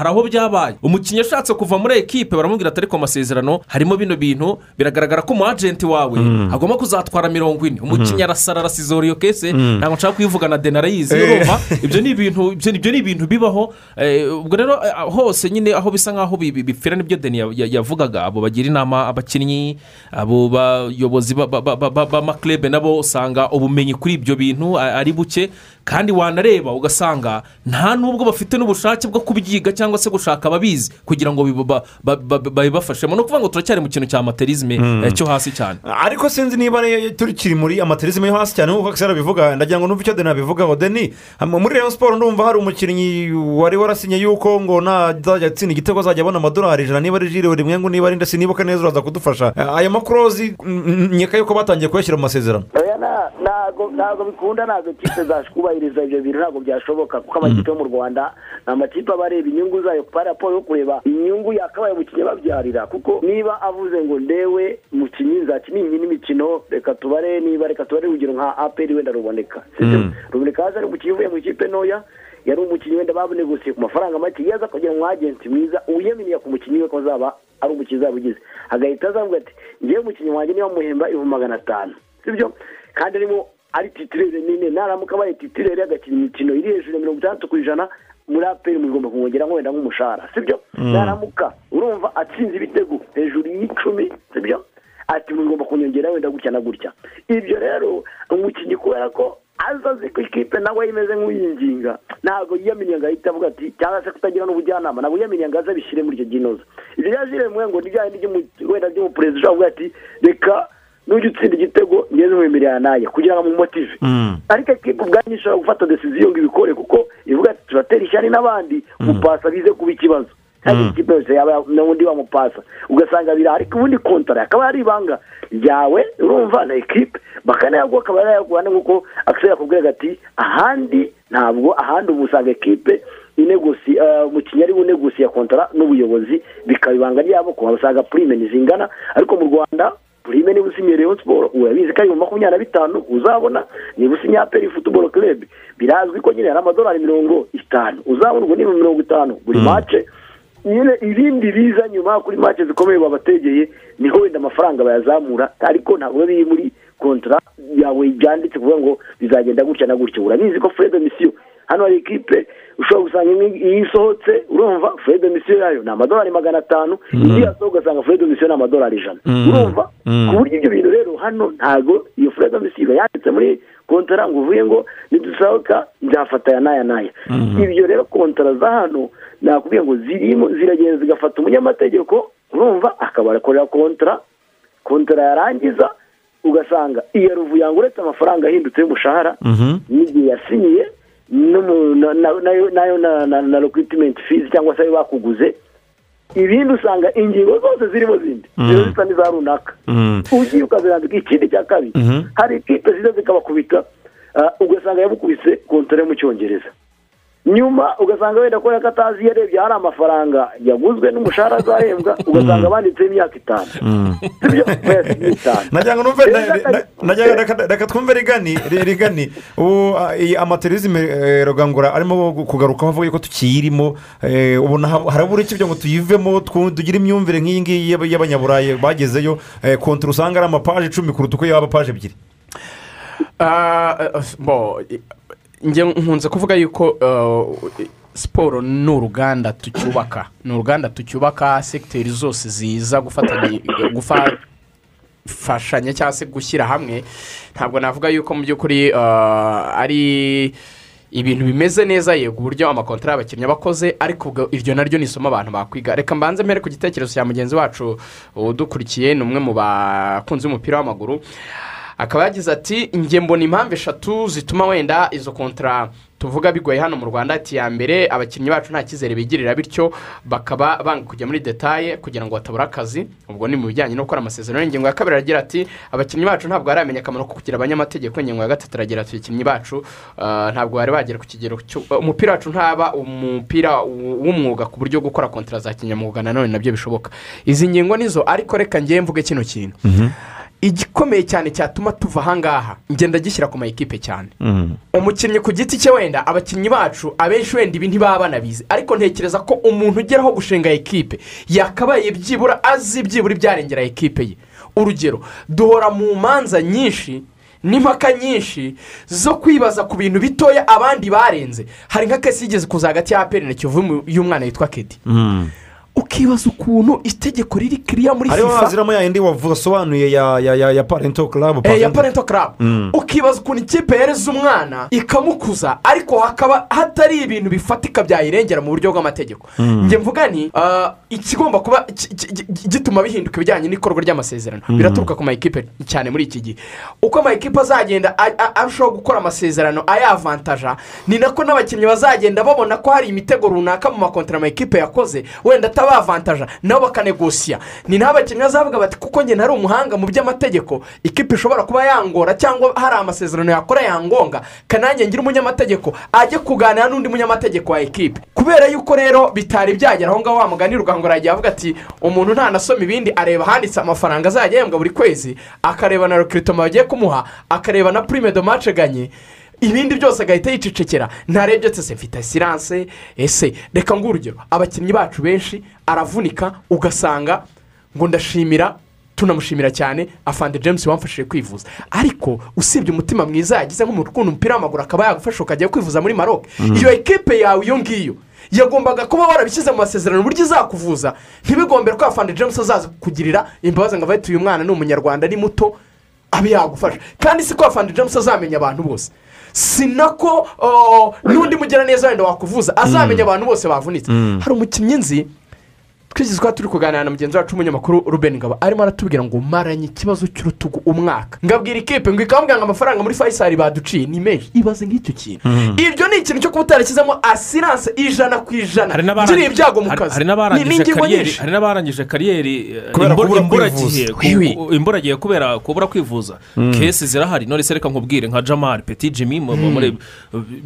aho byabaye umukinnyi ashatse kuva muri ekipe baramubwira ati ariko amasezerano harimo bino bintu biragaragara ko umu agenti wawe Mm. agomba kuzatwara mirongo ine umukinnyi arasara arasizora iyo kese Mm. ntabwo nshaka kuyivugana deni arayizi Eh. urumva ibyo ni ibintu ibyo ni ibintu bibaho eh, ubwo rero eh, hose nyine aho bisa nk'aho bi- bi- bipfira n'ibyo deni ya- ya- yavugaga abo bagira inama abakinnyi abo bayobozi ba- ba- ba- ba- ba- b'amaklebe nabo usanga ubumenyi kuri ibyo bintu ari buke kandi wanareba ugasanga nta n'ubwo bafite n'ubushake bwo kubyiga cyangwa se gushaka ababizi kugira ngo biba- ba- ba- ba- babibafashemo ni ukuvuga ngo turacyari mu kintu cya materizme Mm. eh, cyo hasi cyane ariko sinzi niba tukiri muri amaterizime yo hasi cyane nk'uko akisera abivuga ndagira ngo numve icyo deni abivugaho. Deni muri reyo siporo ndumva hari umukinnyi wari warasinye yuko ngo nazajya atsinda igitego azajya abona amadolari ijana. Niba ari jire buri mwenge niba ari ndetse nibuka neza uraza kudufasha. Aya makurozi mm, nkeka yuko batangiye kuyashyira mu masezerano. Ntabwo bikunda ntabwo ikipe zakubahiriza ibyo bintu ntabwo byashoboka kuko amakipe yo mu rwanda ni amakipe aba areba inyungu zayo kwa raporo yo kureba inyungu yakabaye umukinnyi babyarira kuko niba avuze ngo ndewe mukinnyi nzakina iyi n'imikino reka tubare niba reka tubare urugero nka aperi wenda ruboneka. Mm. ruboneka haza ari umukinnyi uvuye mu ikipe ntoya yari umukinnyi wenda babonegosiye ku mafaranga make iyo aza kugira umu agenti mwiza wiyaminiye ku mukinnyi we ko azaba ari umukinnyi uzaba ugize agahita azavuga ati ngewe umukinnyi wanjye niba muhemba ibihumbi magana atanu. Sibyo kandi arimo ari titirere nini naramuka abaye titirere agakina imikino iri hejuru ya mirongo itandatu ku ijana muri aperi mugomba kumwongera wenda nk'umushahara. Sibyo Mm. naramuka urumva atsinze ibitego hejuru y'icumi. Sibyo ati mugomba kunyongera wenda gutya na gutya. Ibyo rero umukinnyi kubera ko aza azi ko ikipe nawe imeze nk'uyinginga ntabwo yiyaminiye ngo ahite avuga ati cyangwa se kutagira n'ubujyanama. Ntabwo yiyaminiye ngo aze abishyire muri icyo ginoza ibyo yazire mwe ngo ni byo wenda by'umuperezida ushobora kuvuga ati reka nujya utsinda igitego ngeze mwemerera naye. Kugira ngo amumotive. Ariko ekipa ubwanyu ishobora gufata desiziyo ngo ibikore kuko ivuga ati turatera ishyari n'abandi gupasa bize kuba ikibazo. Kandi ikipe yose yaba n'undi wamupasa ugasanga biri ariko ubundi kontara akaba ari ibanga ryawe urumva na ekipe bakanayaguha akaba yayaguha nk'uko akiseri yakubwiraga ati ahandi ntabwo ahandi ubu usanga ekipe inegosi umukinnyi ari bunegosiye kontara n'ubuyobozi bikaba ibanga ryabo kuba usanga purime zingana. Ariko mu rwanda purime niba usinyiye Rayon siporo urabizi ko ari mu makumyabiri na bitanu uzabona niba usinyiye aperi futuboro kerebe birazwi ko nyine hari amadolari mirongo itanu uzabona ubwo ni mirongo itanu buri mace nyine ibindi biza nyuma kuri mace zikomeye babategeye ni ho wenda amafaranga bayazamura ariko ntabwo biri muri kontara yawe byanditse kuvuga ngo bizagenda gutya na gutya urabizi ko fred misiyo hano hari ikipe ushobora gusanga iyo isohotse urumva fred misiyo yayo ni amadolari magana atanu indi yasohoka ugasanga fred misiyo ni amadolari ijana Mhm. urumva Mhm. ku buryo ibyo bintu rero hano ntabwo iyo fred misiyo iba yanditse muri kontara ngo uvuye ngo nidusohoka nzafata aya n'aya n'aya Mhm. ibyo rero kontara za hano nakubwiye ngo zirimo ziragenda zigafata umunyamategeko urumva akaba arakorera kontara kontara yarangiza ugasanga iya ruvuyango uretse amafaranga ahindutse y'umushahara n'igihe yasinyiye na yo na yo na- na na rekwitimenti fizi cyangwa se ayo bakuguze ibindi usanga ingingo zose zirimo zindi. Ziba zisa n'iza runaka. Ugiye ukazirambika ikindi cya kabiri. Hari ikipe ziza zikabakubita ah, ugasanga yamukubise kontara yo mu cyongereza. Nyuma ugasanga wenda ko atazi yarebye hari amafaranga yaguzwe n'umushahara azahembwa ugasanga banditseho imyaka itanu. Ngo reka- twumve rigani ri- rigani. Ubu ah, iyi amaterizime eh, rugangura arimo kugarukaho avuga yuko tukiyirimo ubu naha- harabura iki ngo tuyivemo tugire imyumvire nk'iyi ngiyi y'aba- y'abanyaburayi bagezeyo eh, kontara usanga ari amapaje icumi kuruta uko yaba paje ebyiri. Njye nkunze kuvuga yuko eh, siporo ni uruganda tucyubaka. Ni uruganda tucyubaka segiteri zose ziza gufashanya cyangwa se gushyira hamwe. Ntabwo navuga yuko mu by'ukuri eh, ari ibintu bimeze neza yego uburyo amakontara y'abakinnyi aba akoze ariko iryo naryo ni isomo abantu bakwiga. Reka mbanze mbere ku gitekerezo cya mugenzi wacu udukurikiye ni umwe mu bakunzi b'umupira w'amaguru. Akaba yagize ati njye mbona impamvu eshatu zituma wenda izo kontara tuvuga bigoye hano mu rwanda ati ya mbere abakinnyi bacu nta cyizere bigirira bityo bakaba banga kujya muri detaye kugira ngo batabura akazi. Ubwo ni mu bijyanye no gukora amasezerano. Ingingo ya kabiri aragira ati abakinnyi bacu ntabwo baramenya akamaro ko kugira abanyamategeko. Ingingo ya gatatu aragira ati abakinnyi bacu ah, ntabwo bari bagera ku kigero cyo umupira wacu ntaba umupira w'umwuga ku buryo gukora kontara za kinyamwuga nanone na byo bishoboka. Izi ngingo nizo ariko reka ngewe mvuge kino kintu. Igikomeye cyane cyatuma tuva ahangaha ngenda gishyira ku ma ekipe cyane umukinnyi ku giti cye wenda abakinnyi bacu abenshi wenda ibi ntibaba banabizi ariko ntekereza ko umuntu ugeraho gushinga ekipe yakabaye byibura azi byibura ibyarengera ekipe ye. Urugero duhora mu manza nyinshi n'impaka nyinshi zo kwibaza ku bintu bitoya abandi barenze. Hari nka kesi yigeze kuza hagati ya aperi na kivu y'umwana witwa kedi. Ukibaza ukuntu itegeko riri kiriya muri hariho fifa haziramo ya yindi wasobanuye ya ya ya ya parento karabu Eh, ya parento karabu ukibaza ukuntu ikipe yereza umwana ikamukuza ariko hakaba hatari ibintu bifatika byayirengera mu buryo bw'amategeko. Mm. njye mvuga ni ah, ikigomba kuba gituma bihinduka ibijyanye n'ikorwa ry'amasezerano. Mm. biraturuka ku ma ekipe cyane muri iki gihe. Uko ama ekipe azagenda arushaho gukora amasezerano ayavantaja ni nako n'abakinnyi bazagenda babona ko hari imitego runaka mu makontara ama ekipe yakoze wenda atabavantaja nabo bakanegosiya ni naho abakinnyi bazavuga bati kuko njye ntari umuhanga mu by'amategeko ikipe ishobora kuba yangora cyangwa hari amasezerano yakora yangonga kanange ngira umunyamategeko ajye kuganira n'undi munyamategeko wa ekipe. Kubera yuko rero bitari byagera aho ngaho wa mugani rugangura yagiye avuga ati umuntu ntanasoma ibindi areba ahanditse amafaranga azajya ahembwa buri kwezi akareba na rekiritoma bagiye kumuha akareba na purime do mace ganye. Ibindi byose agahita yicecekera. Ntarebye se mfite asiranse ese? Reka ngo urugero. Abakinnyi bacu benshi aravunika ugasanga ngo ndashimira tunamushimira cyane afande james wamfashije kwivuza. Ariko usibye umutima mwiza yagize nko mu rukundo umupira w'amaguru akaba yagufasha ukajya kwivuza muri maroc. Mhm. iyo ekipe yawe iyo ngiyo yagombaga kuba warabishyize mu masezerano uburyo izakuvuza? Ntibigombere ko afande james azaza kugirira imbabazi ngo avete uyu mwana ni umunyarwanda ni muto abe yagufasha. Kandi si ko afande james azamenya abantu bose. Si nako oh, n'undi mugiraneza wenda wakuvuza azamenya abantu bose bavunitse. Mm. hari umukinnyi nzi twigeze kuba turi kuganira na mugenzi wacu w'umunyamakuru ruben ngabo. Arimo aratubwira ngo maranye ikibazo cy'urutugu umwaka. Ngabwira ikipe ngo ikambwira ngo amafaranga muri fayisari baduciye ni menshi ibaze nk'icyo kintu. Ibyo ni ikintu cyo kuba utarishyizemo asiranse ijana ku ijana. Ngiriye ibyago mu kazi. Ni- ingingo nyinshi. hari n'abarangije kariyeri eh, imburagihe kubera kubura kwivuza. Kesi zirahari. None se reka nkubwire nka jamari peti jimmy mu- mu- Mm. muri-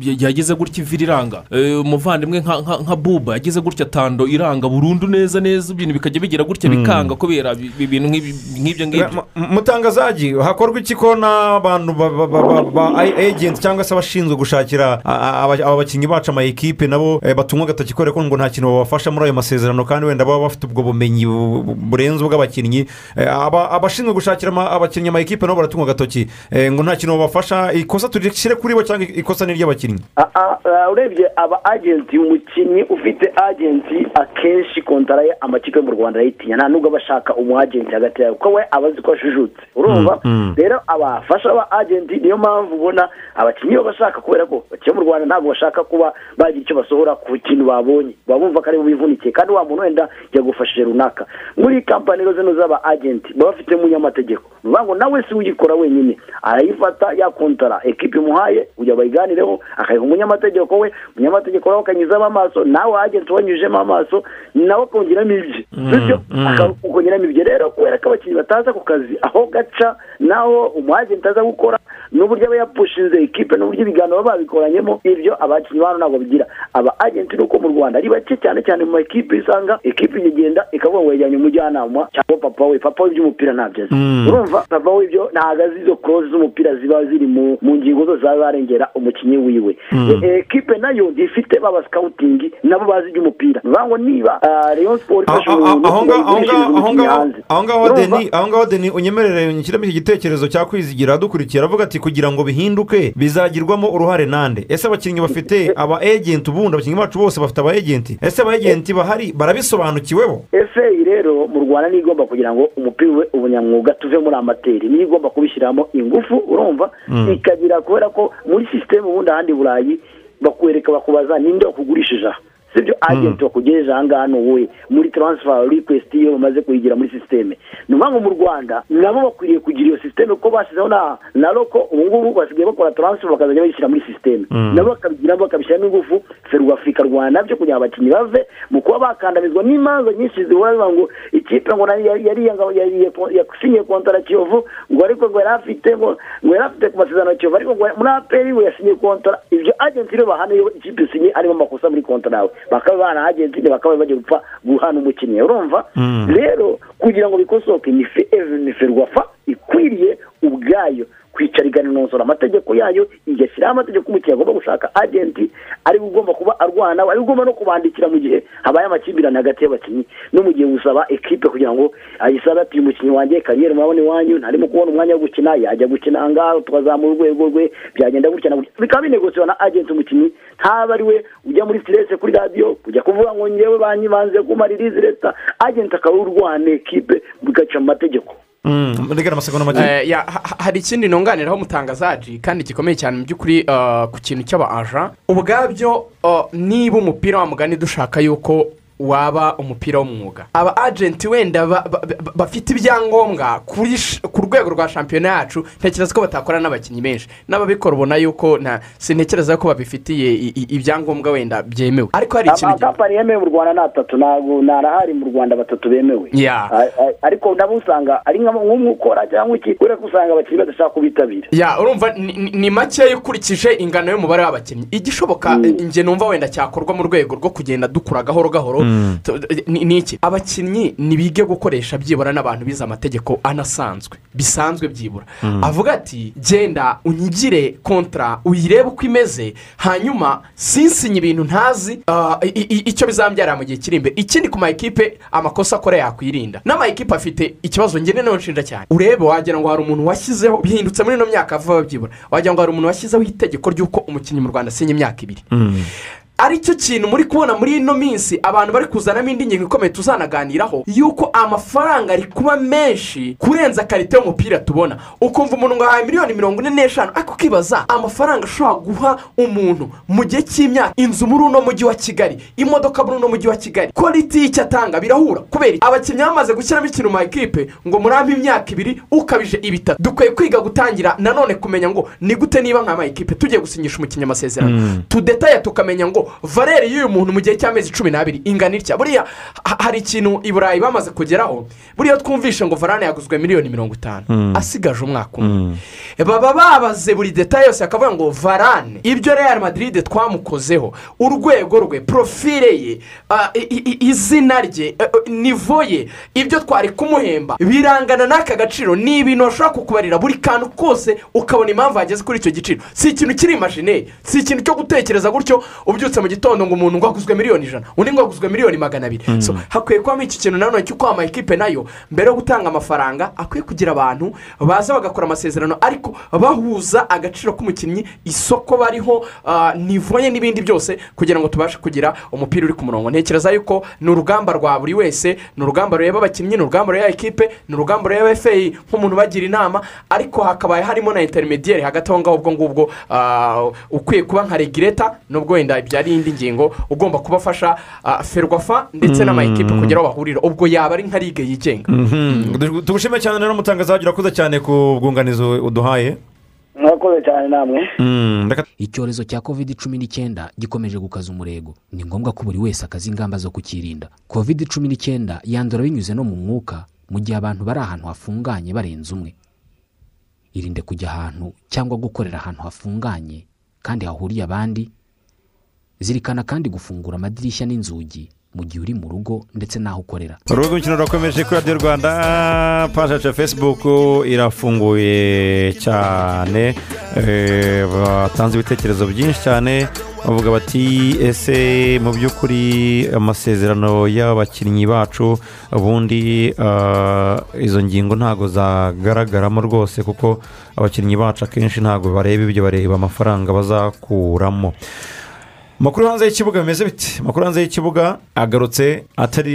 yagize gutya ivi riranga. Eh, umuvandimwe nka buba yagize gutya tando iranga burundu neza. Neza neza ibintu bikajya bigira gutya bikanga kubera bi- bi- ibintu nk'ibyo ngibyo. M- mutangazaji hakorwa iki ko n'abantu ba- ba- ba- ba- ba agenti cyangwa se abashinzwe gushakira a- a- aba bakinnyi bacu ama ekipe nabo eh, batumwa agatoki kubera ko ngo nta kintu babafasha muri ayo masezerano kandi wenda baba bafite ubwo bumenyi bu- bu- burenze ubw'abakinnyi. Eh, aba- abashinzwe gushakira abakinnyi ama ekipe nabo baratumwa agatoki. Eh, ngo nta kintu babafasha ikosa turishyire kuri bo cyangwa ikosa ni iry'abakinnyi? Urebye aba agenti umukinnyi ufite agenti akenshi kontara ye amakipe yo mu rwanda arayitinya nta nubwo aba ashaka umu agenti hagati yawe kuko we aba azi ko ashujutse urumva? Mm, mm. rero abafasha aba agenti niyo mpamvu ubona abakinnyi baba bashaka kubera ko abakinnyi mu rwanda ntabwo bashaka kuba bagira icyo basohora ku kintu babonye. Baba bumva ko ari bivunikiye kandi wa muntu wenda yagufashije runaka. Muri kampani rero zino z'aba agenti baba bafite umunyamategeko. Ni ukuvuga ngo nawe si uyikora wenyine. Arayifata ya kontara ekipi imuhaye kugira bayiganireho akayiha umunyamategeko we. Umunyamategeko nawe akanyuzamo amaso nawe agenti wanyujemo amaso nawe akongeramo ibye bityo ukongeramo ibyo rero kubera ko abakinnyi bataza ku kazi aho gaca naho umu agenti aza gukora n'uburyo aba yapushinze ekipe n'uburyo ibiganiro baba babikoranyemo ibyo abakinnyi bano ntabwo bigira. Aba agenti nuko mu rwanda ari bake cyane cyane mu ma ekipe usanga ekipe igenda ikavuga ngo yajyanye umujyanama cyangwa papa we. Papa we iby'umupira ntabyo azi. Mm. urumva papa we ibyo ntabwo azi izo koroze z'umupira ziba ziri mu ngingo zose zaba zarengera umukinnyi wiwe. Mm. E- ekipe na yo ifite baba sikawutingi nabo bazi iby'umupira. Ni ukuvuga ngo niba ah, aho ngaho aho ngaho deni unyemerere nshyiramo iki gitekerezo cya kwizigira adukurikira aravuga ati kugira ngo bihinduke bizagirwamo uruhare nande? Ese abakinnyi bafite aba ejenti ubundi? Abakinnyi bacu bose bafite aba ejenti ese aba ejenti bahari barabisobanukiweho? Efe rero mu rwanda niyo igomba kugira ngo umupira ube ubunyamwuga tuve muri amateri. Niyo igomba kubishyiramo ingufu urumva? Mm. ikagira kubera ko muri sisiteme ubundi ahandi burayi bakwereka bakubaza ninde wakugurishije aha? Sibyo agenti wakugejeje aha ngaha wowe muri taransifa rikwesiti iyo bamaze kuyigira muri sisiteme ni ngo mu rwanda nabo bakwiriye kugira iyo sisiteme kuko bashyizeho na roko ubu ngubu basigaye bakora taransifa bakazajya bayishyira muri sisiteme Mm. nabo bakabigiramo bakabishyiramo ingufu ferwafurika rwanda na byo kugira ngo abakinnyi bave mu kuba bakandamizwa n'imanza nyinshi zihora zivuga ngo ikipe ngo yasinyiye kontara kiyovu ngo ariko ngo yari afite ngo yari afite ku masezerano ya kiyovu ariko muri aperi we yasinyiye kontara ibyo agenti rero bahana iyo ikipe isinye arimo amakosa muri kontara yawe. Bakaba bana agenti bakaba bagiye gupfa guhana umukinnyi urumva? Mm. rero kugira ngo bikosoke ni ferwafa ikwiriye ubwayo. Kwicara iganinonosora amategeko yayo igashyiraho amategeko umukinnyi agomba gushaka agenti ari we ugomba kuba arwana ari we ugomba no kubandikira mu gihe habaye amakimbirane hagati y'abakinnyi no mu gihe gusaba ekipe kugira ngo ayisabe ati uyu mukinnyi wanjye kariyeri murabona iwanyu ntarimo kubona umwanya wo gukina yajya gukina aha ngaha tukazamura urwego rwe byagenda gutya na gutya. Bikaba binegosiwa na agenti umukinnyi ntaba ari we ujya muri siterese kuri radiyo kujya kuvuga ngo ngewe banyibanze kumaririzi leta. Agenti akaba urwana ekipe bigaca mu mategeko regana amasegonda make Eh, ya, ha- ha- hari ikindi ntunganiraho mutangazaji kandi gikomeye cyane mu by'ukuri eh, ku kintu cy'aba aja ubwabyo eh, niba umupira wa mugani dushaka yuko waba umupira w'umwuga. Aba agenti wenda ba- ba- ba- bafite ibyangombwa ku rwego rwa shampiyona yacu ntekereza ko batakora n'abakinnyi benshi. N'ababikora ubona yuko sintekereza ko babifitiye ibyangombwa wenda byemewe. Ariko hari ikintu amakampani yemewe mu rwanda ni atatu ntabwo ntarahari mu rwanda batatu bemewe. Ariko nabo usanga ari nka- nk'umwe ukora cyangwa iki kubera ko usanga abakinnyi badashaka kubitabira. Urumva ni- makeya ukurikije ingano y'umubare w'abakinnyi. Igishoboka njye numva wenda cyakorwa mu rwego rwo kugenda dukura gahoro gahoro Mm. Ni iki? Abakinnyi ntibige gukoresha byibura n'abantu bize amategeko anasanzwe bisanzwe byibura. Mm. avuga ati genda unyigire kontara uyirebe uko imeze hanyuma sinsinye ibintu ntazi ah, icyo bizambyarira mu gihe kiri imbere. Ikindi ku ma ekipe amakosa akora yakwirinda. N'ama ekipe afite ikibazo ngene na yo nshinja cyane. Urebe wagira ngo hari umuntu washyizeho bihindutse muri ino myaka vuba byibura. Wagira ngo hari umuntu washyizeho itegeko ry'uko umukinnyi mu rwanda asinya imyaka ibiri. Ari cyo kintu muri kubona muri ino minsi abantu bari kuzanamo indi ngingo ikomeye tuzanaganiraho yuko amafaranga ari kuba menshi kurenza karite y'umupira tubona. Ukumva umuntu ngo ahaye miliyoni mirongo ine n'eshanu ariko ukibaza amafaranga ashobora guha umuntu mu gihe cy'imyaka? Inzu muri uno mujyi wa kigali imodoka muri uno mujyi wa kigali kwaliti y'icyo atanga birahura. Kubera abakinnyi bamaze gushyiramo ikintu mu ekipe ngo murampe imyaka ibiri ukabije ibitatu. Dukwiye kwiga gutangira nanone kumenya ngo ni gute niba nk'ama ekipe tugiye gusinyisha umukinnyi amasezerano Mm. tudetaye tukamenya ngo ngo valeri y'uyu muntu mu gihe cy'amezi cumi n'abiri. Ingana itya? Buriya ha- hari ikintu i burayi bamaze kugeraho. Buriya twumvishe ngo varane yaguzwe miliyoni mirongo itanu. Mm. asigaje umwaka umwe. Baba babaze buri detaye yose akavuga ngo varane. Ibyo real madrid twamukozeho. Urwego rwe profile ye izina rye eh, eh, nivo ye ibyo twari kumuhemba birangana n'aka gaciro. Ni ibintu bashobora kukubarira. Buri kantu kose ukabona impamvu yageze kuri icyo giciro. Si ikintu kiri imajineri si ikintu cyo gutekereza gutyo. Ubyutse mu gitondo ngo umuntu ngo aguzwe miliyoni ijana undi ngo aguzwe miliyoni magana abiri. Mm. So, hakwiye kubamo iki kintu nanone cy'uko amakipe na yo? Mbere yo gutanga amafaranga akwiye kugira abantu baza bagakora amasezerano ariko bahuza agaciro k'umukinnyi isoko bariho ah, nivo ye n'ibindi byose kugira ngo tubashe kugira umupira uri ku murongo. Ntekereza yuko ni urugamba rwa buri wese ni urugamba rureba abakinnyi ni urugamba rureba ekipe ni urugamba rureba efeyi nk'umuntu ubagira inama ariko hakabaye harimo na interimediyeri hagati aho ngaho ubwo ngubwo ah, ukwiye kuba nka regireta nubwo wenda byari iyindi ngingo ugomba kubafasha ah, ferwafa ndetse Mm. n'amayikipe kugira aho bahurira ubwo yaba ari nka ligue yigenga. Tugushime cyane rero mutangazaji urakoze cyane ku bwunganizi uduhaye. Murakoze cyane namwe. Mm, icyorezo cya covid cumi n'icyenda gikomeje gukaza umurego. Ni ngombwa ko buri wese akaza ingamba zo kukirinda. Covid cumi n'icyenda yandura binyuze no mu mwuka mu gihe abantu bari ahantu hafunganye barenze umwe. Irinde kujya ahantu cyangwa gukorera ahantu hafunganye kandi hahuriye abandi zirikana kandi gufungura amadirishya n'inzugi mu gihe uri mu rugo ndetse n'aho ukorera. Urubuga rw'imikino rurakomeje kuri radiyo rwanda yacu ya fesibuku irafunguye cyane. Eh, batanze ibitekerezo byinshi cyane bavuga bati ese mu by'ukuri amasezerano y'abakinnyi bacu ubundi ah, izo ngingo ntabwo zagaragaramo rwose kuko abakinnyi bacu akenshi ntabwo bareba ibyo bareba amafaranga bazakuramo. Amakuru hanze y'ikibuga bimeze biti amakuru hanze y'ikibuga agarutse atari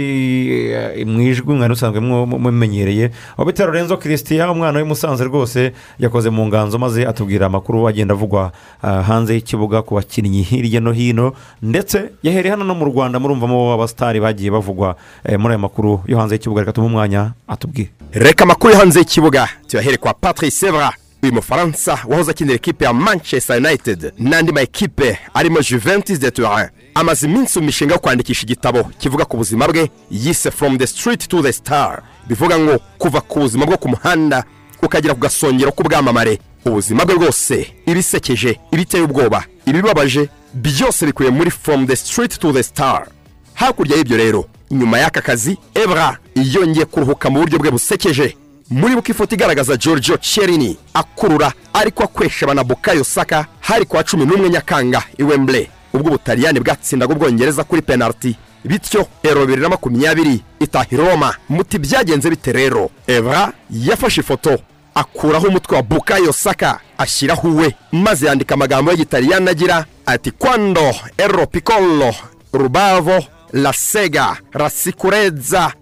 eh, mu ijwi mwari musanzwe mu- mu- mumenyereye aho bita lorenzo christian umwana w'i musanze rwose yakoze mu nganzo maze atubwira amakuru agenda avugwa ah, hanze y'ikibuga ku bakinnyi hirya no hino. Ndetse yahereye hano no mu rwanda murumvamo abasitari bagiye bavugwa eh, muri aya makuru yo hanze y'ikibuga. Reka tumuhe umwanya atubwire. Reka amakuru yo hanze y'ikibuga tuyahere kwa patrice sevra. Uyu mufaransa wahoze akinira ekipe ya manchester united. N'andi ma ekipe arimo juventus de turin. Amaze iminsi mu mishinga yo kwandikisha igitabo kivuga ku buzima bwe yise from the street to the star. Bivuga ngo kuva ku buzima bwo ku muhanda ukagera ku gasongero k'ubwamamare. Ubuzima bwe bwose ibisekeje ibiteye ubwoba ibibabaje byose bikuye muri from the street to the star. Hakurya y'ibyo rero nyuma y'aka kazi ebra yongeye kuruhuka mu buryo bwe busekeje. Muri buko ifoto igaragaza giorgio cherini akurura ariko akwesha banabukayo saka hari kwa cumi n'umwe nyakanga i wembley. Ubwo ubutaliyani bwatsindaga ubwongereza kuri penaliti bityo ero bibiri na makumyabiri itaha i roma. Muti byagenze bite rero? Ebra yafashe ifoto. Akuraho umutwe wa bukayo saka ashyiraho uwe. Maze yandika amagambo y'igitaliyani agira ati kwando ero piccolo rubavo la sega rasikureza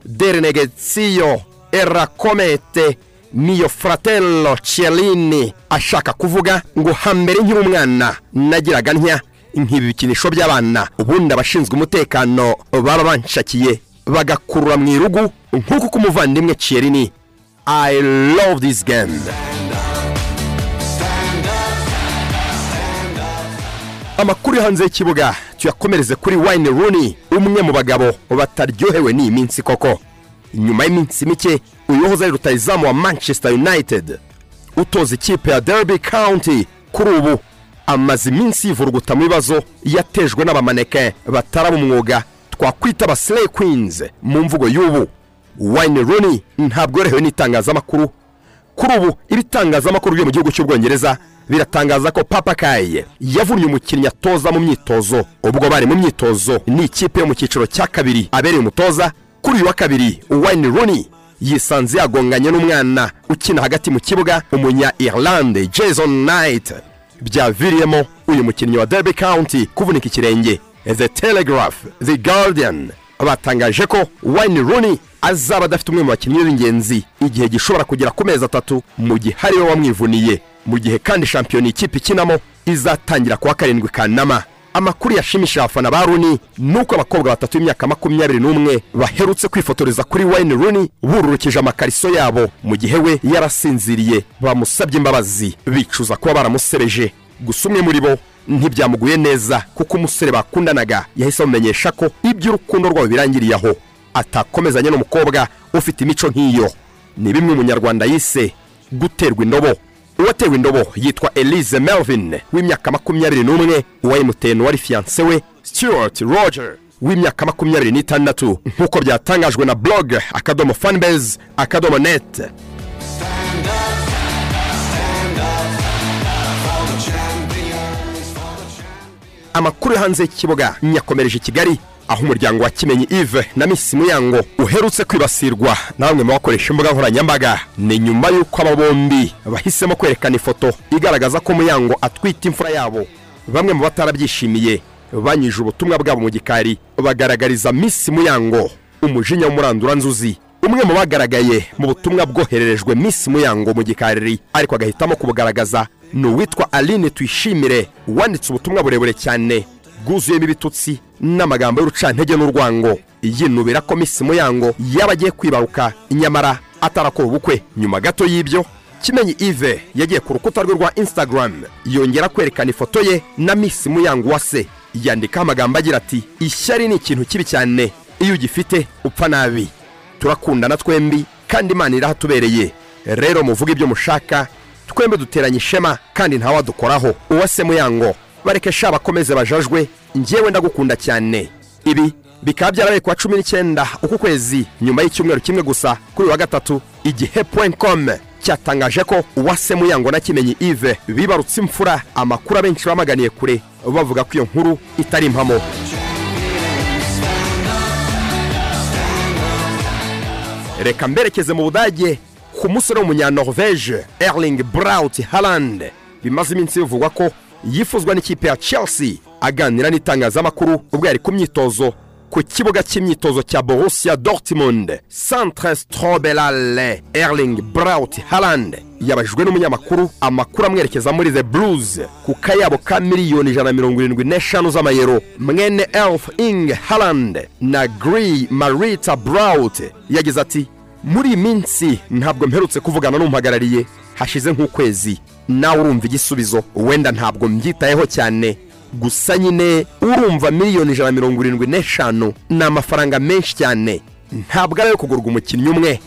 derenegezio erakomete niyo fratello cielini ashaka kuvuga ngo hambere nkiri umwana. Nagiraga ntya nk'ibi bikinisho by'abana ubundi abashinzwe umutekano baba banshakiye bagakurura mu irugu nk'uko uko umuvandimwe cielini i love this game. Amakuru yo hanze y'ikibuga tuyakomereze kuri wayini runi umwe mu bagabo bataryohewe n'iyi minsi koko. Nyuma y'iminsi mike uyu wahoze ari rutayizamu wa manchester united. Utoza ikipe ya derby county. Kuri ubu amaze iminsi yivuruguta mu bibazo yatejwe n'abamaneke bataraba umwuga. Twakwita aba slay queens. Mu mvugo y'ubu wayini runi ntabwo yorohewe n'itangazamakuru. Kuri ubu ibitangazamakuru byo mu gihugu cy'ubwongereza biratangaza ko papa kaye yavunnye umukinnyi atoza mu myitozo. Ubwo bari mu myitozo ni ikipe yo mu cyiciro cya kabiri abereye umutoza kuri uyu wa kabiri wayini runi yisanze yagonganye n'umwana ukina hagati mu kibuga umunya irlande jason knight. Byaviriyemo uyu mukinnyi wa derby county kuvunika ikirenge. The telegraph the guardian batangaje ko wayini runi azaba adafite umwe mu bakinnyi b'ingenzi igihe gishobora kugera ku mezi atatu mu gihe hariwe wamwivuniye. Mu gihe kandi shampiyona ikipe ikinamo izatangira kuwa karindwi kanama. Amakuru yashimishije abafana ba runi ni uko abakobwa batatu b'imyaka makumyabiri n'umwe baherutse kwifotoreza kuri wayini runi bururukije amakariso yabo mu gihe we yarasinziriye. Bamusabye imbabazi bicuza kuba baramusebeje. Gusa umwe muri bo ntibyamuguye neza kuko umusore bakundanaga yahise amumenyesha ko iby'urukundo rwabo birangiriye aho. Atakomezanye n'umukobwa ufite imico nk'iyo. Ni bimwe umunyarwanda yise guterwa indobo. Uwatewe indobo yitwa elise melvin w'imyaka makumyabiri n'umwe uwa emutiyeni wari fiyanse we stuart roger w'imyaka makumyabiri n'itandatu. Nk'uko byatangajwe na blog akadomo fanbase akadomo net. Amakuru yo hanze y'ikibuga nyakomereje i kigali. Aho umuryango wa kimenyi Yves na Miss muyango uherutse kwibasirwa. Na bamwe mu bakoresha imbuga nkoranyambaga ni nyuma y'uko aba bombi bahisemo kwerekana ifoto igaragaza ko muyango atwite imfura yabo. Bamwe mu batarabyishimiye banyuje ubutumwa bwabo mu gikari bagaragariza Miss muyango umujinya w'umuranduranzuzi. Umwe mu bagaragaye mu butumwa bwohererejwe Miss muyango mu gikari ariko agahitamo kubugaragaza ni uwitwa aline tuyishimire wanditse ubutumwa burebure cyane. Bwuzuyemo ibitutsi n'amagambo y'urucantege n'urwango. Yinubira ko Miss muyango yaba agiye kwibaruka nyamara atarakora ubukwe. Nyuma gato y'ibyo kimenyi Yves yagiye ku rukuta rwe rwa instagram yongera kwerekana ifoto ye na Miss muyango wa se. Yandikaho amagambo agira ati ishyari ni ikintu kibi cyane. Iyo ugifite upfa nabi. Turakundana twembi kandi imana irahatubereye. Rero muvuge ibyo mushaka twembi duteranye ishema kandi ntawadukoraho. Uwase muyango bareke sha bakomeze bajajwe njyewe ndagukunda cyane. Ibi bikaba byarabaye kuwa cumi n'icyenda uku kwezi nyuma y'icyumweru kimwe gusa kuri wa gatatu igihe com cyatangaje ko uwase muyango na kimenyi Yves bibarutse imfura amakuru abenshi bamaganiye kure bavuga ko iyo nkuru itari impamo. Reka mberekeze mu budage ku musore w'umunyanorvege erling braut haland bimaze iminsi bivugwa ko yifuzwa n'ikipe ya chelsea aganira n'itangazamakuru ubwo yari ku myitozo ku kibuga cy'imyitozo cya borussia dortmund. Centre strobelale erling braut haland yabajijwe n'umunyamakuru amakuru amwerekeza muri the blues. Ku kayabo ka miliyoni ijana na mirongo irindwi n'eshanu z'amayero mwene elf ing haland na gri marita braut yagize ati muri iyi minsi ntabwo mperutse kuvugana n'umuhagarariye hashize nk'ukwezi. Nawe urumva igisubizo. Wenda ntabwo mbyitayeho cyane. Gusa nyine urumva miliyoni ijana na mirongo irindwi n'eshanu ni amafaranga menshi cyane. Ntabwo ari ayo kugurwa umukinnyi umwe.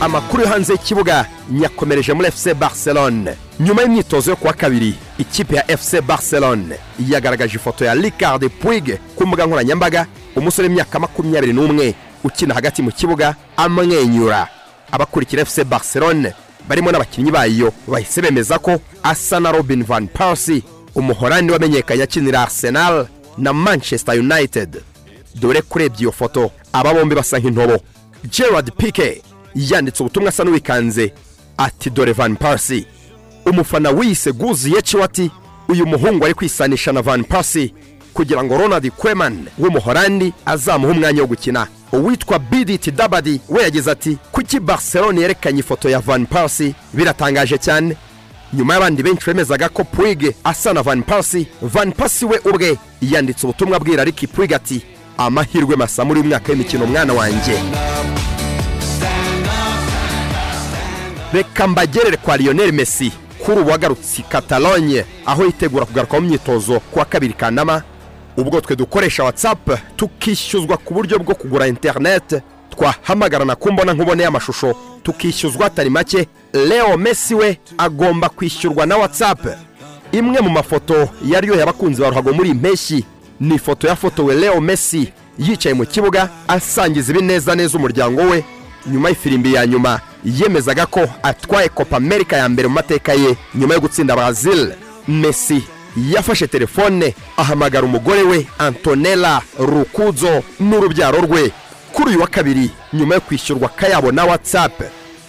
Amakuru yo hanze y'ikibuga nyakomereje muri fc barcelone. Nyuma y'imyitozo yo kuwa kabiri ikipe ya fc barcelone yagaragaje ifoto ya ricard puig ku mbuga nkoranyambaga umusore w'imyaka makumyabiri n'umwe ukina hagati mu kibuga amwenyura. Abakurikira fc barcelone barimo n'abakinnyi bayo bahise bemeza ko asa na robin van persie umuhorani wamenyekanye akinira arsenal na manchester united. Dore kurebye iyo foto aba bombi basa nk'intobo. Gerard pike yanditse ubutumwa asa n'uwikanze ati dore van persie. Umufana wiyise guziye ati uyu muhungu ari kwisanisha na van persie kugira ngo ronald kweman w'umuhorandi azamuhe umwanya wo gukina. Uwitwa biditi dabadi we yagize ati kuki barcelone yerekanye ifoto ya van persie? Biratangaje cyane. Nyuma y'abandi benshi bemezaga ko puig asa na van persie van persie we ubwe yanditse ubutumwa bwira riki puig ati amahirwe masa muri mwaka w'imikino mwana wanjye. Reka mbagerere kwa lionel messi. Kuri ubu wagarutse i catalogne aho yitegura kugaruka mu myitozo kuwa kabiri kanama ubwo twe dukoresha whatsapp tukishyuzwa ku buryo bwo kugura interineti twahamagarana ku mbona nkubone y'amashusho tukishyuzwa atari make leo messi we agomba kwishyurwa na whatsapp. Imwe mu mafoto yaryoheye abakunzi ba ruhago muri iyi mpeshyi ni ifoto yafotowe leo messi. Yicaye mu kibuga asangiza ibineza neza umuryango we. Nyuma y'ifirimbi ya nyuma yemezaga ko atwaye copa america ya mbere mu mateka ye nyuma yo gutsinda brazil. Messi yafashe telefone ahamagara umugore we antonella rukuzo n'urubyaro rwe. Kuri uyu wa kabiri nyuma yo kwishyurwa akayabo na whatsapp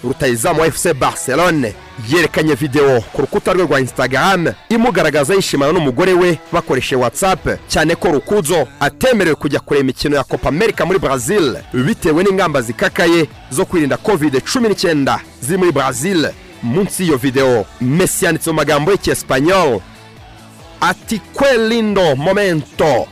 rutayizamu wa fc barcelone yerekanye videwo ku rukuta rwe rwa instagram imugaragaza yishimana n'umugore we bakoresheje whatsapp. Cyane ko rukuzo atemerewe kujya kureba imikino ya copa america muri brazil bitewe n'ingamba zikakaye zo kwirinda covid 19 ziri muri brazil. Munsi y'iyo videwo messi yanditse mu magambo y'icyesipanyol ati qué lindo momento.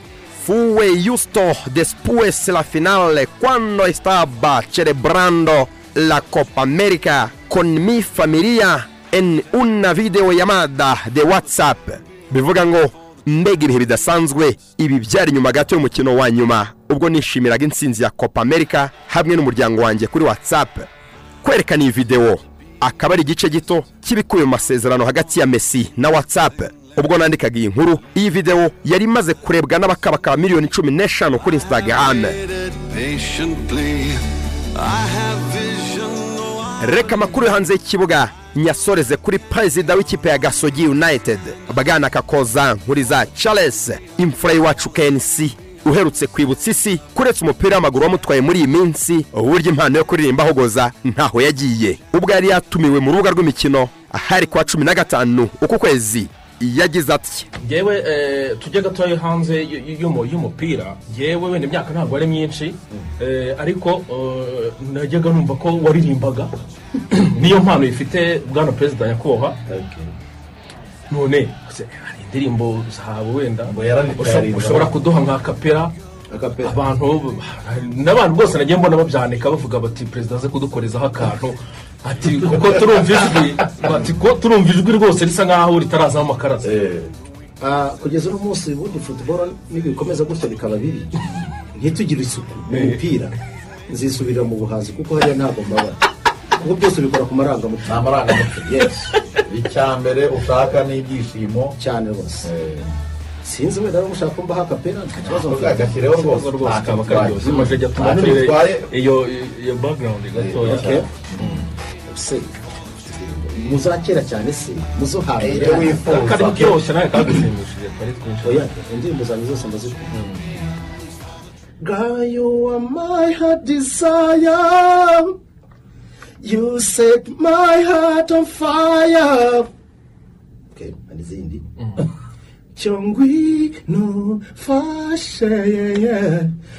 Fue justo después la finale cuando estaba celebrando la Copa América con mi familia en una video yamada de whatsapp. Bivuga ngo mbega ibihe bidasanzwe ibi byari nyuma gato y'umukino wa nyuma. Ubwo nishimiraga intsinzi ya copa america hamwe n'umuryango wanjye kuri whatsapp. Kwerekana iyi videwo akaba ari igice gito cy'ibikubiye mu masezerano hagati ya messi na whatsapp. Ubwo nandikaga iyi nkuru. Iyi videwo yari imaze kurebwa n'abakabakaba miliyoni cumi n'eshanu kuri instagram. Reka amakuru yo hanze y'ikibuga. Nyasoreze kuri perezida w'ikipe ya gasogi united. Bwana kakoza nkuriza charles imfura y'iwacu knc uherutse kwibutsa isi kuretse umupira w'amaguru wamutwaye muri iyi minsi uburyo impano yo kuririmba ahogoza ntaho yagiye. Ubwo yari yatumiwe mu rubuga rw'imikino ahari kuwa cumi na gatanu uku kwezi. Yagize ati ngewe eh, tujye gatoya hanze y'umupira ngewe wenda imyaka ntabwo ari myinshi eh, ariko eh, najyaga numva ko waririmbaga. Niyo mpano ifite bwana perezida nyakubahwa none hari indirimbo zawe wenda. Usho- ushobora kuduha nka kapera. Abantu n'abantu bose nagiye mbona babyanika bavuga bati perezida aze kudukorezaho akantu. Ati kuko turumva ijwi? Ati ko turumva ijwi rwose risa nkaho ritarazamo amakaraza Ah, kugeza uno munsi ubundi futuboro nibikomeza gutya bikaba bibi. Ntitugire isuku mu mupira. Nzisubirira mu buhanzi kuko hariya ntabwo mbabara kuko byose bikora ku marangamutima. Ni amarangamutima. yes. Icya mbere ushaka n'ibyishimo. Cyane rwose. Sinzi wenda niba mushaka kumbaho akapera nta kibazo Ntabwo agashyireho rwose. rwose. Ntacyo kaba bitwaye. karyoshye iyo background gatoya. Se muza kera cyane se muzo hambere Iyo wifuza. karyoshye nawe kagushimishije twari twinshi oya indirimbo zanjye zose ndazikunda God, you are my heart desire. You set my heart on fire. Okay, and izindi. Cyongwi no fashe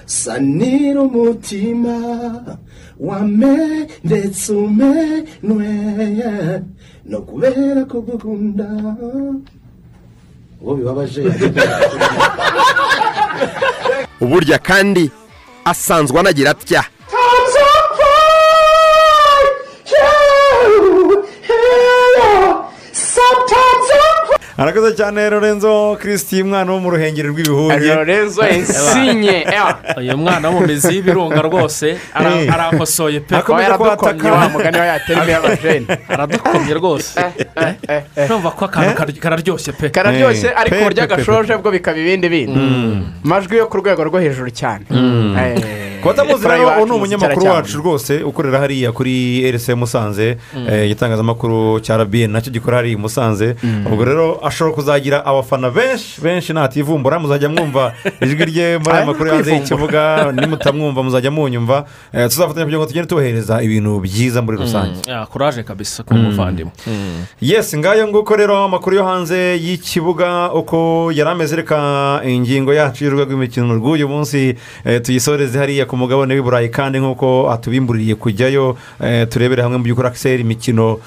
sanira umutima wame ndetse umenwe no kubera kugukunda uwo bibabaje uburya kandi asanzwe anagira atya? Arakoze cyane lorenzo christian umwana wo mu ruhengeri rw'ibihuge Lorenzo Insigne, ewa. uyu mwana wo mu mizi y'ibirunga rwose ara- Eh. arakosoye pe. Yaradukomye wa mugani wa yatemye y'abajene aradukomye rwose. Numva ko akantu kar- kararyoshye pe. Kararyoshye Eh, ariko pe, urya pe, pe, gashoje bwo bikaba ibindi bindi. Amajwi yo ku rwego rwo hejuru cyane. Eh, kuba atamuzi rero uwo ni umunyamakuru wacu rwose ukorera hariya kuri rc musanze. Mm. eh, igitangazamakuru cya rabiyeni na cyo gikora hariya i musanze. Ubwo rero ashobora kuzagira abafana benshi benshi nativumbura muzajya mwumva ijwi rye muri aya makuru kwivumbura. y'ikibuga nimutamwumva muzajya munyumva. Eh, tuzafatanya kugira ngo tugende tubohereza ibintu byiza muri rusange. kuraje kabisa ku muvandimwe. Yesi ngayo nguko rero amakuru yo hanze y'ikibuga uko yari ameze reka ingingo yacu y'urwego rw'imikino rw'uyu munsi eh, tuyisoreze hariya ku mugabane w'i burayi kandi nk'uko atubimbuririye kujyayo eh, turebere hamwe mu by'ukuri akiseri imikino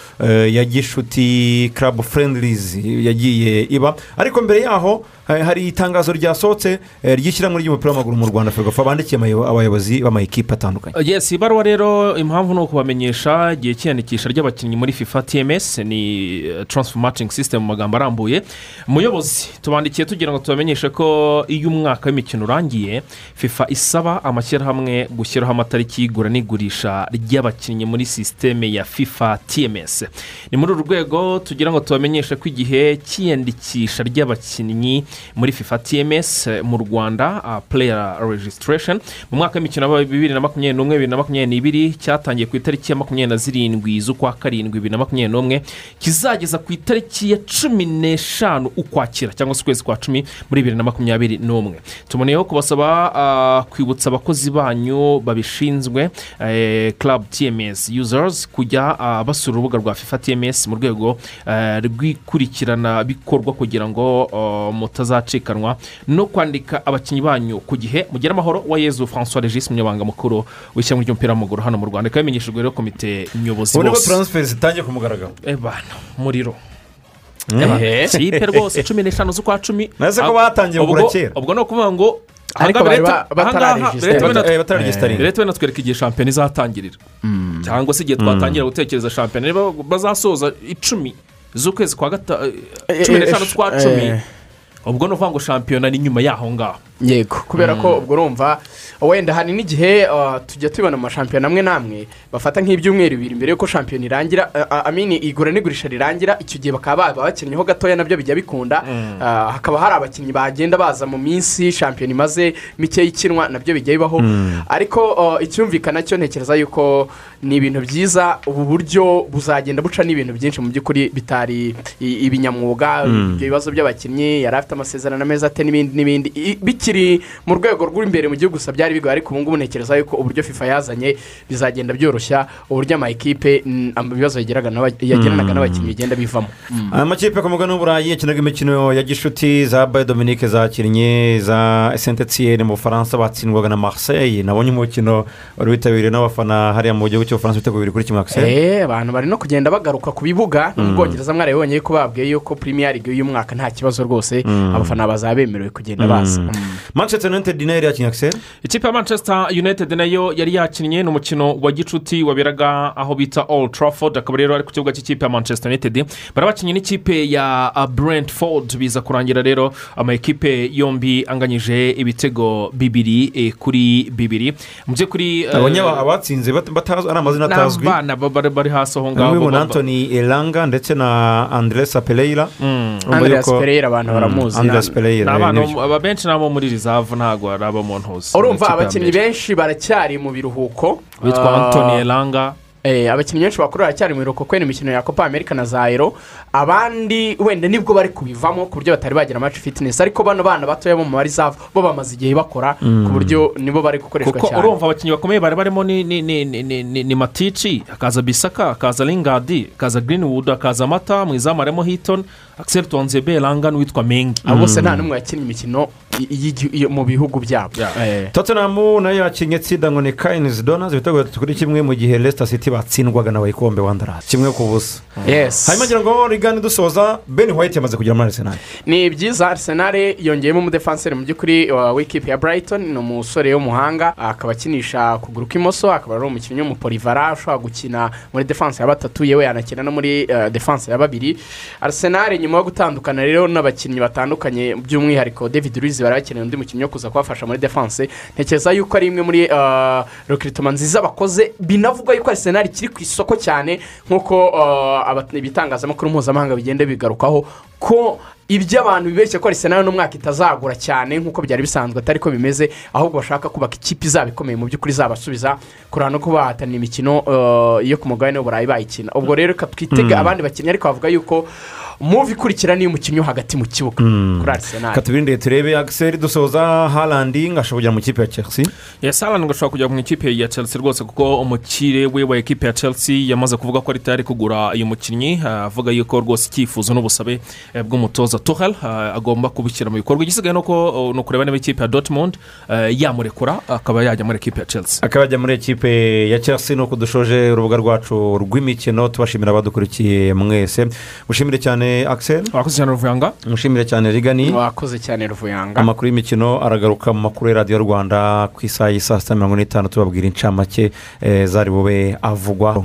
ya gishuti karabu furendirizi yagiye iba. Ariko mbere yaho eh, hari itangazo ryasohotse eh, ry'ishyirahamwe ry'umupira w'amaguru mu rwanda ferwafa bandikiye abayobozi b'amakipe atandukanye. Yes ibaruwa rero impamvu ni ukubamenyesha igihe cy'iyandikisha ry'abakinnyi muri fifa tms ni eh, transfer matching system mu magambo arambuye. Umuyobozi tubandikiye tugira ngo tubamenyeshe ko iyo umwaka w'imikino urangiye fifa isaba amashyirahamwe gushyiraho amatariki y'igura n'igurisha ry'abakinnyi muri sisiteme ya fifa tms ni muri uru rwego tugira ngo tubamenyeshe ko igihe cy'iyandikisha ry'abakinnyi muri fifa tms eh, mu rwanda uh, player registration. Mu mwaka w'imikino wa bibiri na makumyabiri n'umwe bibiri na makumyabiri n'ibiri cyatangiye ku itariki ya makumyabiri na zirindwi z'ukwa karindwi bibiri na makumyabiri n'umwe kizageza ku itariki ya cumi n'eshanu ukwakira cyangwa se ukwezi kwa cumi muri bibiri na makumyabiri n'umwe. Tuboneyeho kubasaba ah, kwibutsa abakozi banyu babishinzwe eh, club tms users kujya ah, basura urubuga rwa fifa tms mu rwego eh, rw'ikurikirana bikorwa kugira ngo mutazacikanwa no kwandika abakinnyi banyu ku gihe. Mugire amahoro wa yezu francois regis umunyamabanga mukuru w'ishyirahamwe ry'umupira w'amaguru hano mu rwanda. Ikaba yamenyeshejwe rero komite nyobozi ubu ni bwo bose. taransiferi zitangiye ku mugaragaro ebana muriro. Mm. Kipe rwose cumi n'eshanu z'ukwa cumi. Nase ko batangiye kugura kera. ubwo ni ukuvuga ngo ariko bari ba- batararegisitara leta banatwereka igihe shampiyona izatangirira. Cyangwa se igihe twatangira gutekereza shampiyona. Bazasoza icumi z'ukwezi kwa gatanu cumi n'eshanu z'ukwa cumi. ubwo ni ukuvuga ngo shampiyona ni nyuma y'aho ngaho. Yego. Kubera ko ubwo urumva wenda hari n'igihe uh, tujya tubona amashampiyona amwe n'amwe bafata nk'ibyumweru bibiri mbere y'uko shampiyona irangira uh, uh, amini igura n'igurisha rirangira icyo gihe bakaba baba bakinnyeho gatoya na byo bijya bikunda. Uh, hakaba hari abakinnyi bagenda baza mu minsi shampiyona imaze mike ikinwa na byo bijya bibaho. Ariko uh, icyumvikana cyo ntekereza yuko ni ibintu byiza ubu buryo buzagenda buca n'ibintu byinshi mu by'ukuri bitari ibinyamwuga Mm. ibyo bibazo by'abakinnyi yari afite amasezerano meza ate n'ibindi n'ibindi. I- bikiri mu rwego rw'imbere mu gihugu gusa byari bigoye ariko ubu ngubu ntekereza yuko uburyo fifa yazanye bizagenda byoroshya uburyo amakipe mm, ibibazo yagiranaga Mm. n'abakinnyi bigenda bivamo aya makipe ku mugani w'uburayi yakinaga imikino ya gishuti za bayo dominike zakinnye za sente etiyeni mu bufaransa batsindwaga na marseille nabonye umukino wari witabiriwe n'abafana hariya mu gihugu cy'ubufaransa ibitego bibiri kuri kimwe akiseri Eh, abantu bari no kugenda bagaruka ku bibuga mu Mm. bwongereza mwarabibonye yuko babwiye yuko premier league y'uyu mwaka nta kibazo rwose Mm. abafana bazaba bemerewe kugenda baza Mm. Manchester united na yo yari yakinnye akiseri ikipe ya manchester united na yo yari yakinnye ni umukino wa gicuti waberaga aho bita all trafford. Akaba rero ari ku kibuga cy'ikipe ya manchester united. Bari bakinnye n'ikipe ya uh, brentford. Biza kurangira rero amakipe yombi anganyije ibitego bibiri eh, kuri bibiri. Mu by'ukuri eh, abatsinze ari amazina atazwi. n'abana ba- bari hasi aho ngaho ba- antoni elanga ndetse na andresa pereira. Urumva Andreas yuko- Pereira abantu Mm, baramuzi. andreas ni abana aba benshi n'abo muri rizavu ntabwo mu ntuzi urumva abakinnyi benshi baracyari mu biruhuko. Witwa Ah, Anthony Elanga. Eh, abakinnyi benshi bakuru baracyari mu biruhuko kubera imikino ya copa america na zayiro abandi wenda ni bwo bari kubivamo ku buryo batari bagira amaci fitinesi ariko bano bana batoya bo mu marizavu bo bamaze igihe bakora Mm. ku buryo nibo bari gukoreshwa kuko cyane. urumva abakinnyi bakomeye bari barimo ni ni ni ni ni ni ni matici hakaza bisaka hakaza lingadi hakaza greenwood hakaza mata mu izamu harimo hitoni akiseri tonzebe langa n'uwitwa mengi. Abo bose nta n'umwe yakinnye imikino mu bihugu byabo. Eh. tottenham na yo yakinnye tsinda ngo ni kayinizi donazi ibitego bitatu kuri kimwe mu gihe leicester city batsindwaga na wayikombe wandarasi kimwe ku busa. Yes. hanyuma ngira ngo rigani dusoza. Ben white yamaze kugera muri arsenal. Ni byiza arsenal yongeyemo umudefanseri mu by'ukuri wa w'ikipe ya brighton ni umusore w'umuhanga akaba akinisha ukuguru kw'imoso akaba ari umukinnyi w'umupolivara ushobora gukina muri defanse ya batatu yewe yanakina no muri eh, defanse ya babiri. Arsenal nyuma yo gutandukana rero n'abakinnyi batandukanye by'umwihariko david luiz bari bakeneye undi mukinnyi wo kuza kubafasha muri defanse. Ntekereza yuko ari imwe muri rekiritoma nziza bakoze binavugwa yuko arsenal ikiri ku isoko cyane nk'uko aba- ibitangazamakuru mpuzamahanga bigenda bigarukaho ko ibyo abantu bibeshye ko arsenal uno mwaka itazagura cyane nk'uko byari bisanzwe atari ko bimeze ahubwo bashaka kubaka ikipe izaba ikomeye mu by'ukuri izabasubiza kurana no kuba bahatanira imikino eh, yo ku mugabane w'uburayi bayikina ubwo rero reka twitege Mm. abandi bakinnyi ariko bavuga yuko muvi ikurikira niyo umukinnyi wo hagati mu kibuga. Kuri arsenal. Reka tubirinde turebe akiseri dusoza harandi ngashobora kujya mu kipe ya chelsea? Yesi harani ngo ashobora kujya mu ikipe ya chelsea rwose kuko umukire we wa ekipe ya chelsea yamaze kuvuga ko ari tayari kugura uyu mukinnyi. Ah, avuga yuko rwose icyifuzo n'ubusabe eh, bw'umutoza tuhel ah, agomba kubishyira mu bikorwa. Igisigaye ni uko oh, ni ukureba niba ikipe ya dortmund eh, yamurekura akaba yajya muri ekipe ya chelsea. Akaba yajya muri ekipe ya chelsea nuko dushoje urubuga rwacu rw'imikino tubashimira abadukurikiye mwese. Mushimire cyane akiseri wakoze cyane ruvuyanga? Mushimire cyane rigani wakoze cyane ruvuyanga. Amakuru y'imikino aragaruka mu makuru ya radiyo rwanda ku isaha y'i saa sita mirongo n'itanu tubabwira incamake eh, zari bube avugwa.